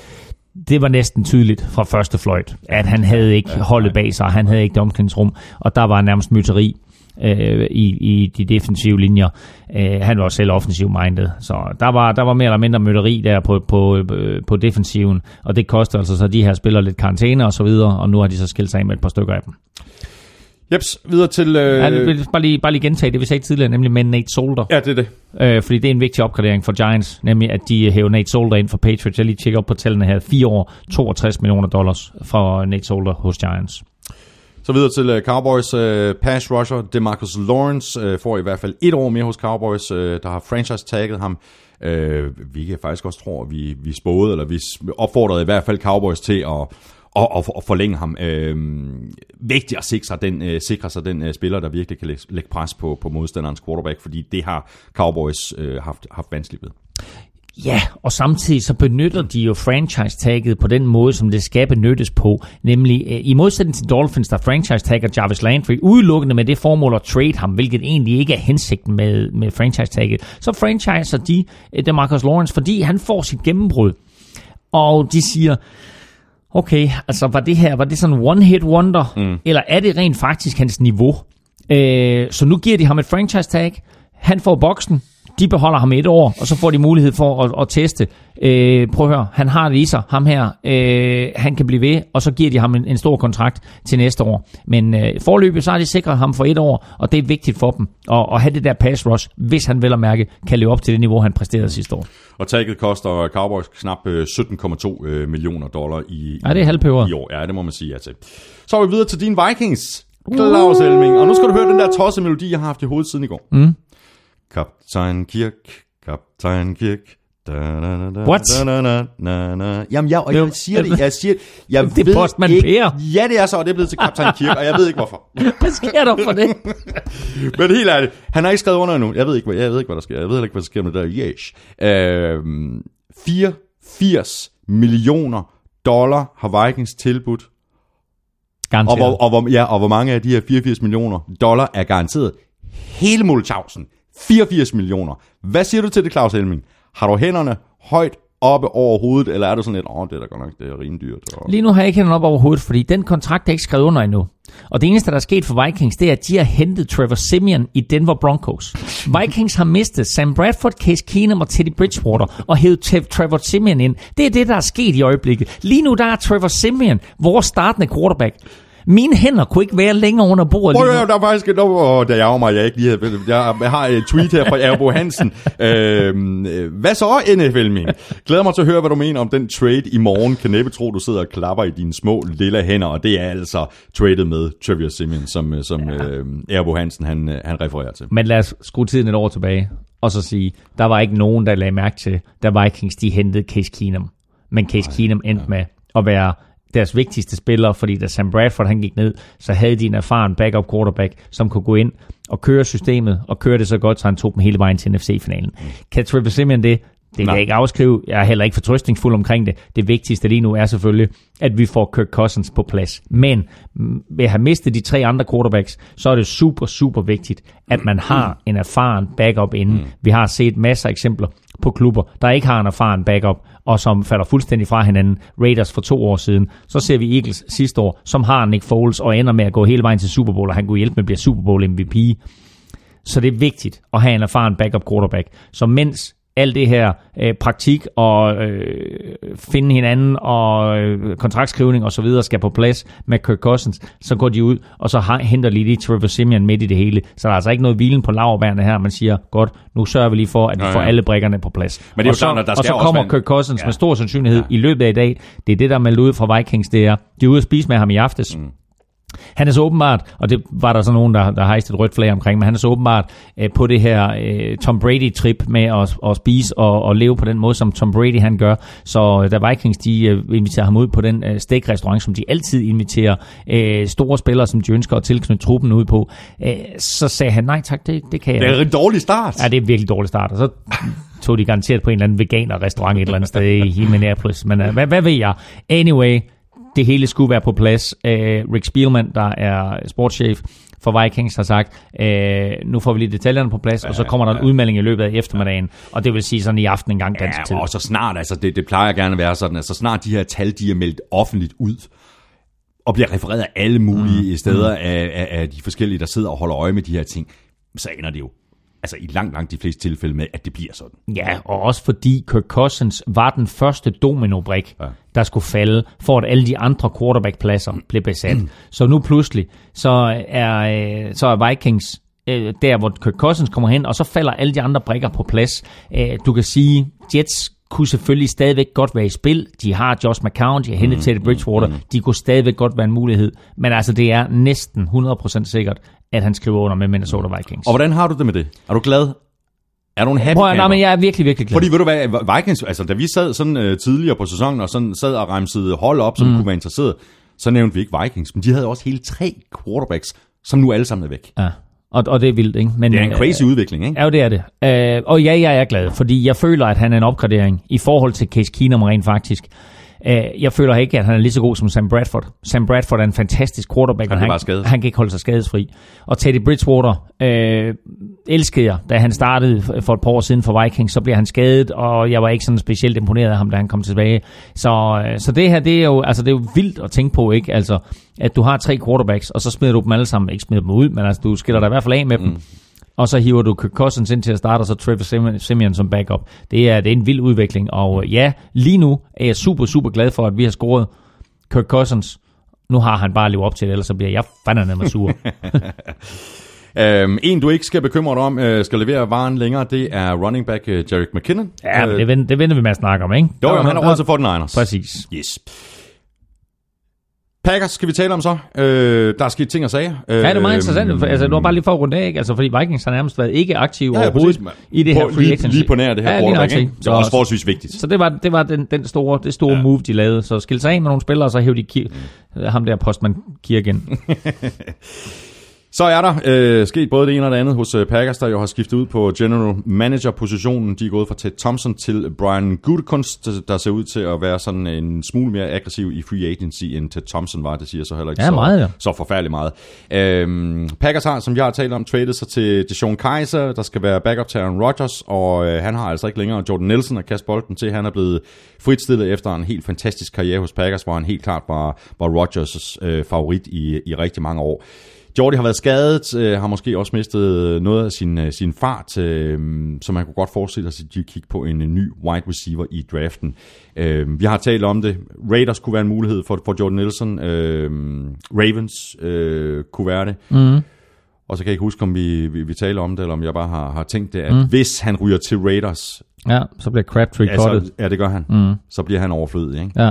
det var næsten tydeligt fra første fløjt, at han havde ikke holdet bag sig, han havde ikke omklædningsrum, og der var nærmest myteri øh, i, i de defensive linjer. Øh, han var selv offensiv minded, så der var, der var mere eller mindre mytteri der på, på, øh, på defensiven, og det koster altså så de her spillere lidt karantæne og så videre, og nu har de så skilt sig af med et par stykker af dem. Jeps, videre til... Øh... Ja, vil bare, lige, bare lige gentage det, vi sagde tidligere, nemlig med Nate Solder. Ja, det er det. Øh, fordi det er en vigtig opgradering for Giants, nemlig at de hæver Nate Solder ind for Patriots. Jeg lige tjekker op på tallene her. 4 år, 62 millioner dollars for Nate Solder hos Giants. Så videre til uh, Cowboys uh, pass rusher. DeMarcus Lawrence uh, får i hvert fald et år mere hos Cowboys, uh, der har franchise-tagget ham. Uh, vi kan faktisk også tro, at vi, vi spåede, eller vi opfordrede i hvert fald Cowboys til at og, og, og forlænge ham. Øh, vigtigt at sikre sig den, øh, sikre sig den øh, spiller, der virkelig kan lægge, lægge pres på, på modstanderens quarterback, fordi det har Cowboys øh, haft, haft vanskeligt ved. Ja, og samtidig så benytter de jo franchise-tagget på den måde, som det skal benyttes på. Nemlig øh, i modsætning til Dolphins, der franchise-tagger Jarvis Landry udelukkende med det formål at trade ham, hvilket egentlig ikke er hensigten med, med franchise-tagget. Så franchiser de øh, Marcus Lawrence, fordi han får sit gennembrud. Og de siger, okay, altså var det her, var det sådan one hit wonder, mm. eller er det rent faktisk hans niveau? Øh, så nu giver de ham et franchise tag, han får boksen, de beholder ham et år, og så får de mulighed for at, at teste. Øh, prøv at høre, han har det i sig, ham her. Øh, han kan blive ved, og så giver de ham en, en stor kontrakt til næste år. Men øh, forløbet, så har de sikret ham for et år, og det er vigtigt for dem at, at have det der pass rush, hvis han vel at mærke kan leve op til det niveau, han præsterede sidste år. Og tagget koster Cowboys knap 17,2 øh, millioner dollar i, ja, det er halvpøver. i år. Ja, det må man sige ja til. Så er vi videre til din Vikings. Claus Elming. Og nu skal du høre den der tosse melodi, jeg har haft i hovedet siden i går. Mm. Kaptajn Kirk, Kaptajn Kirk. Da, da, da, da, What? Da, da, da, da. Jamen, jeg, og jeg siger det, jeg siger jeg <laughs> Det er Postman ikke, Per. Ja, det er så, og det er blevet til Kaptajn Kirk, og jeg ved ikke hvorfor. <laughs> Hvad sker der for det? <laughs> Men helt ærligt, han har ikke skrevet under endnu. Jeg ved ikke, hvad, jeg ved ikke, hvad der sker. Jeg ved heller ikke, hvad der sker med det der. Yes. Øhm, 84 millioner dollar har Vikings tilbudt, og Garanteret. hvor, og, hvor, ja, og hvor mange af de her 84 millioner dollar er garanteret? Hele Mulchausen. 84 millioner. Hvad siger du til det, Claus Helming? Har du hænderne højt oppe over hovedet, eller er du sådan lidt, åh, oh, det er da godt nok, det er rimelig dyrt. Og... Lige nu har jeg ikke hænderne op over hovedet, fordi den kontrakt er ikke skrevet under endnu. Og det eneste, der er sket for Vikings, det er, at de har hentet Trevor Simeon i Denver Broncos. Vikings har mistet Sam Bradford, Case Keenum og Teddy Bridgewater og hævet Trevor Simeon ind. Det er det, der er sket i øjeblikket. Lige nu der er Trevor Simeon vores startende quarterback. Mine hænder kunne ikke være længere under bordet Prøv lige nu. der er faktisk et og der ærger mig, jeg ikke lige jeg, har et tweet her fra Erbo Hansen. <laughs> øhm, øh, hvad så, NFL min? Glæder mig til at høre, hvad du mener om den trade i morgen. Kan næppe tro, du sidder og klapper i dine små lille hænder, og det er altså tradet med Trevor Simeon, som, øh, som ja. øh, Erbo Hansen han, han refererer til. Men lad os skrue tiden et år tilbage og så sige, der var ikke nogen, der lagde mærke til, da Vikings de hentede Case Keenum. Men Case Keenum endte med at være deres vigtigste spiller, fordi da Sam Bradford han gik ned, så havde de en erfaren backup quarterback, som kunne gå ind og køre systemet, og køre det så godt, så han tog dem hele vejen til NFC-finalen. Kan Trevor Simeon det? Det kan Nej. jeg ikke afskrive. Jeg er heller ikke fortrøstningsfuld omkring det. Det vigtigste lige nu er selvfølgelig, at vi får Kirk Cousins på plads. Men mm, ved at have mistet de tre andre quarterbacks, så er det super, super vigtigt, at man har en erfaren backup inden. Vi har set masser af eksempler på klubber, der ikke har en erfaren backup, og som falder fuldstændig fra hinanden. Raiders for to år siden. Så ser vi Eagles sidste år, som har Nick Foles og ender med at gå hele vejen til Super Bowl, og han kunne hjælpe med at blive Super Bowl MVP. Så det er vigtigt at have en erfaren backup quarterback. Så mens alt det her øh, praktik og øh, finde hinanden og øh, kontraktskrivning og så videre skal på plads med Kirk Cousins, så går de ud, og så henter lige de Trevor Simeon midt i det hele. Så der er altså ikke noget hvilen på laverbærene her. Man siger, godt, nu sørger vi lige for, at vi Ja, får ja. alle brikkerne på plads. Men det er og så, at der og så kommer en- Kirk Cousins Ja. med stor sandsynlighed i løbet af i dag. Det er det, der er meldt ud fra Vikings, det er, de er ude at spise med ham i aftes. Mm. Han er så åbenbart, og det var der så nogen, der, der hejste et rødt flag omkring, men han er så åbenbart øh, på det her øh, Tom Brady-trip med at, at spise og, og leve på den måde, som Tom Brady han gør. Så øh, da Vikings de øh, inviterer ham ud på den øh, steakrestaurant, som de altid inviterer øh, store spillere, som de ønsker at tilknytte truppen ud på, øh, så sagde han, nej tak, det, det kan jeg Det er en dårlig start. Ja, det er en virkelig dårlig start. Og så tog de garanteret på en eller anden veganer-restaurant et eller andet sted i, Minneapolis. Men uh, hvad, hvad ved jeg? Anyway, det hele skulle være på plads. Uh, Rick Spielman, der er sportschef for Vikings, har sagt, uh, nu får vi lige detaljerne på plads, og så kommer der en udmelding i løbet af eftermiddagen. Og det vil sige sådan i aften en gang dansk tid. Ja, og så snart, altså det, det plejer gerne at være sådan, at så snart de her tal, de er meldt offentligt ud, og bliver refereret af alle mulige mm. steder mm. Af, af, af de forskellige, der sidder og holder øje med de her ting, så ender det jo altså i langt, langt de fleste tilfælde med, at det bliver sådan. Ja, og også fordi Kirk Cousins var den første dominobrik, Ja. der skulle falde, for at alle de andre quarterback-pladser blev besat. så nu pludselig, så er, øh, så er Vikings øh, der, hvor Kirk Cousins kommer hen, og så falder alle de andre brikker på plads. Øh, du kan sige, Jets kunne selvfølgelig stadigvæk godt være i spil. De har Josh McCown, de har hentet Teddy Bridgewater. De kunne stadigvæk godt være en mulighed. Men altså, det er næsten 100% sikkert, at han skriver under med Minnesota Vikings. Og hvordan har du det med det? Er du glad? Er du en happy Prøv, nej, men jeg er virkelig, virkelig glad. Fordi ved du hvad, Vikings, altså da vi sad sådan øh, tidligere på sæsonen, og sådan sad og remsede hold op, som mm. kunne være interesseret, så nævnte vi ikke Vikings, men de havde også hele tre quarterbacks, som nu alle sammen er væk. Ja, og, og det er vildt, ikke? Men, Det er en øh, crazy udvikling, ikke? Ja, det er det. Øh, og ja, jeg er glad, fordi jeg føler, at han er en opgradering i forhold til Case Keenum rent faktisk. Øh, jeg føler ikke, at han er lige så god som Sam Bradford. Sam Bradford er en fantastisk quarterback, Han han, han kan ikke holde sig skadesfri. Og Teddy Bridgewater øh, elskede jeg, da han startede for et par år siden for Vikings, så blev han skadet, og jeg var ikke sådan specielt imponeret af ham, da han kom tilbage. Så, øh, så det her, det er, jo, altså, det er jo vildt at tænke på, ikke? Altså, at du har tre quarterbacks, og så smider du dem alle sammen, ikke smider dem ud, men altså, du skiller dig i hvert fald af med dem. Og så hiver du Kirk Cousins ind til at starte, og så Trevor Simeon, som backup. Det er, det er en vild udvikling, og øh, ja, lige nu er jeg super, super glad for, at vi har scoret Kirk Cousins. Nu har han bare levet op til det, ellers så bliver jeg fandme med sur. <laughs> Øhm, en, du ikke skal bekymre dig om, øh, skal levere varen længere, det er running back øh, Jarek McKinnon. ja, men det, venter, det venter vi med at snakke om, ikke? Jo, jo, han har råd til 49ers. Præcis. Yes. Packers skal vi tale om så. Øh, der er sket ting og sager. Øh, Ja, det er meget interessant. for- Altså, det var bare lige for at runde af, ikke? Altså, fordi Vikings har nærmest været ikke aktiv Ja, ja, overhovedet præcis. i det her på, free agency. lige på nær det her ja, quarterback, ikke? Det er også forholdsvis vigtigt. Så det var, det var den, den store, det store ja. move, de lavede. Så skilte sig af med nogle spillere, og så hævde de ki- ham der postman Kirken. <laughs> Så er der øh, sket både det ene og det andet hos øh, Packers, der jo har skiftet ud på general manager-positionen. De er gået fra Ted Thompson til Brian Gutekunst, der ser ud til at være sådan en smule mere aggressiv i free agency, end Ted Thompson var. Det siger så heller ikke Ja, så, meget, ja. så forfærdeligt meget. Øhm, Packers har, som jeg har talt om, traded sig til Deshaun Kaiser, der skal være backup til Aaron Rodgers, og øh, han har altså ikke længere Jordan Nelson at kaste bolden til. Han er blevet fritstillet efter en helt fantastisk karriere hos Packers, hvor han helt klart var, var Rodgers' øh, favorit i, i rigtig mange år. Jordi har været skadet, øh, har måske også mistet noget af sin, øh, sin fart, øh, så man kunne godt forestille sig, at de kigge på en, en ny wide receiver i draften. Øh, vi har talt om det. Raiders kunne være en mulighed for, for Jordan Nelson. Øh, Ravens øh, kunne være det. Mm. Og så kan jeg ikke huske, om vi, vi, vi taler om det, eller om jeg bare har, har tænkt det, at mm. hvis han ryger til Raiders, Ja, så bliver Crabtree ja, cuttet. ja det gør han, mm. så bliver han overflødig. Ikke? Ja.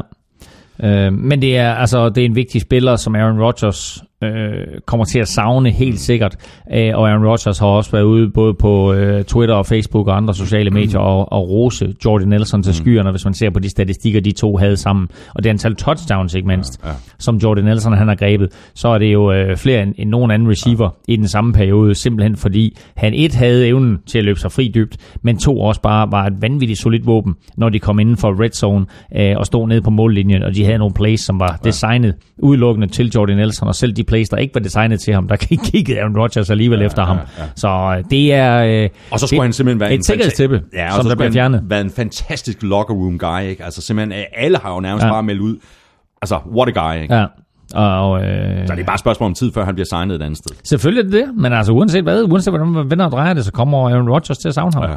Øh, men det er altså det er en vigtig spiller, som Aaron Rodgers øh, kommer til at savne helt sikkert. Øh, og Aaron Rodgers har også været ude både på øh, Twitter og Facebook og andre sociale medier og, og rose Jordan Nelson til skyerne, hvis man ser på de statistikker, de to havde sammen. Og det antal touchdowns, ikke mindst, ja, ja. som Jordan Nelson han har grebet, så er det jo øh, flere end, end nogen anden receiver ja. i den samme periode, simpelthen fordi han et havde evnen til at løbe sig fri dybt, men to også bare var et vanvittigt solidt våben, når de kom inden for red zone øh, og stod nede på mållinjen, og de havde nogle plays, som var ja. designet udelukkende til Jordan Nelson, og selv de plays, der ikke var designet til ham, der kiggede <laughs> Aaron Rodgers alligevel ja, efter ham. Ja, ja. Så øh, det er... Øh, Og så skulle det, han simpelthen være et sikkerhedstippe, ja, og som så der bliver han fjernet. være en fantastisk locker room guy. Ikke? Altså simpelthen, øh, alle har jo nærmest Ja. bare meldt ud. Altså, what a guy. Ikke? Ja. Ja. Og, øh, Så det er bare et spørgsmål om tid, før han bliver signet et andet sted. Selvfølgelig er det det, men altså uanset hvad, uanset hvordan man vender og drejer det, så kommer Aaron Rodgers til at savne ham. Ja.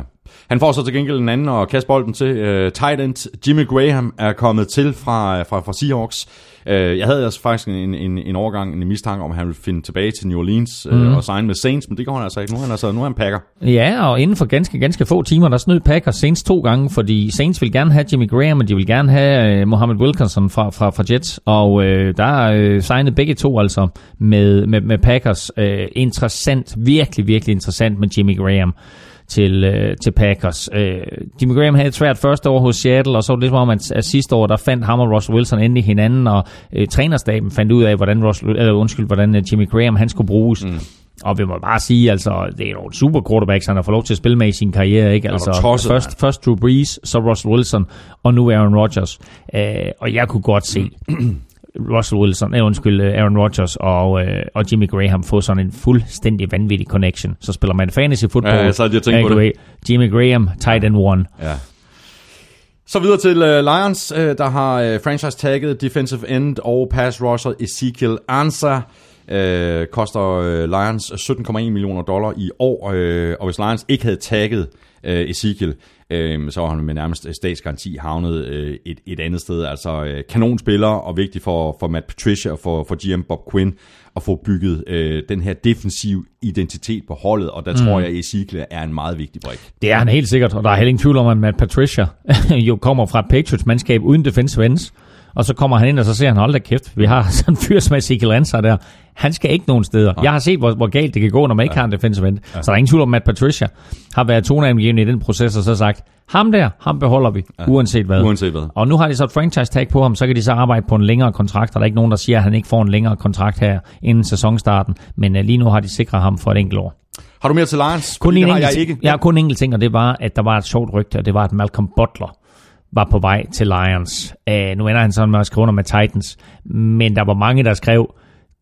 Han får så til gengæld en anden og kaste bolden til. Uh, tight end Jimmy Graham er kommet til fra, fra, fra Seahawks. Uh, jeg havde altså faktisk en, en, en overgang, en mistanke om, at han ville finde tilbage til New Orleans uh, og signe med Saints, men det går han altså ikke. Nu er han, altså, nu er han packer. Ja, og inden for ganske, ganske få timer, der snød Packers Saints to gange, fordi Saints vil gerne have Jimmy Graham, og de vil gerne have uh, Mohammed Wilkinson fra, fra, fra Jets, og uh, der uh, signede begge to altså med, med, med Packers. Uh, interessant, virkelig, virkelig interessant med Jimmy Graham til, øh, til Packers. Øh, Jimmy Graham havde et svært første år hos Seattle, og så var det ligesom om, at, at sidste år, der fandt ham og Russell Wilson endelig hinanden, og øh, trænerstaben fandt ud af, hvordan, Russell, eller, undskyld, hvordan øh, Jimmy Graham han skulle bruges. Mm. Og vi må bare sige, altså, det er nogle super quarterbacks, han har fået lov til at spille med i sin karriere, ikke? Altså, tosset, først, først Drew Brees, så Russell Wilson, og nu Aaron Rodgers. Øh, og jeg kunne godt se <clears throat> Russell Wilson, eh, undskyld, øh, Aaron Rodgers og, øh, og Jimmy Graham få sådan en fuldstændig vanvittig connection. Så spiller man fantasy football. Ja, så havde jeg tænkt på det. Jimmy Graham, tight end one. Ja. Så videre til uh, Lions, uh, der har uh, franchise-tagget defensive end og pass rusher Ezekiel Ansah. Uh, koster uh, Lions 17,1 millioner dollar i år, uh, og hvis Lions ikke havde tagget uh, Ezekiel, uh, så var han med nærmest statsgaranti havnet uh, et, et andet sted. Altså uh, kanonspiller og vigtig for, for Matt Patricia og for, for GM Bob Quinn at få bygget uh, den her defensiv identitet på holdet, og der mm. tror jeg, at Ezekiel er en meget vigtig brik. Det er han helt sikkert, og der er heller ingen tvivl om, at Matt Patricia <laughs> jo kommer fra Patriots-mandskab uden defensive ends. Og så kommer han ind, og så ser han, hold da kæft, vi har <laughs> sådan en fyr som Ezekiel Ansah der. Han skal ikke nogen steder. Jeg har set, hvor, hvor galt det kan gå, når man ikke ja. har en defensive end. Ja. Så der er ingen tvivl om, at Matt Patricia har været toneangivende i den proces, og så sagt, ham der, ham beholder vi, ja. uanset hvad. Uanset hvad. Og nu har de så et franchise tag på ham, så kan de så arbejde på en længere kontrakt, og der er ikke nogen, der siger, at han ikke får en længere kontrakt her inden sæsonstarten. Men uh, lige nu har de sikret ham for et enkelt år. Har du mere til Lions? Kun Fordi en har jeg enkelt, ikke. Jeg har kun en enkelt ting, og det var, at der var et sjovt rygte, og det var, at Malcolm Butler var på vej til Lions. Uh, nu ender han sådan med at skrive under med Titans, men der var mange, der skrev,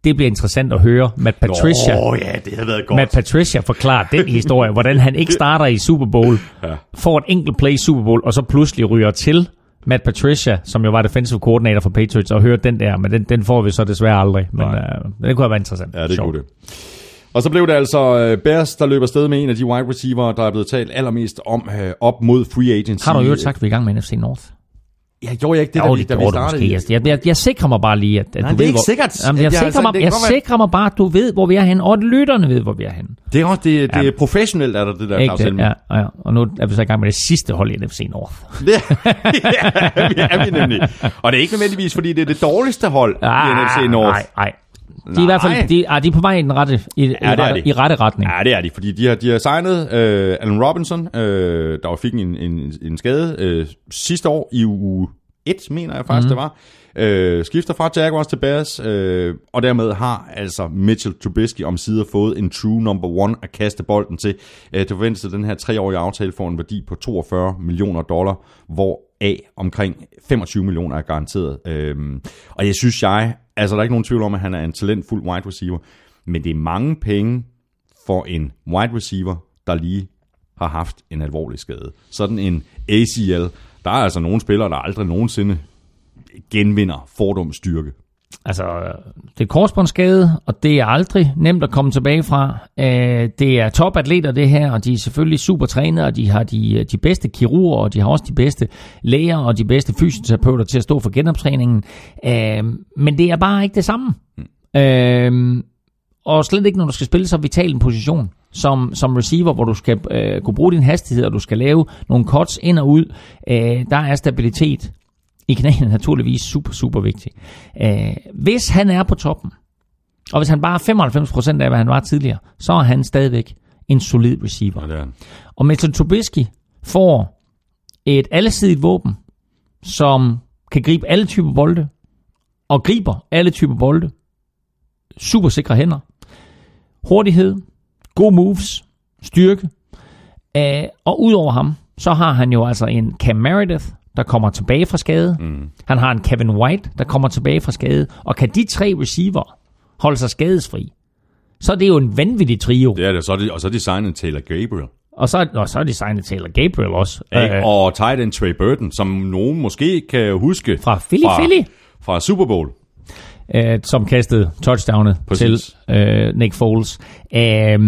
det bliver interessant at høre Matt Patricia. Oh, ja, det havde været godt. Matt Patricia forklarer den historie, <laughs> hvordan han ikke starter i Super Bowl, ja. får et enkelt play i Super Bowl, og så pludselig ryger til Matt Patricia, som jo var defensive coordinator for Patriots, og hørte den der, men den, den får vi så desværre aldrig. Men uh, det kunne have været interessant. Ja, det Sjovt. kunne det. Og så blev det altså øh, Bears, der løber sted med en af de wide receiver, der er blevet talt allermest om øh, op mod free agency. Har du jo sagt, vi er i gang med NFC North? Ja, gjorde jeg ikke det, Jo, da vi, da vi startede? måske. Jeg, jeg, jeg, jeg sikrer mig bare lige, at, at Nej, du det er ved, ikke hvor, sikkert. Jamen, jeg, Jeg- sikrer, altså, mig, jeg sikrer mig bare, at du ved, hvor vi er henne, og at lytterne ved, hvor vi er henne. Det er også det, det Ja. er professionelt, er der det der, Ikke Claus det? Ja, ja, og nu er vi så i gang med det sidste hold i NFC North. <laughs> Det er, vi er vi nemlig. Og det er ikke nødvendigvis, fordi det er det dårligste hold i NFC North. Ah, Nej, nej. De er i hvert fald de, ah, de er på vej i den rette, i, Ja, i, rette, i rette retning. Ja, det er de, fordi de har, de har signet øh, Allen Robinson, øh, der jo fik en, en, en skade øh, sidste år i uge 1, mener jeg faktisk, mm. det var. Øh, skifter fra Jaguars til Bears, øh, og dermed har altså Mitchell Trubisky om sider fået en true number one at kaste bolden til. Øh, det forventes, at den her treårige aftale får en værdi på 42 millioner dollar, hvor af omkring 25 millioner er garanteret. Øhm, og jeg synes jeg, altså der er ikke nogen tvivl om, at han er en talentfuld wide receiver, men det er mange penge for en wide receiver, der lige har haft en alvorlig skade. Sådan en ACL, der er altså nogle spillere, der aldrig nogensinde genvinder fordomsstyrke. Altså, det er korsbåndsskade, og det er aldrig nemt at komme tilbage fra. Øh, Det er topatleter, det her, og de er selvfølgelig super trænede, og de har de, øh, de bedste kirurger, og de har også de bedste læger og de bedste fysioterapeuter til at stå for genoptræningen. Øh, Men det er bare ikke det samme. Øh, Og slet ikke, når du skal spille så vital en position som, som receiver, hvor du skal øh, kunne bruge din hastighed, og du skal lave nogle cuts ind og ud. Øh, Der er stabilitet i knæene naturligvis super, super vigtig. Øh, hvis han er på toppen, og hvis han bare er 95% af, hvad han var tidligere, så er han stadigvæk en solid receiver. Ja, det er han. Og Mitchell Trubisky får et allesidigt våben, som kan gribe alle typer bolde, og griber alle typer bolde. Super sikre hænder. Hurtighed, gode moves, styrke. Øh, og udover ham, så har han jo altså en Cam Meredith, der kommer tilbage fra skade. Mm. Han har en Kevin White, der kommer tilbage fra skade. Og kan de tre receiver holde sig skadesfri, så er det jo en vanvittig trio. Det er det, så er de, og så er de signet Taylor Gabriel. Og så, og så er de signet Taylor Gabriel også. Ja, Øh, og tight end Trey Burton, som nogen måske kan huske Fra Philly Philly. fra Super Bowl. Øh, som kastede touchdownet Præcis. til øh, Nick Foles. Øh, ja,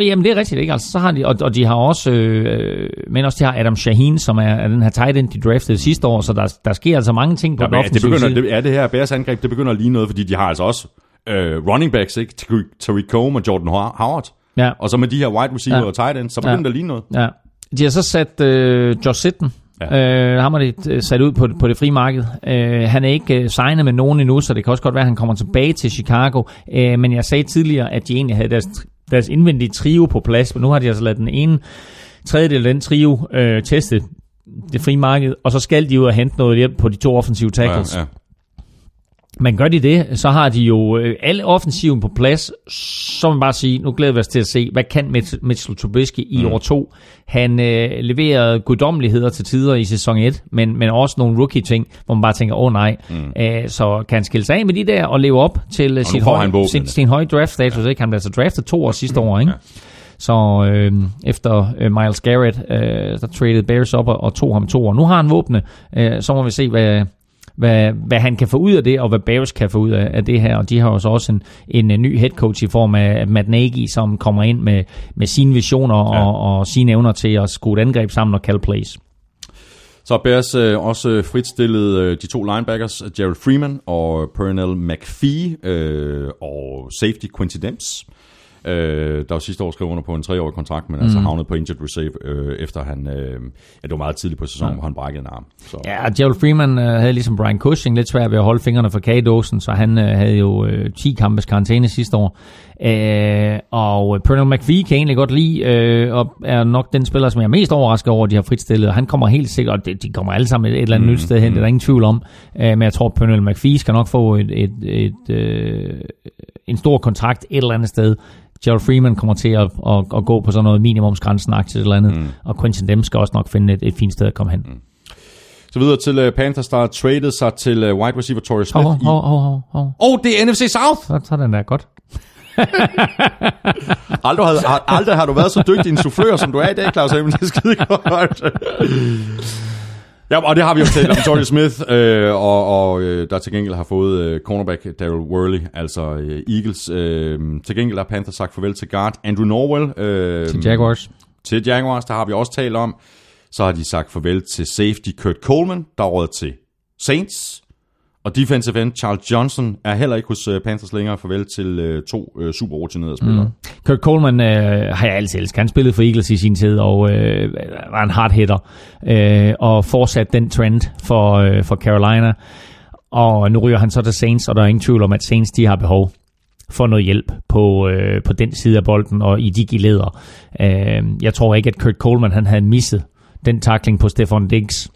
jamen, det er rigtigt, ikke? Altså, så har de, og, og de har også, øh, men også de har Adam Shaheen, som er, er den her tight end, de draftede sidste år, så der, der sker altså mange ting på Ja, den det begynder, side. det, er det her Bears angreb, det begynder at ligne noget, fordi de har altså også øh, running backs, ikke? Tariq- Cohen og Jordan Ho- Howard. Ja. Og så med de her wide receiver Ja. og tight ends, så begynder Ja. det at ligne noget. Ja. De har så sat øh, Josh Sitten. Ja. Øh, ham har de øh, sat ud på, på det frie marked. Øh, han er ikke øh, signet med nogen endnu, så det kan også godt være, at han kommer tilbage til Chicago. Øh, men jeg sagde tidligere, at de egentlig havde deres, deres indvendige trio på plads, men nu har de altså ladet den ene tredjedel af den trio øh, teste det frie marked, og så skal de ud og hente noget hjælp på de to offensive tackles. Ja, ja. Men gør de det, så har de jo øh, alle offensiven på plads, så må man bare sige, nu glæder vi os til at se, hvad kan Mitch- Mitchell Trubisky i mm. år 2. Han øh, leverede guddommeligheder til tider i sæson 1, men, men også nogle rookie-ting, hvor man bare tænker, åh oh, nej. Mm. Æh, så kan han skille sig af med de der og leve op til øh, sin, høje, han våbnene. sin, sin høje draft-status. Ikke? Han blev altså draftet to år sidste <clears throat> år, ikke? Så øh, efter øh, Miles Garrett, øh, der traded Bears op og, og tog ham to år. Nu har han våbne, øh, så må vi se, hvad, hvad, hvad han kan få ud af det, og hvad Bears kan få ud af, af det her. Og de har jo så også en, en, ny head coach i form af Matt Nagy, som kommer ind med, med sine visioner Ja. og, og sine evner til at skrue et angreb sammen og kalde plays. Så Bears øh, også fritstillet øh, de to linebackers, Gerald Freeman og Pernell McPhee, øh, og safety Quincy Demps. Øh, der var sidste år skrevet under på en treårig kontrakt, men mm. altså havnet på injured reserve, øh, efter han, øh, ja, det var meget tidligt på sæsonen, ja. hvor han brækkede en arm. Så, Ja, Gerald Freeman øh, havde ligesom Brian Cushing lidt svært ved at holde fingrene fra kagedåsen, så han øh, havde jo øh, 10 kampes karantæne sidste år. Øh, og Pernell McPhee kan jeg egentlig godt lide, øh, og er nok den spiller, som jeg er mest overrasket over, at de har fritstillet. Han kommer helt sikkert, og de kommer alle sammen et, et eller andet mm, nyt sted hen, det er der ingen tvivl om. Øh, men jeg tror, Pernell McPhee skal nok få et, et, et, øh, en stor kontrakt et eller andet sted. Gerald Freeman kommer til at, at, at gå på sådan noget minimumsgrænsen aktie eller andet, mm. og Quincy Dem skal også nok finde et, et fint sted at komme hen. Mm. så videre til uh, Panthers, der traded sig til uh, wide receiver Torrey Smith. Hov, i- hov, hov, hov, hov. Oh, det er NFC South! Så, så den der godt. <laughs> Aldrig har, aldrig har du været så dygtig en soufflør, som du er i dag, Claus Emil. Det er skide godt. Ja, og det har vi jo talt om Torrey Smith, øh, og, og øh, der til gengæld har fået øh, cornerback Daryl Worley, altså øh, Eagles. Øh, til gengæld har Panthers sagt farvel til guard Andrew Norwell. Øh, Til Jaguars. Til Jaguars, der har vi også talt om. Så har de sagt farvel til safety Kurt Coleman, der er til Saints. Og defensive end Charles Johnson er heller ikke hos øh, Panthers længere. Farvel til øh, to øh, super rutinerede spillere. Mm. Kurt Coleman øh, har jeg altid elsket. Han spillede for Eagles i sin tid, og øh, var en hard hitter. Øh, og fortsat den trend for, øh, for Carolina. Og nu ryger han så til Saints, og der er ingen tvivl om, at Saints de har behov for noget hjælp på, øh, på den side af bolden og i de gileder. Øh, jeg tror ikke, at Kurt Coleman han havde misset den takling på Stefan Diggs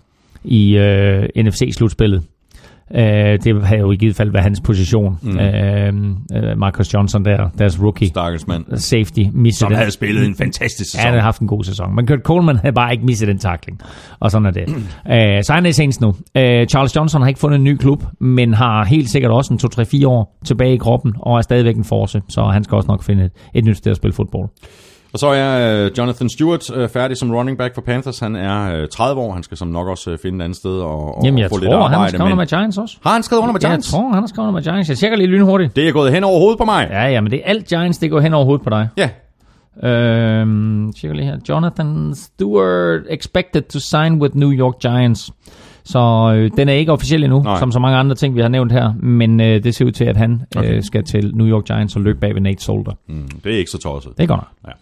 i øh, NFC-slutspillet. Øh, det havde jo i givet fald været hans position. Mm. Øh, øh, Marcus Johnson der, deres rookie. Stakkels mand. Safety Som den. havde spillet en fantastisk Ja, sæson. han har haft en god sæson. Men Kurt Coleman havde bare ikke misset den takling. Og sådan er det. <clears throat> øh, så han er i Saints nu. Øh, Charles Johnson har ikke fundet en ny klub, men har helt sikkert også en 2-3-4 år tilbage i kroppen, og er stadigvæk en force. Så han skal også nok finde et, et nyt sted at spille fodbold. Og så er øh, Jonathan Stewart øh, færdig som running back for Panthers. Han er øh, 30 år. Han skal som nok også øh, finde et andet sted og, og Jamen, jeg få lidt tror, han har arbejde. skrevet under med Giants også. Har han skrevet under med Ja, jeg Giants? tror, han har skrevet under med Giants. Jeg tjekker lige lynhurtigt. Det er gået hen over hovedet på mig. Ja, ja, men det er alt Giants, det går hen over hovedet på dig. Ja. Øhm, tjekker lige her. Jonathan Stewart expected to sign with New York Giants. Så øh, den er ikke officiel endnu, Nej. som så mange andre ting, vi har nævnt her. Men øh, det ser ud til, at han okay. øh, skal til New York Giants og løbe bag ved Nate Solder. Mm, det er ikke så tosset. Det godt nok.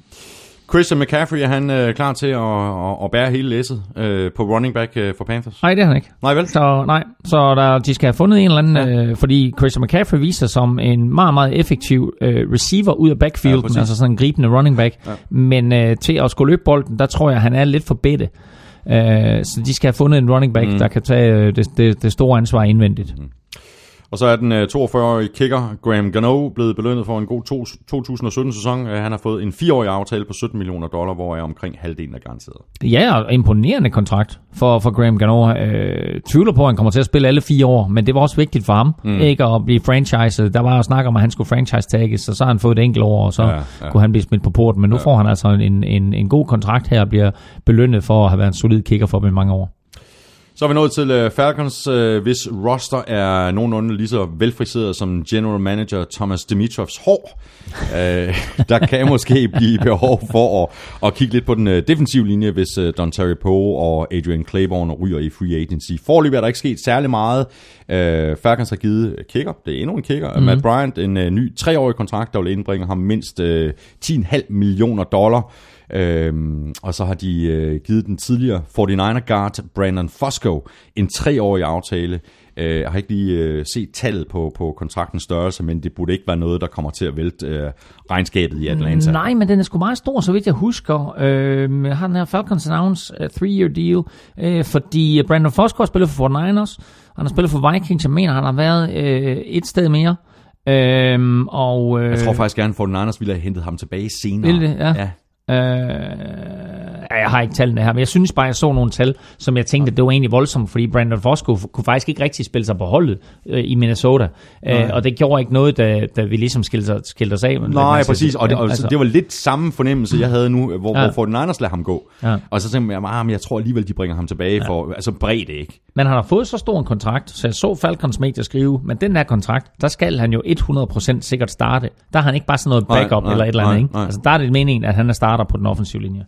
Christian McCaffrey, er han øh, klar til at, at, at bære hele læsset øh, på running back øh, for Panthers? Nej, det er han ikke. Nej vel? Så nej, så der, de skal have fundet en eller anden, ja. øh, fordi Christian McCaffrey viser sig som en meget, meget effektiv øh, receiver ud af backfielden, Ja, præcis. ja, altså sådan en gribende running back. Ja. Men øh, til at skulle løbe bolden, der tror jeg, han er lidt for bedte. Øh, så de skal have fundet en running back, mm. der kan tage øh, det, det, det store ansvar indvendigt. Mm. Og så er den øh, 42-årige kicker Graham Gano blevet belønnet for en god to, 2017-sæson. Øh, han har fået en 4-årig aftale på 17 millioner dollar, hvor er omkring halvdelen er garanteret. Ja, og imponerende kontrakt for, for Graham Gano. Øh, tvivler på, at han kommer til at spille alle fire år, men det var også vigtigt for ham, mm. ikke at blive franchiset. Der var jo snak om, at han skulle franchise-tagges, og så har han fået et enkelt år, og så ja. ja. kunne han blive smidt på porten. Men nu ja. får han altså en, en, en god kontrakt her, og bliver belønnet for at have været en solid kicker for dem i mange år. Så er vi nået til øh, Falcons, øh, hvis roster er nogenlunde lige så velfriseret som general manager Thomas Dimitrovs hår. Øh, <laughs> der kan måske blive behov for at, at kigge lidt på den defensive linje, hvis Don Terry Poe og Adrian Claiborne ryger i free agency. Forløbig er der ikke sket særlig meget. Falcons har givet kicker, det er endnu en kicker, mm. Matt Bryant, en ny treårig kontrakt, der vil indbringe ham mindst øh, 10,5 millioner dollar. Øhm, og så har de øh, givet den tidligere 49er guard Brandon Fosco en treårig aftale. Øh, jeg har ikke lige øh, set tallet på, på kontraktens størrelse, men det burde ikke være noget, der kommer til at vælte øh, regnskabet i Atlanta. Nej, men den er sgu meget stor, så vidt jeg husker. Øh, har den her Falcons announce a three-year deal, øh, fordi Brandon Fosco har spillet for 49ers, han har spillet for Vikings, jeg mener, han har været øh, et sted mere. Øh, og, øh, Jeg tror faktisk gerne, at 49ers ville have hentet ham tilbage senere. Ville det? Ja. ja. Øh, ja, jeg har ikke tallene her, men jeg synes bare, jeg så nogle tal, som jeg tænkte, det var egentlig voldsomt, fordi Brandon Fosco kunne faktisk ikke rigtig spille sig på holdet øh, i Minnesota. Øh, og det gjorde ikke noget, da, da vi ligesom skilte, skilte os af. Nej, altså, præcis. Og det, og altså, det var lidt samme fornemmelse, jeg havde nu, hvor, Ja. ja. hvor 49ers lader ham gå. Ja. Og så tænkte jeg, ah, men jeg tror alligevel, de bringer ham tilbage ja. for... Altså, bred det ikke. Men han har fået så stor en kontrakt, så jeg så Falcons medier skrive, men den her kontrakt, der skal han jo 100% sikkert starte. Der har han ikke bare sådan noget Nej, backup nej, eller et eller nej, andet. Ikke? nej. Altså, der er det meningen, at han er starter på den offensive linje.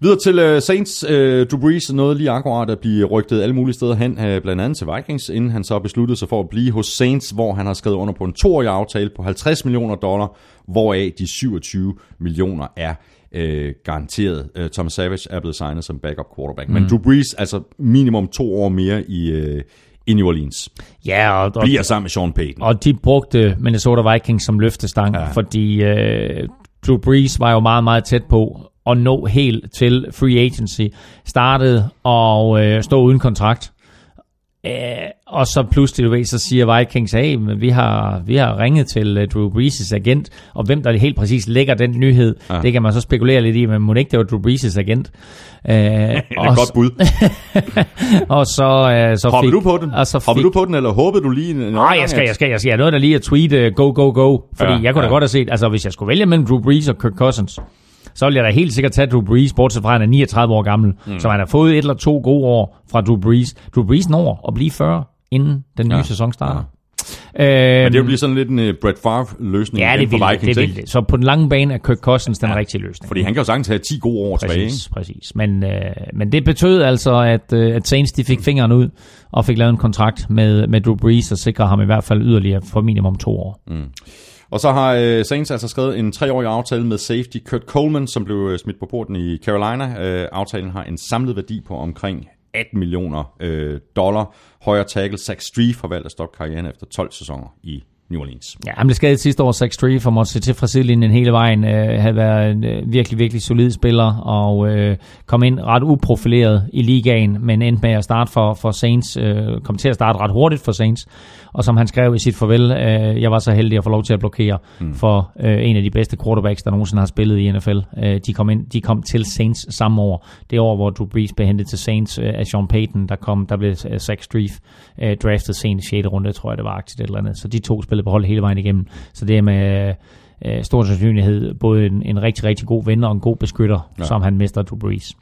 Videre til uh, Saints. Uh, Drew Brees nåede lige akkurat at blive rygtet alle mulige steder hen, uh, blandt andet til Vikings, inden han så besluttede sig for at blive hos Saints, hvor han har skrevet under på en toårig aftale på 50 millioner dollar, hvoraf de 27 millioner er uh, garanteret. Tom Savage er blevet signet som backup quarterback. Mm. Men Drew Brees, altså minimum to år mere i, uh, i New Orleans, Ja, og, og, bliver sammen med Sean Payton. og de brugte Minnesota Vikings som løftestang. Ja. fordi øh, Drew Brees var jo meget, meget tæt på at nå helt til free agency. Startede og øh, stod uden kontrakt. Øh, og så pludselig, du ved, så siger Vikings, hey, men vi har, vi har ringet til uh, Drew Brees' agent, og hvem der helt præcis lægger den nyhed, ja. det kan man så spekulere lidt i, men må ikke det var Drew Brees' agent? Øh, det <laughs> er et godt bud. <laughs> og så, øh, så Hoppede fik, du på den? Og så Hoppede fik, du på den, eller håbede du lige Nej, jeg skal, jeg skal, jeg skal. Jeg nåede da lige at tweet uh, go, go, go. Fordi Ja, jeg kunne da ja. godt have set, altså hvis jeg skulle vælge mellem Drew Brees og Kirk Cousins, så ville jeg da helt sikkert tage Drew Brees, bortset fra at han er 39 år gammel. Mm. Så han har fået et eller to gode år fra Drew Brees. Drew Brees når at blive 40, inden den nye Ja, ja. sæson starter. Ja. Men Øhm, det vil blive sådan lidt en uh, Brett Favre-løsning ja, det vil, det, det ikke? vil det. Så på den lange bane er Kirk Cousins den rigtige løsning. Fordi han kan jo sagtens have 10 gode år tilbage. Præcis, præcis. Men, øh, men det betød altså, at, øh, at Saints de fik fingeren ud og fik lavet en kontrakt med, med Drew Brees og sikrer ham i hvert fald yderligere for minimum to år. Mm. Og så har øh, Saints altså skrevet en treårig aftale med safety Kurt Coleman, som blev øh, smidt på porten i Carolina. Øh, aftalen har en samlet værdi på omkring 18 millioner øh, dollar. Højre tackle Zach Streif har valgt at stoppe karrieren efter 12 sæsoner i New Orleans. Ja, han blev skadet sidste år, Zach Strief, og måtte se til fra sidelinjen hele vejen. Øh, havde været en øh, virkelig, virkelig solid spiller, og øh, kom ind ret uprofileret i ligaen, men endte med at starte for, for Saints. Øh, kom til at starte ret hurtigt for Saints. Og som han skrev i sit farvel, øh, jeg var så heldig at få lov til at blokere mm. for øh, en af de bedste quarterbacks, der nogensinde har spillet i NFL. Øh, de, kom ind, de kom til Saints samme år. Det år, hvor Drew Brees blev hentet til Saints øh, af Sean Payton, der, kom, der blev øh, Zach Strief øh, draftet sent i 6. runde, tror jeg det var aktivt eller andet. Så de to spillede på hold hele vejen igennem. Så det er med øh, stor sandsynlighed både en, en rigtig, rigtig god ven og en god beskytter, ja. som han mister Drew Brees.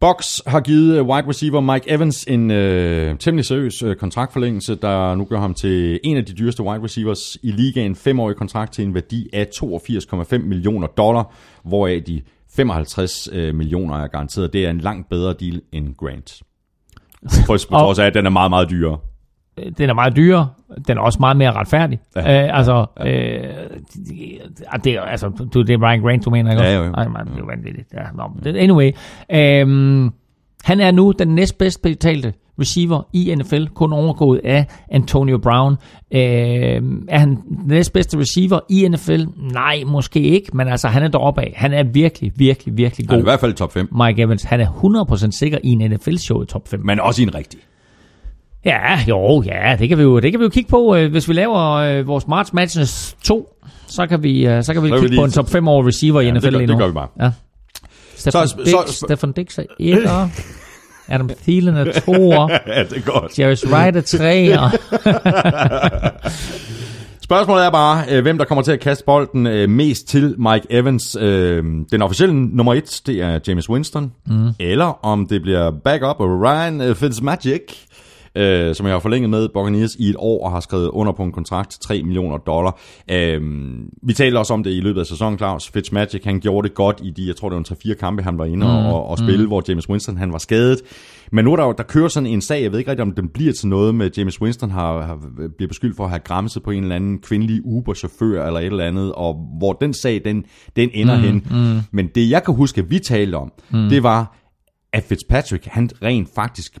Box har givet øh, wide receiver Mike Evans en øh, temmelig seriøs øh, kontraktforlængelse, der nu gør ham til en af de dyreste wide receivers i ligaen. Femårig kontrakt til en værdi af 82,5 millioner dollar, hvoraf de 55 øh, millioner er garanteret. Det er en langt bedre deal end Grant. På <laughs> trods af, at den er meget, meget dyrere. Den er meget dyrere, den er også meget mere retfærdig. Ja. Øh, altså, ja. øh, det, er, altså, du, det er Brian Grant, du mener, ikke? Ja, jo, jo. Ej, man, det er jo vanvittigt. Ja, no, det, anyway, øh, han er nu den næstbedst betalte receiver i NFL, kun overgået af Antonio Brown. Øh, er han den næstbedste receiver i NFL? Nej, måske ikke, men altså, han er deroppe af. Han er virkelig, virkelig, virkelig god. Han er i hvert fald top 5, Mike Evans, han er 100% sikker i en NFL-show i top 5. men også i en rigtig. Ja, jo, ja, det kan vi jo, det kan vi jo kigge på. øh, Hvis vi laver øh, vores March Madness 2, så kan vi, øh, så kan vi Så kan vi kigge lige- på en top 5 over receiver i Ja, NFL det gør- lige det nu. gør vi bare. Ja. Stefan, Så- Dix, så- Stefan Dix er 1'er. <laughs> Adam Thielen er 2'er. ja, det er godt. Jarvis Wright er 3'er. <laughs> Spørgsmålet er bare, øh, hvem der kommer til at kaste bolden øh, mest til Mike Evans. Den officielle nummer et, det er James Winston. Mm. Eller om det bliver backup Ryan øh, Fitzmagic, øh, som jeg har forlænget med Buccaneers i et år og har skrevet under på en kontrakt til 3 millioner dollar. Øh, vi talte også om det i løbet af sæsonen, Claus. Fitzmagic, han gjorde det godt i de, jeg tror det var en 3-4 kampe, han var inde mm. og, og spille, mm. hvor James Winston han var skadet. Men nu er der jo, der kører sådan en sag, jeg ved ikke rigtig, om den bliver til noget med, James Winston har, har bliver beskyldt for at have græmset på en eller anden kvindelig Uber-chauffør eller et eller andet, og hvor den sag, den, den ender mm, hen. Mm. Men det, jeg kan huske, at vi talte om, mm. det var, at Fitzpatrick, han rent faktisk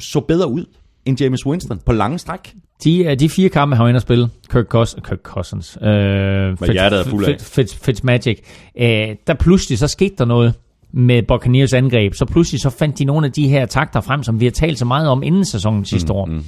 så bedre ud end James Winston på lange stræk. De, de fire kampe, han var inde at spille, Kirk, Cous- Kirk Cousins, øh, Fitz, hjertet er fuld af. Fitz, Fitz, Fitzmagic, øh, der pludselig så skete der noget med Buccaneers angreb, så pludselig så fandt de nogle af de her takter frem, som vi har talt så meget om inden sæsonen sidste år. Mm.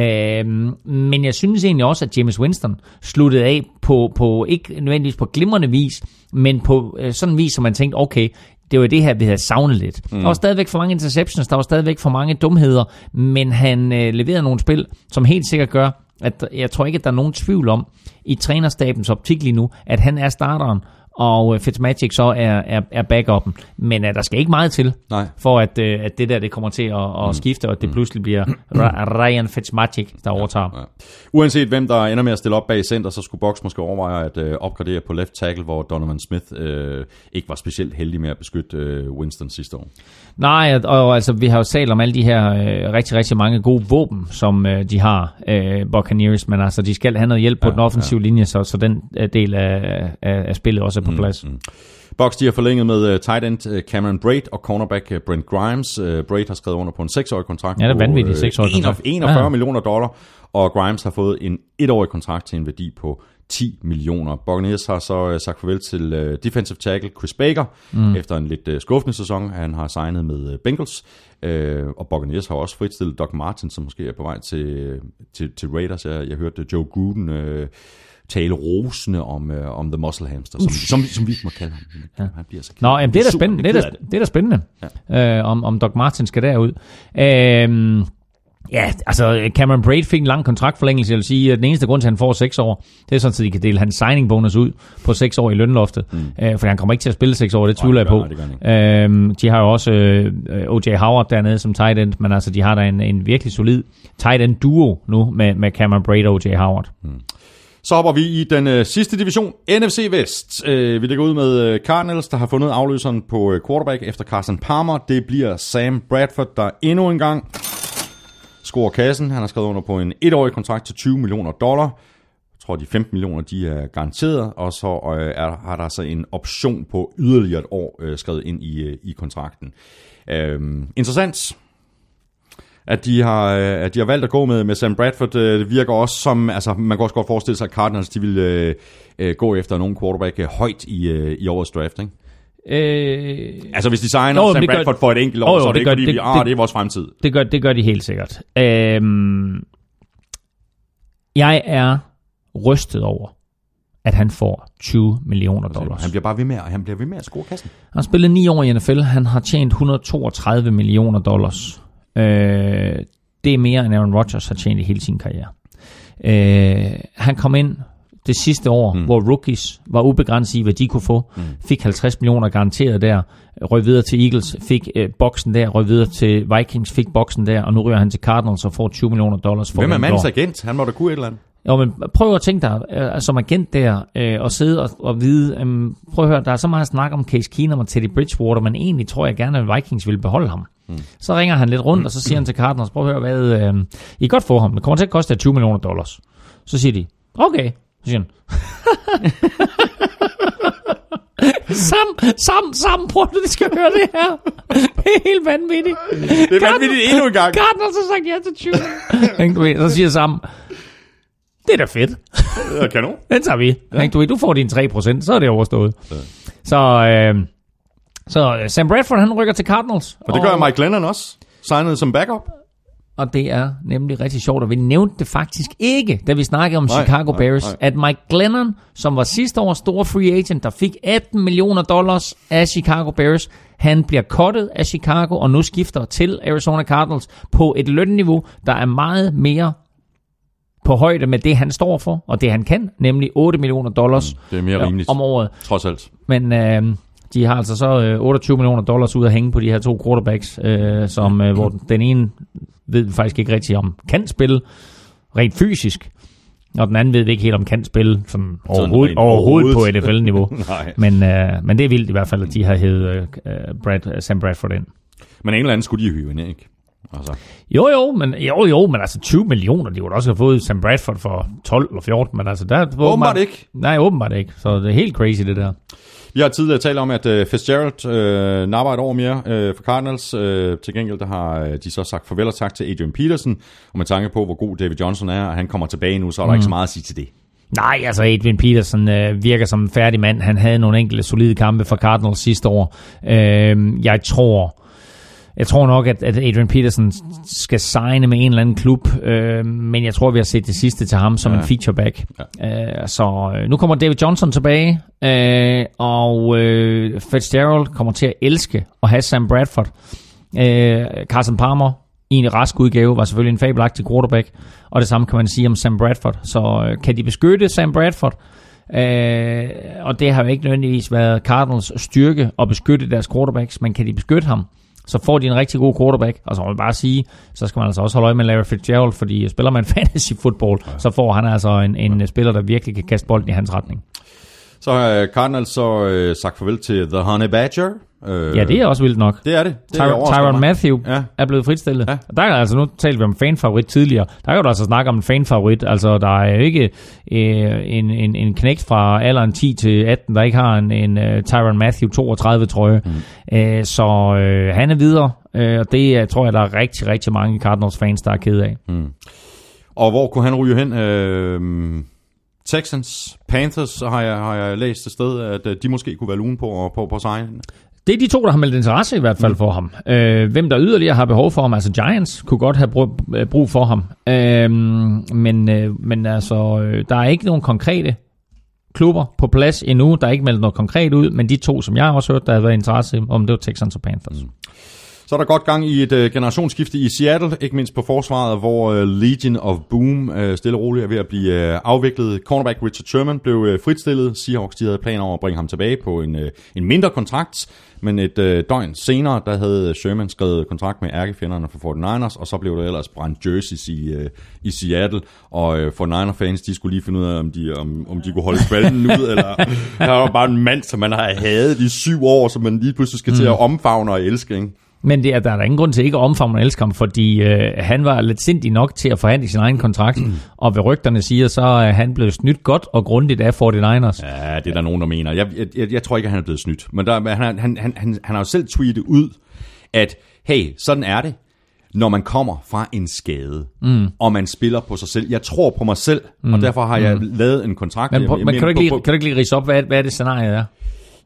Øh, men jeg synes egentlig også, at James Winston sluttede af på, på ikke nødvendigvis på glimrende vis, men på øh, sådan en vis, som man tænkte, okay, det var det her, vi havde savnet lidt. Mm. Der var stadigvæk for mange interceptions, der var stadigvæk for mange dumheder, men han øh, leverede nogle spil, som helt sikkert gør, at jeg tror ikke, at der er nogen tvivl om i trænerstabens optik lige nu, at han er starteren, og øh, Fitzmagic så er, er, er backupen. Men øh, der skal ikke meget til, Nej. for at, øh, at det der det kommer til at, at skifte, og at det pludselig bliver <clears throat> Ryan Fitzmagic, der overtager. Ja. Uanset hvem der ender med at stille op bag center, så skulle Box måske overveje at øh, opgradere på left tackle, hvor Donovan Smith øh, ikke var specielt heldig med at beskytte øh, Winston sidste år. Nej, og, og altså, vi har jo talt om alle de her øh, rigtig, rigtig mange gode våben, som øh, de har, øh, Buccaneers, men altså, de skal have noget hjælp på Ja, den offensive ja. linje, så, så den øh, del af, af, af spillet også er på plads. Mm. Box de har forlænget med uh, tight end uh, Cameron Braid og cornerback uh, Brent Grimes. Braid har skrevet under på en 6-årig kontrakt Ja, det er vanvittigt, øh, seksårig kontrakt. 41 Ja. millioner dollar, og Grimes har fået en 1-årig kontrakt til en værdi på 10 millioner. Buccaneers har så uh, sagt farvel til uh, defensive tackle Chris Baker mm. efter en lidt uh, skuffende sæson. Han har signet med Bengals, uh, og Buccaneers har også fritstillet Doc Martin, som måske er på vej til, til, til Raiders. Jeg, jeg hørte Joe Gruden tale rosende om, uh, om The Muscle Hamster, som, som, som vi ikke må kalde ham. Ja. Han bliver så ked. Nå, jamen, det er da spændende. Det er da, af det er da spændende, ja. øh, om, om Doc Martin skal derud. Øhm, ja, altså Cameron Braid fik en lang kontraktforlængelse. Jeg vil sige, at den eneste grund til, at han får 6 år, det er sådan, at de kan dele hans signing bonus ud på 6 år i lønloftet. Mm. Øh, for han kommer ikke til at spille 6 år, det tvivler jeg på. han Øhm, de har jo også øh, O.J. Howard dernede som tight end, men altså de har da en, en virkelig solid tight end duo nu med, med Cameron Braid og O.J. Howard. Så hopper vi i den øh, sidste division, NFC Vest. Øh, vi ligger ud med øh, Cardinals, der har fundet afløseren på øh, quarterback efter Carson Palmer. Det bliver Sam Bradford, der endnu en gang scorer kassen. Han har skrevet under på en etårig kontrakt til 20 millioner dollar. Jeg tror, de 15 millioner de er garanteret, og så øh, er, har der så en option på yderligere et år øh, skrevet ind i, øh, i kontrakten. Øh, interessant. at de har, øh, at de har valgt at gå med, med Sam Bradford. Øh, det virker også som, altså man kan også godt forestille sig, at Cardinals de vil øh, øh, gå efter nogen quarterback højt i, øh, i årets draft, ikke? Øh, Altså hvis de signer Jo, Sam det gør- Bradford for et enkelt år, Jo, jo, så er det, det ikke gør- fordi, det- vi, ah, det- det er vores fremtid. det, gør, det gør de helt sikkert. Øhm, jeg er rystet over, at han får 20 millioner dollars. Han bliver bare ved med, han bliver ved med at score kassen. Han har spillet 9 år i NFL. Han har tjent 132 millioner dollars. Øh, det er mere, end Aaron Rodgers har tjent i hele sin karriere. Øh, han kom ind det sidste år, mm. hvor rookies var ubegrænset i, hvad de kunne få. Mm. Fik 50 millioner garanteret der. Røg videre til Eagles, fik øh, boksen der. Røg videre til Vikings, fik boksen der. Og nu ryger han til Cardinals og får 20 millioner dollars for Hvem er mandens agent? Han må da kunne et eller andet. Jo, men prøv at tænke dig, øh, som agent der, øh, og sidde og, og vide, øh, prøv at høre, der er så meget snak om Case Keenum og Teddy Bridgewater, men egentlig tror jeg gerne, at Vikings vil beholde ham. Mm. Så ringer han lidt rundt, og så siger han til Cardinals, prøv at høre, hvad, øh, I godt få ham, det kommer til at koste jer 20 millioner dollars. Så siger de, okay. Så han, <laughs> Sam, Sam, Sam, prøv at du skal høre det her. Det er helt vanvittigt. Det er vanvittigt endnu en gang. Cardinals har sagt ja til 20. Ikke, du ved, så siger Sam, det er da fedt. Ja, kanon. Den tager vi. Ja. Du, du får dine 3%, så er det overstået. Ja. Så, øh, så øh, Sam Bradford, han rykker til Cardinals. Og det gør Mike Glennon også. Signet som backup. Og det er nemlig rigtig sjovt, og vi nævnte det faktisk ikke, da vi snakkede om Nej, Chicago nej, Bears, nej. at Mike Glennon, som var sidste års store free agent, der fik 18 millioner dollars af Chicago Bears, han bliver cuttet af Chicago, og nu skifter til Arizona Cardinals på et lønniveau, der er meget mere på højde med det, han står for, og det han kan, nemlig 8 millioner dollars Det er mere rimeligt. om året. Trods alt. Men øh, de har altså så øh, 28 millioner dollars ud at hænge på de her to quarterbacks, øh, som, øh, hvor den ene ved vi faktisk ikke rigtig om kan spille rent fysisk, og den anden ved vi ikke helt om kan spille sådan overhovedet, rent overhovedet på overhovedet. NFL-niveau. <laughs> Nej. men, øh, men det er vildt i hvert fald, at de har hævet øh, Brad, Sam Bradford ind. Men en eller anden skulle de hyve ind, ikke? Altså, Jo, jo, men, jo, jo, men altså 20 millioner, de kunne også have fået Sam Bradford for 12 eller 14, men altså der... Åbenbart ikke. Nej, åbenbart ikke, så det er helt crazy det der. Vi har tidligere talt om, at uh, Fitzgerald uh, napper et år mere uh, for Cardinals. Uh, til gengæld der har uh, de så sagt farvel og tak til Adrian Peterson. Og med tanke på, hvor god David Johnson er, og han kommer tilbage nu, så er der mm. ikke så meget at sige til det. Nej, altså Adrian Peterson øh, virker som en færdig mand. Han havde nogle enkelte solide kampe for Cardinals sidste år. Øh, jeg tror... Jeg tror nok, at, at Adrian Peterson skal signe med en eller anden klub, øh, men jeg tror, vi har set det sidste til ham som ja. en featureback. Ja. Øh, så øh, nu kommer David Johnson tilbage, øh, og øh, Fitzgerald kommer til at elske at have Sam Bradford. Øh, Carson Palmer i en rask udgave var selvfølgelig en fabelagtig quarterback, og det samme kan man sige om Sam Bradford. Så øh, kan de beskytte Sam Bradford, øh, og det har jo ikke nødvendigvis været Cardinals styrke at beskytte deres quarterbacks, men kan de beskytte ham, så får de en rigtig god quarterback, og så må man bare sige, så skal man altså også holde øje med Larry Fitzgerald, fordi spiller man <laughs> fantasy football, ja. så får han altså en, en spiller, der virkelig kan kaste bolden i hans retning. Så har uh, Cardinals så uh, sagt farvel til The Honey Badger. Uh, Ja, det er også vildt nok. det er det. det Tyron, overrasker Tyron. Matthew Ja. er blevet fritstillet. Ja. Ja. Der er altså, nu talte vi om fanfavorit tidligere. Der kan du altså snakke om en fanfavorit. Altså, der er jo ikke øh, en, en, en knægt fra alderen 10 til 18, der ikke har en, en uh, Tyron Matthew 32 trøje. Mm. Øh, så øh, han er videre, øh, og det øh, tror jeg, der er rigtig, rigtig mange Cardinals fans, der er ked af. Mm. Og hvor kunne han ryge hen? Øh, Texans, Panthers har jeg, har jeg læst et sted, at øh, de måske kunne være lugen på, på, på sign. Det er de to, der har meldt interesse i hvert fald for ham. Øh, hvem der yderligere har behov for ham, altså Giants kunne godt have brug, øh, brug for ham. Øh, men, øh, men altså, øh, der er ikke nogen konkrete klubber på plads endnu. Der er ikke meldt noget konkret ud, men de to, som jeg har også hørt, der har været interesse om det var Texans og Panthers. Mm. Så er der godt gang i et uh, generationsskifte i Seattle, ikke mindst på forsvaret, hvor uh, Legion of Boom uh, stille og roligt er ved at blive uh, afviklet. Cornerback Richard Sherman blev uh, fritstillet. Seahawks de havde planer om at bringe ham tilbage på en, uh, en mindre kontrakt, men et uh, døgn senere, der havde Sherman skrevet kontrakt med ærkefjenderne for 49ers, og så blev der ellers brændt jerseys i, uh, i Seattle, og uh, 49er-fans, de skulle lige finde ud af, om de, om, om de kunne holde spalden ud, <laughs> eller der var bare en mand, som man har hadet i syv år, som man lige pludselig skal mm. til at omfavne og elske, ikke? Men det er, der er der ingen grund til ikke at omfavne og elske ham, fordi øh, han var lidt sindig nok til at forhandle sin egen kontrakt, og ved rygterne siger, så er han blevet snydt godt og grundigt af 49ers. Ja, det er der nogen, der mener. Jeg, jeg, jeg, jeg tror ikke, at han er blevet snydt. Men der, han, han, han, han, han har jo selv tweetet ud, at hey, sådan er det. når man kommer fra en skade, mm. og man spiller på sig selv. Jeg tror på mig selv, mm. og derfor har jeg mm. lavet en kontrakt. Men, på, men kan, du ikke lige, på- kan du ikke lige rise op, hvad, hvad er det scenarie er?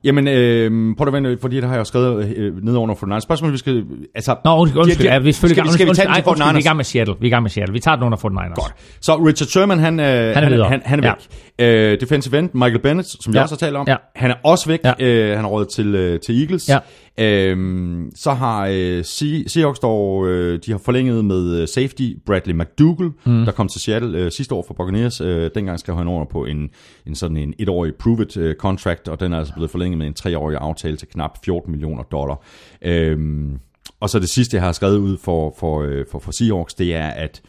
Jamen, øh, prøv at vente, fordi det har jeg jo skrevet øh, ned under for den Spørgsmålet, vi skal... Altså, Nå, undskyld, undskyld. Ja, vi er skal, vi- skal vi tage den til vi er i Niners? gang med Seattle. Vi er i gang med Seattle. Vi tager den under Fort Niners. Godt. Så Richard Sherman, han, øh, han, han, videre. han, han er væk. Øh, defensive end, Michael Bennett, som Ja. også har talt om, Ja. han er også væk. Ja. Øh, han er råd til, øh, til Eagles. Ja. Øhm, så har øh, Se- Seahawks dog, øh, de har forlænget med øh, safety Bradley McDougall, mm. der kom til Seattle øh, sidste år for Buccaneers. Øh, dengang skrev han under på en, en sådan en etårig prove-it øh, contract, og den er altså blevet forlænget med en treårig aftale til knap 14 millioner dollar. Øhm, og så det sidste, jeg har skrevet ud for, for, øh, for, for Seahawks, det er, at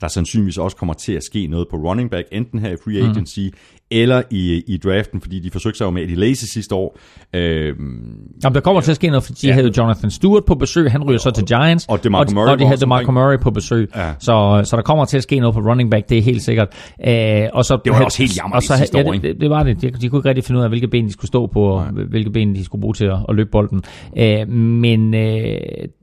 der sandsynligvis også kommer til at ske noget på running back, enten her i free agency, mm. Eller i, i draften, fordi de forsøgte sig jo med Eddie Lacy sidste år. Øhm, Jamen, der kommer til at ske noget, fordi de Ja. havde Jonathan Stewart på besøg, han ryger så til Giants, og DeMarco og, Murray og de havde DeMarco. Murray på besøg, Ja. så, så der kommer til at ske noget på running back, det er helt sikkert. Æh, og så, Det var også helt jammerligt og så, sidste ja, år, det, ikke? det, det, var det. De, de kunne ikke rigtig finde ud af, hvilke ben de skulle stå på, og hvilke ben de skulle bruge til at, at løbe bolden. Æh, men øh,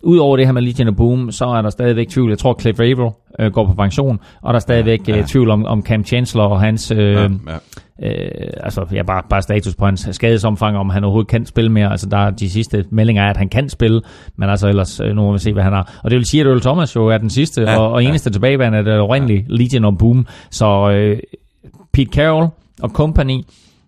udover det her med Legion og Boom, så er der stadigvæk tvivl. Jeg tror, Cliff Averill øh, går på pension, og der er stadigvæk ja, ja. tvivl om, om Cam Chancellor og hans... Øh, ja, ja. øh, altså ja, bare, bare status på hans skadesomfang, om han overhovedet kan spille mere. Altså der er de sidste meldinger er, at han kan spille, men altså ellers, øh, nu må vi se, hvad han har. Og det vil sige, at Earl Thomas jo er den sidste, Ja, og, og eneste ja. tilbageværende af det oprindelige ja. Legion og Boom. Så øh, Pete Carroll og company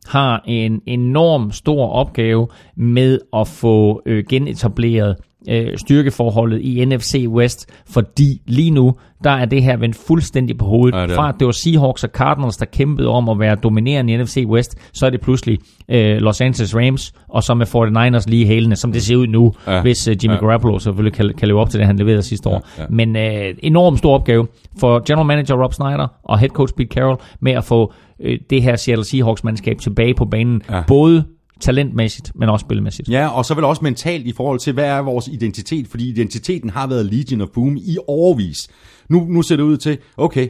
har en enorm stor opgave med at få øh, genetableret øh, styrkeforholdet i NFC West, fordi lige nu, der er det her vendt fuldstændig på hovedet. Ja, Ja, det er Fra at det var Seahawks og Cardinals, der kæmpede om at være dominerende i NFC West, så er det pludselig øh, Los Angeles Rams, og så med 49ers lige hælende, som det ser ud nu, Ja. ja. hvis øh, Jimmy Ja. ja. Garoppolo selvfølgelig kan, kan leve op til det, han leverede sidste år. ja. Men øh, enorm stor opgave for general manager Rob Snyder og head coach Pete Carroll med at få øh, det her Seattle Seahawks-mandskab tilbage på banen, Ja. ja. både talentmæssigt, men også spilmæssigt. Ja, og så vel også mentalt i forhold til, hvad er vores identitet? Fordi identiteten har været Legion of Boom i overvis. Nu, nu ser det ud til, okay,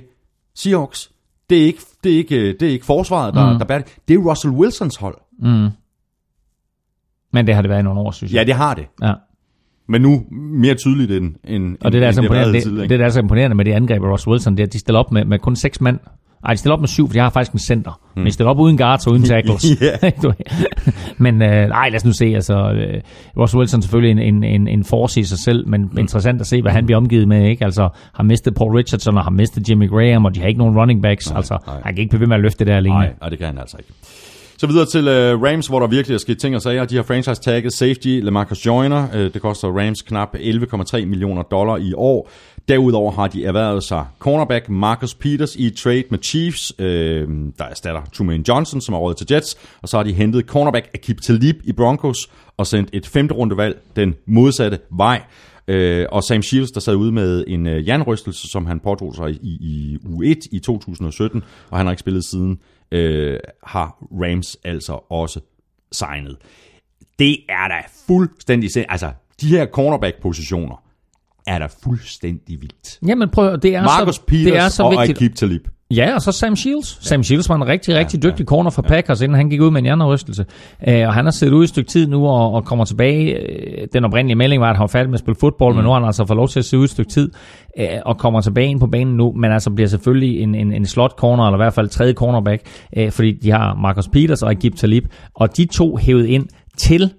Seahawks, det er ikke, det er ikke, det er ikke forsvaret, der, mm. der bærer det. Det er Russell Wilsons hold. Men det har det været i nogle år, synes Ja, jeg. det har det. Ja. Men nu mere tydeligt end, end Og det, der er end så det har været imponerende, tidligere, det, det, der er så imponerende med det angreb af Ross Wilson, det er, at de stiller op med, med kun seks mand. Ej, de stiller op med syv, for de har faktisk en center. Mm. Men de stiller op uden guards og uden <laughs> tackles. <laughs> Men øh, nej, lad os nu se. Altså, øh, Ross Wilson er selvfølgelig en, en, en, en force i sig selv, men mm. interessant at se, hvad han bliver omgivet med. Ikke? Altså, har mistet Paul Richardson og har mistet Jimmy Graham, og de har ikke nogen running backs. Nej, altså, nej. han kan ikke blive ved med at løfte det der alene. Nej, nej, det kan han altså ikke. Så videre til uh, Rams, hvor der virkelig er sket ting og sager. De har franchise-tagget safety LaMarcus Joyner. Uh, det koster Rams knap 11,3 millioner dollar i år. Derudover har de erhvervet sig cornerback Marcus Peters i trade med Chiefs, øh, der erstatter Truman Johnson, som er råd til Jets. Og så har de hentet cornerback Akib Talib i Broncos og sendt et femte rundevalg den modsatte vej. Øh, og Sam Shields, der sad ude med en øh, jernrystelse, som han pådrog sig i, i U1 i 2017, og han har ikke spillet siden, øh, har Rams altså også signet. Det er da fuldstændig... sind- Altså, de her cornerback-positioner er da fuldstændig vildt. Jamen prøv, det er Marcus så, Peters det er så og vigtigt. Akib Talib. Ja, og så Sam Shields. Ja. Sam Shields var en rigtig, rigtig ja, dygtig corner for Packers, inden han gik ud med en hjernerystelse. Øh, og han har siddet ude et stykke tid nu og, og kommer tilbage. Øh, Den oprindelige melding var, at han var færdig med at spille fodbold, mm. men nu har han altså fået lov til at sidde ude et stykke tid øh, og kommer tilbage ind på banen nu, men altså bliver selvfølgelig en, en, en slot corner, eller i hvert fald tredje cornerback, øh, fordi de har Marcus Peters og Agib Talib, og de to hævet ind til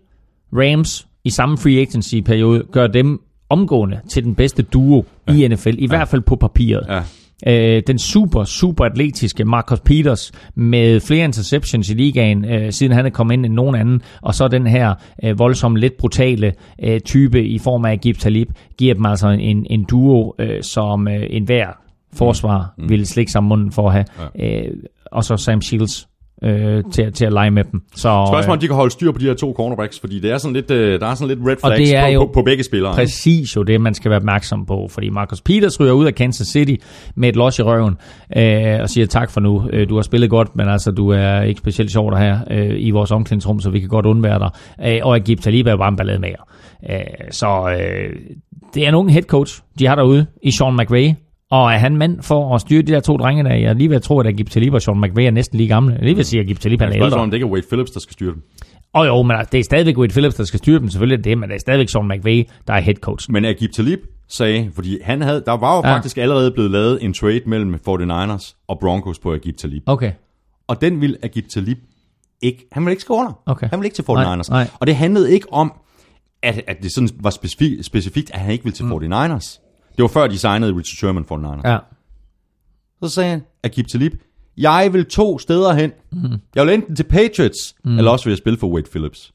Rams i samme free agency-periode, gør dem omgående til den bedste duo ja. i NFL, i ja. hvert fald på papiret. Ja. Øh, den super, super atletiske Marcus Peters med flere interceptions i ligaen, øh, siden han er kommet ind end nogen anden, og så den her øh, voldsomt lidt brutale øh, type i form af Agib Talib, giver dem altså en, en duo, øh, som øh, enhver forsvar mm. ville slikke sig om munden for at have. Ja. Øh, og så Sam Shields øh, til, til at lege med dem. Så, Spørgsmålet om de kan holde styr på de her to cornerbacks, fordi det er sådan lidt, øh, der er sådan lidt red Og flags det er på, jo på, på begge spillere. Præcis jo det, man skal være opmærksom på, fordi Marcus Peters ryger ud af Kansas City med et los i røven øh, og siger tak for nu. Øh, du har spillet godt, men altså du er ikke specielt sjov der her øh, i vores omklædningsrum, så vi kan godt undvære dig. Øh, og Agib Talib er bare en ballade med jer. Øh, så øh, det er en ung head coach, de har derude i Sean McVay. Og er han mand for at styre de der to drenge der? Jeg er lige ved at tro, at Agib Talib og Sean McVay er næsten lige gamle. Jeg er lige ved at sige, at Agib Talib er ældre. om det ikke er Wade Phillips, der skal styre dem. Og jo, men altså, det er stadigvæk Wade Phillips, der skal styre dem, selvfølgelig er det men det er stadigvæk Sean McVay, der er head coach. Men Agib Talib sagde, fordi han havde, der var jo Ja. faktisk allerede blevet lavet en trade mellem 49ers og Broncos på Agib Talib. Okay. Og den ville Agib Talib ikke, han ville ikke skrive under. Okay. Han ville ikke til 49ers. Nej, nej. Og det handlede ikke om, at, at det sådan var specifikt, specifikt, at han ikke ville til mm. 49ers. Det var før de signede Richard Sherman 49ers. Ja. Så sagde han, Agib Talib, jeg vil to steder hen. Mm. Jeg vil enten til Patriots, mm. eller også vil jeg spille for Wade Phillips.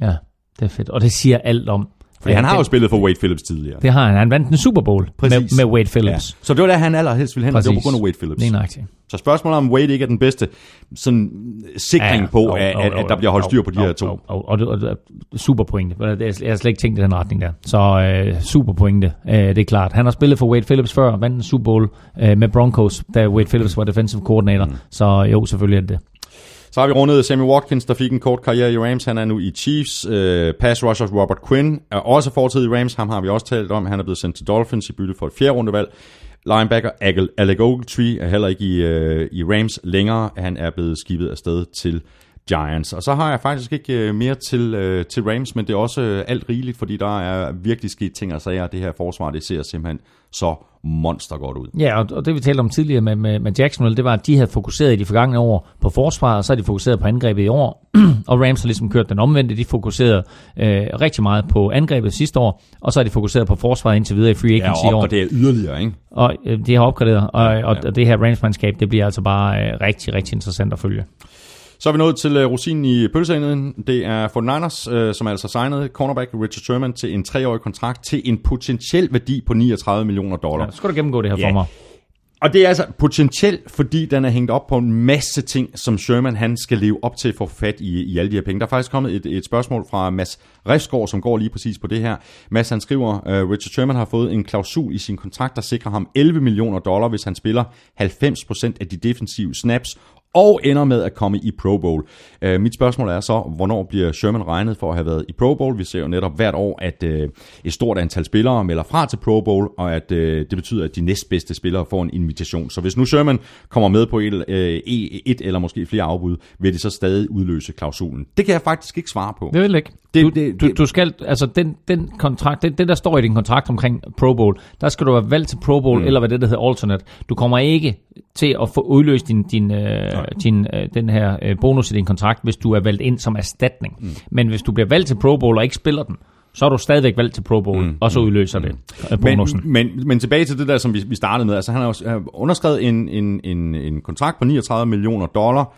Ja, det er fedt. Og det siger alt om. Fordi han har jo det, spillet for Wade Phillips tidligere. det har han. Han vandt en Super Bowl med, Præcis. med Wade Phillips. Ja. Så det var der, han allerhelst ville hen, og det var på grund af Wade Phillips. Er nøjagtigt. Så spørgsmålet om Wade ikke er den bedste sådan, sikring ja, på, jo, at, jo, at, jo, at der bliver holdt styr på de jo, her to. jo, jo, Og det, og det er super pointe. Jeg har slet ikke tænkt i den retning der. Så øh, super pointe, øh, det er klart. Han har spillet for Wade Phillips før, vandt en Super Bowl øh, med Broncos, da Wade Phillips var defensive coordinator. Mm. Så jo, selvfølgelig er det det. Så har vi rundet Sammy Watkins, der fik en kort karriere i Rams. Han er nu i Chiefs. Øh, pass rusher Robert Quinn er også fortid i Rams. Ham har vi også talt om. Han er blevet sendt til Dolphins i bytte for et fjerde rundevalg. Linebacker Alec Ogletree er heller ikke i, øh, i Rams længere. Han er blevet skibet afsted til Giants. Og så har jeg faktisk ikke øh, mere til, øh, til Rams, men det er også øh, alt rigeligt, fordi der er virkelig sket ting og sager. Det her forsvar, det ser simpelthen så monster godt ud. Ja, og, og det vi talte om tidligere med, med, med Jacksonville, det var, at de havde fokuseret i de forgangne år på forsvaret, og så har de fokuseret på angrebet i år. <clears throat> og Rams har ligesom kørt den omvendte. De fokuserede øh, rigtig meget på angrebet sidste år, og så har de fokuseret på forsvaret indtil videre i free Ja, agency og i år. opgradere yderligere, ikke? Og øh, det har opgraderet, og, og, ja. og det her Rams-mandskab, det bliver altså bare øh, rigtig, rigtig interessant at følge. Så er vi nået til uh, rosinen i pølseenden. Det er 49ers, uh, som altså signede cornerback Richard Sherman til en treårig kontrakt til en potentiel værdi på 39 millioner dollar. Ja, skal du gennemgå det her Ja. for mig. Og det er altså potentielt, fordi den er hængt op på en masse ting, som Sherman han skal leve op til for at få fat i, i alle de her penge. Der er faktisk kommet et, et spørgsmål fra Mads Refsgaard, som går lige præcis på det her. Mads han skriver, uh, Richard Sherman har fået en klausul i sin kontrakt, der sikrer ham 11 millioner dollar, hvis han spiller 90% af de defensive snaps, og ender med at komme i Pro Bowl. Uh, mit spørgsmål er så, hvornår bliver Sherman regnet for at have været i Pro Bowl? Vi ser jo netop hvert år, at uh, et stort antal spillere melder fra til Pro Bowl, og at uh, det betyder, at de næstbedste spillere får en invitation. Så hvis nu Sherman kommer med på et, uh, et eller måske flere afbud, vil det så stadig udløse klausulen. Det kan jeg faktisk ikke svare på. Det vil ikke. Det- du, det- du, det- du skal, altså den, den kontrakt, det, det der står i din kontrakt omkring Pro Bowl, der skal du være valgt til Pro Bowl, mm. eller hvad det der hedder alternate. Du kommer ikke til at få udløst din, din, øh, din, øh, den her øh, bonus i din kontrakt, hvis du er valgt ind som erstatning. Mm. Men hvis du bliver valgt til Pro Bowl og ikke spiller den, så er du stadigvæk valgt til Pro Bowl, mm. og så udløser det øh, bonusen. Men, men, men tilbage til det der, som vi, vi startede med. Altså, han har jo øh, underskrevet en, en, en, en kontrakt på 39 millioner dollar,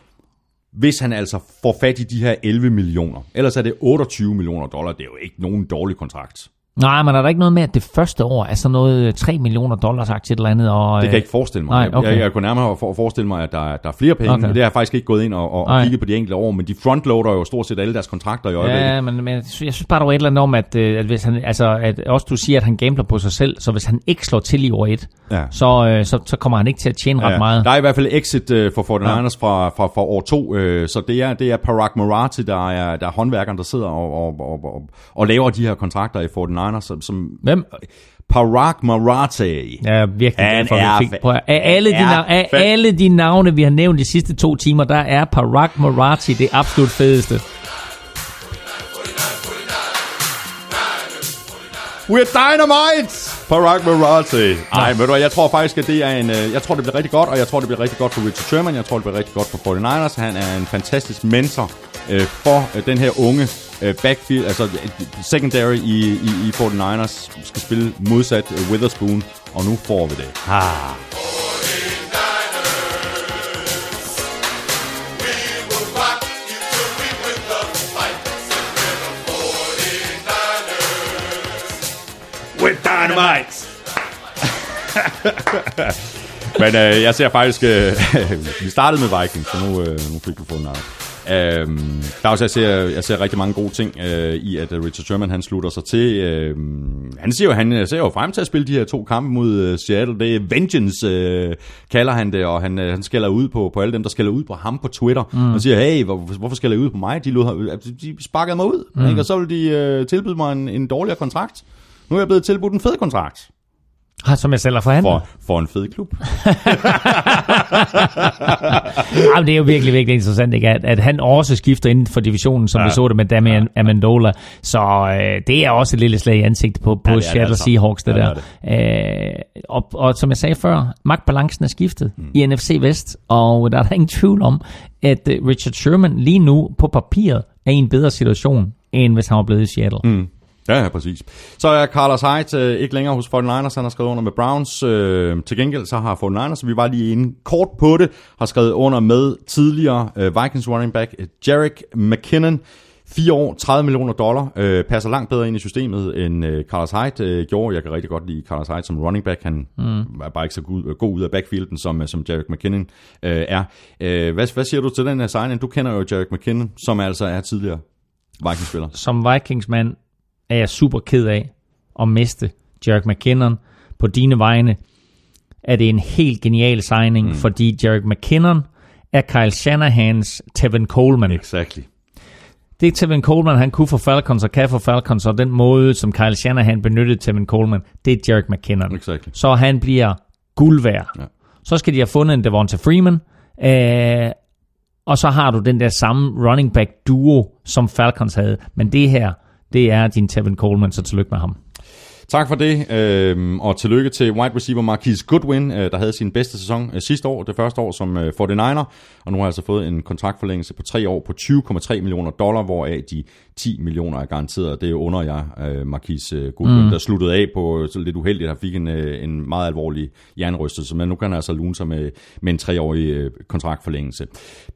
hvis han altså får fat i de her 11 millioner. Ellers er det 28 millioner dollar. Det er jo ikke nogen dårlig kontrakt. Nej, men er der ikke noget med, at det første år er sådan noget øh, 3 millioner dollars aktie eller andet? Og, Det kan øh, jeg ikke forestille mig. Nej, okay. jeg, jeg kunne nærmere for, forestille mig, at der, er- der er flere penge. Okay. Okay. Det har jeg faktisk ikke gået ind og, og, Nej. kigget på de enkelte år, men de frontloader jo stort set alle deres kontrakter i øjeblikket. Ja, men, men jeg sy- jeg synes bare, der var et eller andet om, at, øh, at hvis han, altså, at også du siger, at han gambler på sig selv, så hvis han ikke slår til i år 1, Ja. så, øh, så, så kommer han ikke til at tjene ret meget. Der er i hvert fald exit for 49ers ja. fra, fra, fra år to, uh, så det er, det er Parag Marati, der er, der er håndværkeren, der sidder og, og, og, og, og laver de her kontrakter i 49ers, som, som Hvem? Parag Marati. Jeg er virkelig Han glad for, at er fik. Prøv, af, alle de, han nav- af fa- alle de navne, vi har nævnt de sidste to timer, der er Parag Marati det absolut fedeste. We're dynamite! Parag Marati. Nej, ved du jeg tror faktisk, at det er en... øh, Jeg tror, det bliver rigtig godt, og jeg tror, det bliver rigtig godt for Richard Sherman. Jeg tror, det bliver rigtig godt for 49ers. Han er en fantastisk mentor øh, for øh, den her unge øh, backfield, altså øh, secondary i, i, i 49ers, skal spille modsat øh, Witherspoon, og nu får vi det. Ah. With dynamite! <laughs> Men øh, jeg ser faktisk... Øh, <laughs> vi startede med Vikings, så nu, øh, nu fik du fået navn. Øhm, der også, jeg, ser, jeg ser rigtig mange gode ting øh, i, at øh, Richard Sherman han slutter sig til. Øh, han siger jo, han øh, ser jo frem til at spille de her to kampe mod øh, Seattle. Det er vengeance, øh, kalder han det, og han, øh, han skælder ud på, på alle dem, der skælder ud på ham på Twitter. Mm. Og siger, hey, hvor, hvorfor skælder I ud på mig? De, lod, altså, de sparkede mig ud, mm. ikke? og så vil de øh, tilbyde mig en, en dårligere kontrakt. Nu er jeg blevet tilbudt en fed kontrakt. Ah, Som jeg selv har forhandlet. for, for en fed klub. <laughs> Jamen, det er jo virkelig, virkelig interessant, ikke? At, at han også skifter inden for divisionen, som ja. vi så det med Damian ja. Amendola. Så øh, det er også et lille slag i ansigtet på, på Ja, Seattle altså. Seahawks, det Ja, der. det Øh, og, og som jeg sagde før, magtbalancen er skiftet mm. i NFC Vest, og der er der ingen tvivl om, at øh, Richard Sherman lige nu på papiret er i en bedre situation, end hvis han var blevet i Seattle. Mm. Ja, ja, præcis. Så er Carlos Hyde øh, ikke længere hos 49ers, han har skrevet under med Browns. Øh, til gengæld så har 49ers, vi var lige inde kort på det, har skrevet under med tidligere øh, Vikings running back øh, Jarek McKinnon. 4 år, 30 millioner dollar, øh, passer langt bedre ind i systemet, end øh, Carlos Hyde øh, gjorde. Jeg kan rigtig godt lide Carlos Hyde som running back. Han mm. er bare ikke så god, god ud af backfielden, som, øh, som Jarek McKinnon øh, er. Øh, hvad, hvad siger du til den her signing? Du kender jo Jarek McKinnon, som altså er tidligere Vikings-spiller. Som Vikings-mand er jeg super ked af at miste Jarek McKinnon på dine vegne. Er det en helt genial signing, mm. fordi Jarek McKinnon er Kyle Shanahans Tevin Coleman. Exactly. Det Tevin Coleman, han kunne for Falcons og kan for Falcons, og den måde, som Kyle Shanahan benyttede Tevin Coleman, det er Jarek McKinnon. Exactly. Så han bliver guld værd. Ja. Så skal de have fundet en Devonta Freeman, øh, og så har du den der samme running back duo, som Falcons havde. Men det her, det er din Tevin Coleman, så tillykke med ham. Tak for det, øh, og tillykke til wide receiver Marquise Goodwin, øh, der havde sin bedste sæson øh, sidste år, det første år som øh, 49er, og nu har altså fået en kontraktforlængelse på tre år på 20,3 millioner dollar, hvoraf de 10 millioner er garanteret. Det under jeg, øh, Marquise øh, Goodwin, mm. der sluttede af på så lidt uheldigt, han fik en, øh, en meget alvorlig jernrystelse, men nu kan han altså lune sig med, med en treårig øh, kontraktforlængelse.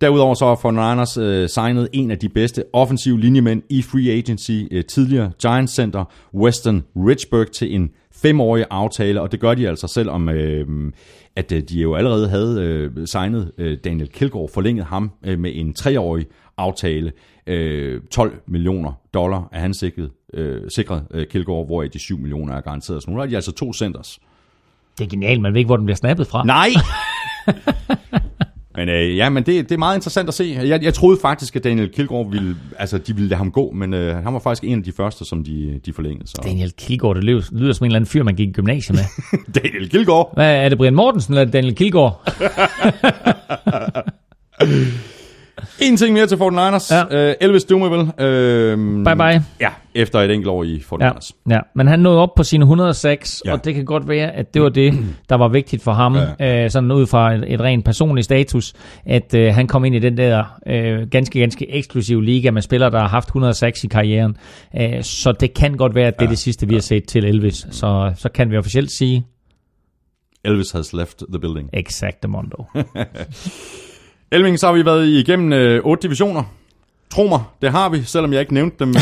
Derudover så har 49ers øh, signet en af de bedste offensive linjemænd i free agency, øh, tidligere Giants Center, Weston Richburg, til en femårig aftale, og det gør de altså selvom, øh, at øh, de jo allerede havde øh, signet øh, Daniel Kilgård, forlænget ham øh, med en treårig aftale. Øh, 12 millioner dollar er han sikret, øh, sikret øh, Kilgård, hvoraf de 7 millioner er garanteret. Så nu har de altså to centers. Det er genialt, man ved ikke, hvor den bliver snappet fra. Nej! <laughs> men øh, ja, men det, det er meget interessant at se. Jeg, jeg troede faktisk, at Daniel Kilgård ville, altså de ville lade ham gå, men øh, han var faktisk en af de første, som de, de forlængede. Så. Daniel Kilgaard, det lyder, lyder som en eller anden fyr, man gik i gymnasiet med. <laughs> Daniel Kilgård! Hvad er det, Brian Mortensen eller er Daniel Kilgaard? <laughs> En ting mere til 49ers. Ja. Øh, Elvis Dumerville. Øh, Bye bye. Ja, efter et enkelt år i 49ers. Ja, ja, men han nåede op på sine 106, Ja. ja. og det kan godt være, at det var det, <clears throat> der var vigtigt for ham, ja. øh, sådan ud fra et, et rent personligt status, at øh, han kom ind i den der øh, ganske, ganske eksklusive liga med spillere, der har haft 106 i karrieren. Øh, så det kan godt være, at det er det sidste, vi har set til Elvis. Så, så kan vi officielt sige, Elvis has left the building. exactamundo. <laughs> Elving, så har vi været igennem øh, otte divisioner. Tro mig, det har vi, selvom jeg ikke nævnte dem.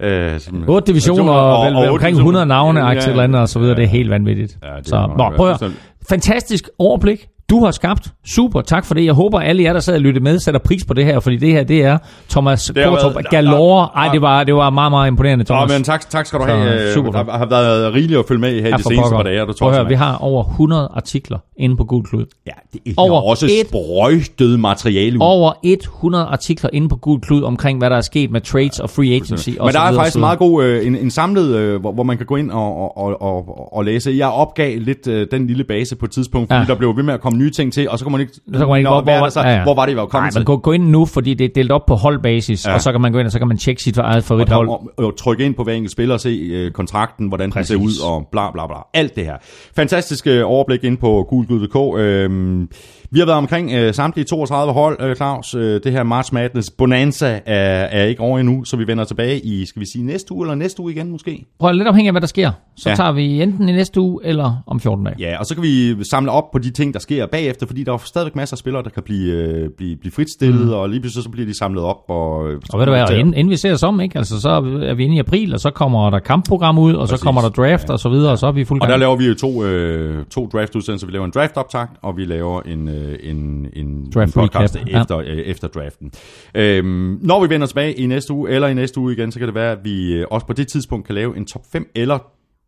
Øh, <laughs> øh, som- 8 divisioner og, og, og otte omkring divisioner. 100 navne, Ja, aktier eller andet og så videre. Det er helt vanvittigt. Ja, det så, må nå, prøv at. Fantastisk overblik, du har skabt. Super, tak for det. Jeg håber, alle jer, der sad og lyttede med, sætter pris på det her, fordi det her, det er Thomas har Kortrup Galore. Ej, det var, det var meget, meget imponerende, Thomas. men tak, tak skal du Så, have. super Der har været rigeligt at følge med i her Ja, de seneste par dage. Du tror, høre, vi har over 100 artikler inde på Gul Klud. Ja, det er Over også et- sprøjtet materiale. ud. Over 100 artikler inde på Gul Klud omkring, hvad der er sket med trades og free agency. og Men der er videre, faktisk meget god, øh, en, en samlet, øh, hvor, hvor man kan gå ind og, og, og, og, og læse. Jeg opgav lidt øh, den lille base på et tidspunkt, fordi Ja. der blev ved med at komme nye ting til, og så kan man ikke... Så kan man ikke, hvor, hvor, så? ja, ja. hvor var det, vi var kommet Nej, til? men gå, gå ind nu, fordi det er delt op på holdbasis, Ja. og så kan man gå ind, og så kan man tjekke sit eget og, favorithold. og, og trykke ind på hver enkelt spiller og se øh, kontrakten, hvordan den ser ud, Præcis. og bla bla bla. Alt det her. Fantastisk øh, overblik ind på gulgud.dk. Øhm, vi har været omkring øh, samtlige 32 hold, øh, Claus. Øh, det her March Madness Bonanza er, er ikke over endnu, så vi vender tilbage i, skal vi sige, næste uge, eller næste uge igen måske? Prøv lidt afhængig af, hvad der sker. Så ja. tager vi enten i næste uge, eller om 14 dage. Ja, og så kan vi samle op på de ting, der sker bagefter, fordi der er stadigvæk masser af spillere, der kan blive, øh, blive, blive fritstillet, mm. og lige pludselig så bliver de samlet op. Og, Og ved du hvad, og inden, inden vi ser os om, ikke? Altså, så er vi inde i april, og så kommer der kampprogram ud, og Præcis. så kommer der draft, og så videre, og så er vi i fuld Og der laver vi jo to, øh, to draft-udsendelser. Vi laver en draft-optakt, og vi laver en, øh, en, en, Draft en podcast recap, ja. efter, øh, efter draften. Øhm, når vi vender tilbage i næste uge, eller i næste uge igen, så kan det være, at vi øh, også på det tidspunkt kan lave en top 5 eller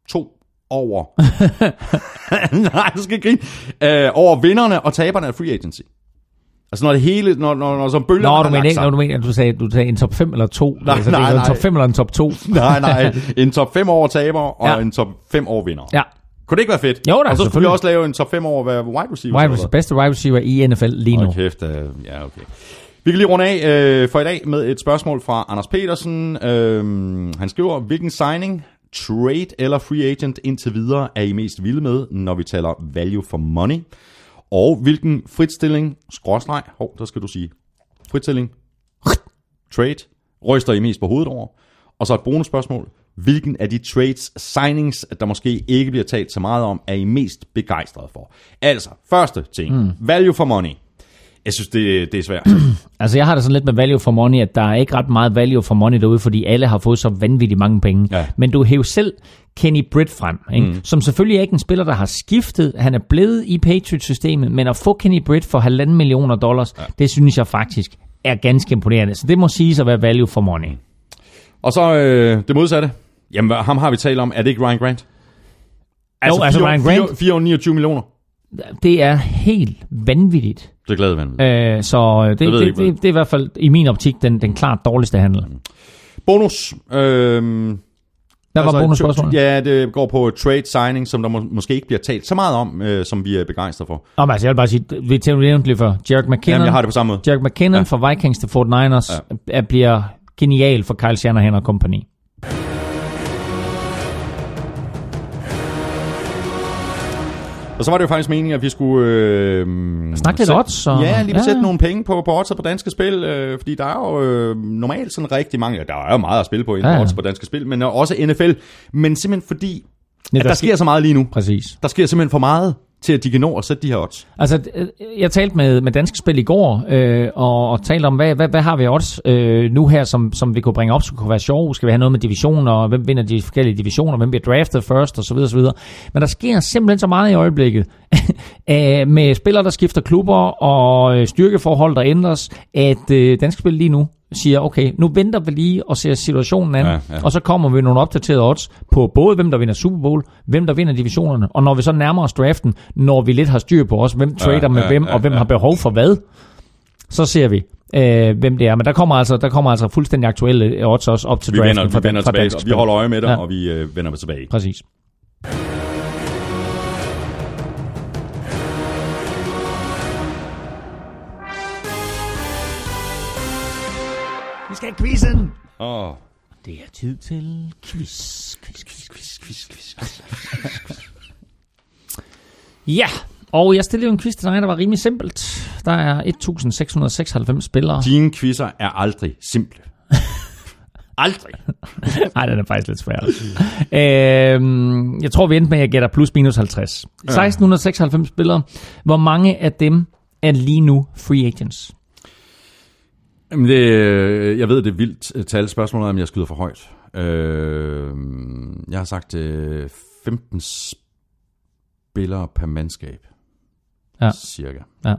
to over. <laughs> Nej, du skal grine. Øh, over vinderne og taberne af free agency. Altså når det hele, når, når, når som bølger Nå, du mener ikke, når du mener, at du sagde, du sagde en top 5 eller 2. Nej, altså, nej, det er nej. en top 5 eller en top 2. <laughs> Nej, nej. <laughs> En top 5 over taber, og Ja. en top 5 over vinder. Ja, Kunne det ikke være fedt? Jo da, Og så skulle vi også lave en top 5 over hvad wide receiver. wide receiver, bedste wide receiver i NFL lige nu. Hold kæft, øh, ja okay. Vi kan lige runde af øh, for i dag med et spørgsmål fra Anders Petersen. Øh, han skriver, hvilken signing, trade eller free agent indtil videre er I mest vilde med, når vi taler value for money? Og hvilken fritstilling, skråstreg, hov, der skal du sige, fritstilling, trade, ryster I mest på hovedet over? Og så et bonusspørgsmål. Hvilken af de trades, signings, der måske ikke bliver talt så meget om, er I mest begejstrede for? Altså, første ting. Mm. Value for money. Jeg synes, det, det er svært. <clears throat> Altså, jeg har det sådan lidt med value for money, at der er ikke ret meget value for money derude, fordi alle har fået så vanvittigt mange penge. Ja. Men du hæver selv Kenny Britt frem, ikke? Mm. som selvfølgelig er ikke en spiller, der har skiftet. Han er blevet i Patriots-systemet, men at få Kenny Britt for halvanden millioner dollars, ja. det synes jeg faktisk er ganske imponerende. Så det må siges at være value for money. Og så øh, det modsatte. Jamen, ham har vi talt om. Er det ikke Ryan Grant? Jo, altså fire- Ryan fire- Grant- 429 millioner. Det er helt vanvittigt. Det er glad vanvid. Øh, så det, ved det, jeg det, ikke, det, det er i hvert fald i min optik den, den klart dårligste handel. Bonus. Øh, Hvad var bonusspørgsmålet? Ja, det går på trade signing, som der må, måske ikke bliver talt så meget om, øh, som vi er begejstrede for. Nå, men altså, jeg vil bare sige, vi nævnte lige før, Jarek McKinnon, Jamen, jeg har det på samme måde. Jarek McKinnon ja. fra Vikings til 49ers ja. bliver genial for Kyle Shanahan og company. Og så var det jo faktisk meningen, at vi skulle... Øh, Snak lidt odds, og- Ja, lige ja. sætte nogle penge på, på odds på danske spil, øh, fordi der er jo øh, normalt sådan rigtig mange... Ja, der er jo meget at spille på inden Ja, odds på danske spil, men også NFL. Men simpelthen fordi, Ja, at der sker så meget lige nu. Præcis. Der sker simpelthen for meget til, at de kan nå at sætte de her odds. Altså, øh, jeg talte med, med Danske Spil i går, øh, og, og talte om, hvad, hvad, hvad har vi odds øh, nu her, som, som vi kunne bringe op, som kunne være sjov. Skal vi have noget med divisioner, og hvem vinder de forskellige divisioner, hvem bliver draftet først, og så videre, så videre. Men der sker simpelthen så meget i øjeblikket, <laughs> med spillere, der skifter klubber, og øh, styrkeforhold, der ændres, at øh, Danske Spil lige nu siger, okay, nu venter vi lige og ser situationen an, Ja, ja, og så kommer vi nogle opdaterede odds på både, hvem der vinder Super Bowl, hvem der vinder divisionerne, og når vi så nærmer os draften, når vi lidt har styr på os, hvem trader Ja, med ja, hvem, ja, og hvem ja. har behov for hvad, så ser vi, øh, hvem det er. Men der kommer altså, der kommer altså fuldstændig aktuelle odds også op til Vi draften vender, fra, vi vender fra tilbage, dansk og vi holder øje med det, Ja. ja. og vi øh, vender tilbage. Præcis. Vi skal have quizzen! Åh, Det er tid til quiz. Quiz, quiz, quiz, quiz, quiz. ja, og jeg stillede jo en quiz til dig, der var rimelig simpelt. Der er 1696 spillere. dine quizzer er aldrig simple. <laughs> aldrig. Nej, den er faktisk lidt svær. øhm, jeg tror, vi endte med, at jeg gætter plus minus 50. 1696 spillere. Hvor mange af dem er lige nu free agents? Jamen det, øh, jeg ved, det er vildt øh, tal. Spørgsmålet er, om jeg skyder for højt. Øh, jeg har sagt øh, 15 spillere per mandskab. Ja. Cirka. Ja.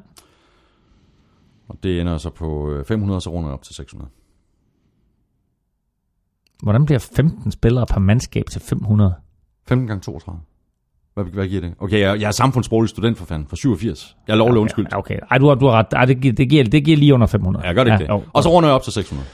Og det ender så på øh, 500, så runder op til 600. Hvordan bliver 15 spillere per mandskab til 500? 15 gange 32. Hvad, hvad giver det? Okay, jeg, jeg er samfundsbroglig student for fanden, for 87. Jeg er lovlig undskyld. Ja, okay. Ej, du har, du har ret. Ej, det, giver, det, giver, det giver lige under 500. Ja, jeg gør det ikke ja, det. Og så runder jeg op til 600.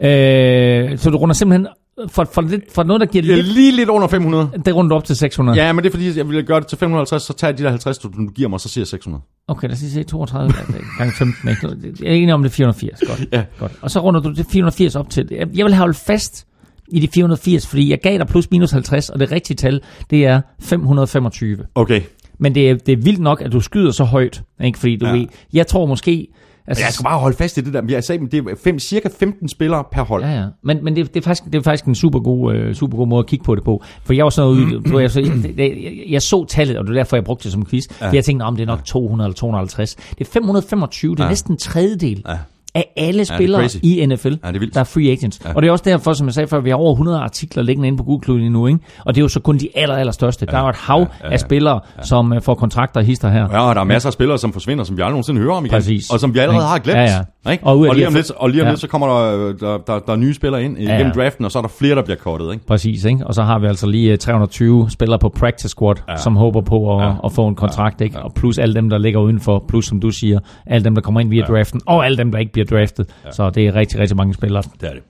Øh, så du runder simpelthen for, for, lidt, for noget, der giver er lidt, lige lidt under 500. det runder op til 600. Ja, men det er fordi, jeg vil gøre det til 550, så tager jeg de der 50, du du giver mig, så siger jeg 600. Okay, lad os lige se 32 gange 15. Ikke? Jeg er enig om det er 480. Godt. Ja. Godt. Og så runder du det 480 op til. Jeg jeg vil holde fast i de 480, fordi jeg gav dig plus minus 50, og det rigtige tal, det er 525. Okay. Men det er, det er vildt nok, at du skyder så højt, ikke? fordi du Ja. ved, jeg tror måske... Altså, Jeg skal bare holde fast i det der. Jeg sagde, det er fem, cirka 15 spillere per hold. Ja, ja. Men, men det, det, er faktisk, det er faktisk en super god, øh, super god måde at kigge på det på. For jeg var sådan ude, du, ved, jeg, så, jeg, jeg, jeg, så tallet, og det er derfor, jeg brugte det som quiz. Ja. For jeg tænkte, om det er nok 200 eller 250. Det er 525, det er Ja. næsten en tredjedel Ja. Af alle er spillere crazy. i NFL, Ja, er der er free agents. Ja. Og det er også derfor, som jeg sagde før, vi har over 100 artikler liggende inde på Google lige nu. Ikke? Og det er jo så kun de aller, aller største. Der er jo et hav ja, ja. af spillere, som øh, får kontrakter og hister her. Ja, og der er masser af spillere, som forsvinder, som vi aldrig nogensinde hører om igen. Præcis. Og som vi allerede har glemt. Ja, ja. Ikke? Og og, lige om lidt, og lige om Ja. lidt, så kommer der, der, der, der er nye spillere ind Ja. igennem draften, og så er der flere, der bliver kortet. Ikke? Præcis, ikke? Og så har vi altså lige øh, 320 spillere på practice squad, ja. som håber på at, Ja. ja. at få en kontrakt, ikke? Og plus alle dem, der ligger udenfor, plus som du siger, alle dem, der kommer ind via ja. draften, og alle dem, der ikke bliver draftet. Ja. Så det er rigtig, rigtig mange spillere. Det er det.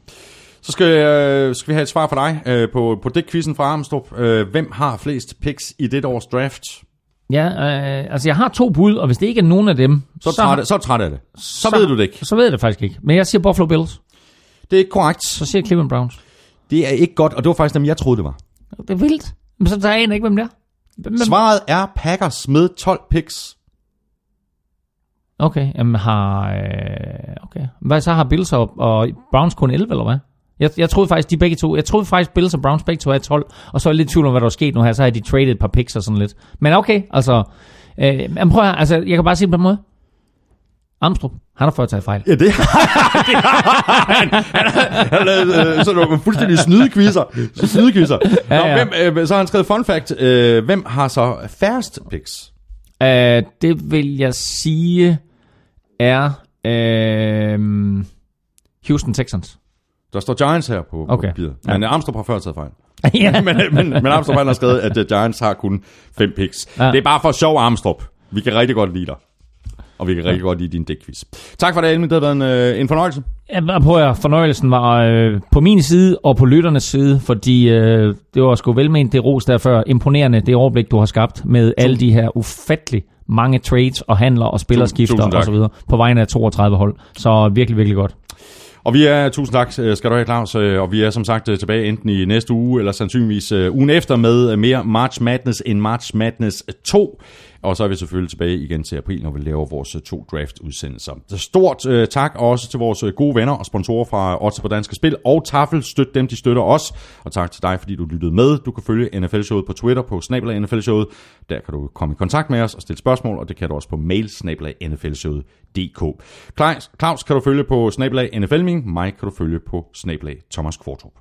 Så skal, øh, skal vi have et svar fra dig øh, på, på det quizzen fra Armstrong. Øh, hvem har flest picks i det års draft? Ja, øh, altså jeg har to bud, og hvis det ikke er nogen af dem, Så, så, træt, så træt af det. Så, så ved du det ikke. Så ved jeg det faktisk ikke. Men jeg siger Buffalo Bills. Det er ikke korrekt. Så siger Cleveland Browns. Det er ikke godt, og det var faktisk dem, jeg troede, det var. Det er vildt. Men så tager jeg ikke, hvem det er. Hvem- Svaret er Packers med 12 picks. Okay, jamen har... Øh, okay. Hvad så har Bills og, og Browns kun 11, eller hvad? Jeg, jeg troede faktisk, de begge to... Jeg troede faktisk, Bills og Browns begge to er 12, og så er jeg lidt i tvivl om, hvad der er sket nu her. Så har de traded et par picks og sådan lidt. Men okay, altså... Øh, men prøv at, altså, jeg kan bare sige det på en måde. Amstrup, han har før taget fejl. Ja, det har <laughs> han. Han har lavet øh, sådan nogle fuldstændig snydekvisser. Snydekvisser. Nå, Ja, ja. Hvem, øh, så har han skrevet fun fact. Øh, hvem har så færrest picks? Øh, det vil jeg sige er... Øh, Houston Texans. Der står Giants her på, Okay. papiret. Men ja. Amstrup har før taget fejl. <laughs> ja. <laughs> men, men, men Amstrup han har skrevet, at uh, Giants har kun fem picks. Ja. Det er bare for sjov, Amstrup. Vi kan rigtig godt lide dig. Og vi kan rigtig godt lide din dækquiz. Tak for det, Elmin. Det har været en, øh, en fornøjelse. Ja, at høre, fornøjelsen var øh, på min side og på lytternes side, fordi øh, det var sgu velment det ros der før. Imponerende det overblik, du har skabt med alle de her ufattelig mange trades og handler og spillerskifter Tusind tak. og så videre på vegne af 32 hold. Så virkelig, virkelig godt. Og vi er, tusind tak øh, skal du have, Claus, øh, og vi er som sagt øh, tilbage enten i næste uge, eller sandsynligvis ugen efter med mere March Madness end March Madness 2. Og så er vi selvfølgelig tilbage igen til april, når vi laver vores øh, to draft-udsendelser. Så stort øh, tak også til vores øh, gode venner og sponsorer fra Odds på Danske Spil og Tafel. Støt dem, de støtter os. Og tak til dig, fordi du lyttede med. Du kan følge NFL-showet på Twitter på snabel NFL-showet. Der kan du komme i kontakt med os og stille spørgsmål, og det kan du også på mail snabel NFL-showet.dk. Klaus kan du følge på snablag nfl -ming. Mig kan du følge på snabel Thomas Kvartrup.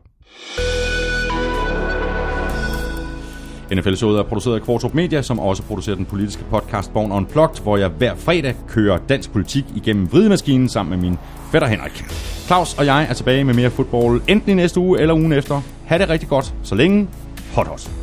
NFL-showet er produceret af Kvartrup Media, som også producerer den politiske podcast Born Unplugged, hvor jeg hver fredag kører dansk politik igennem vridemaskinen sammen med min fætter Henrik. Claus og jeg er tilbage med mere fodbold enten i næste uge eller ugen efter. Ha' det rigtig godt, så længe. Hot hot.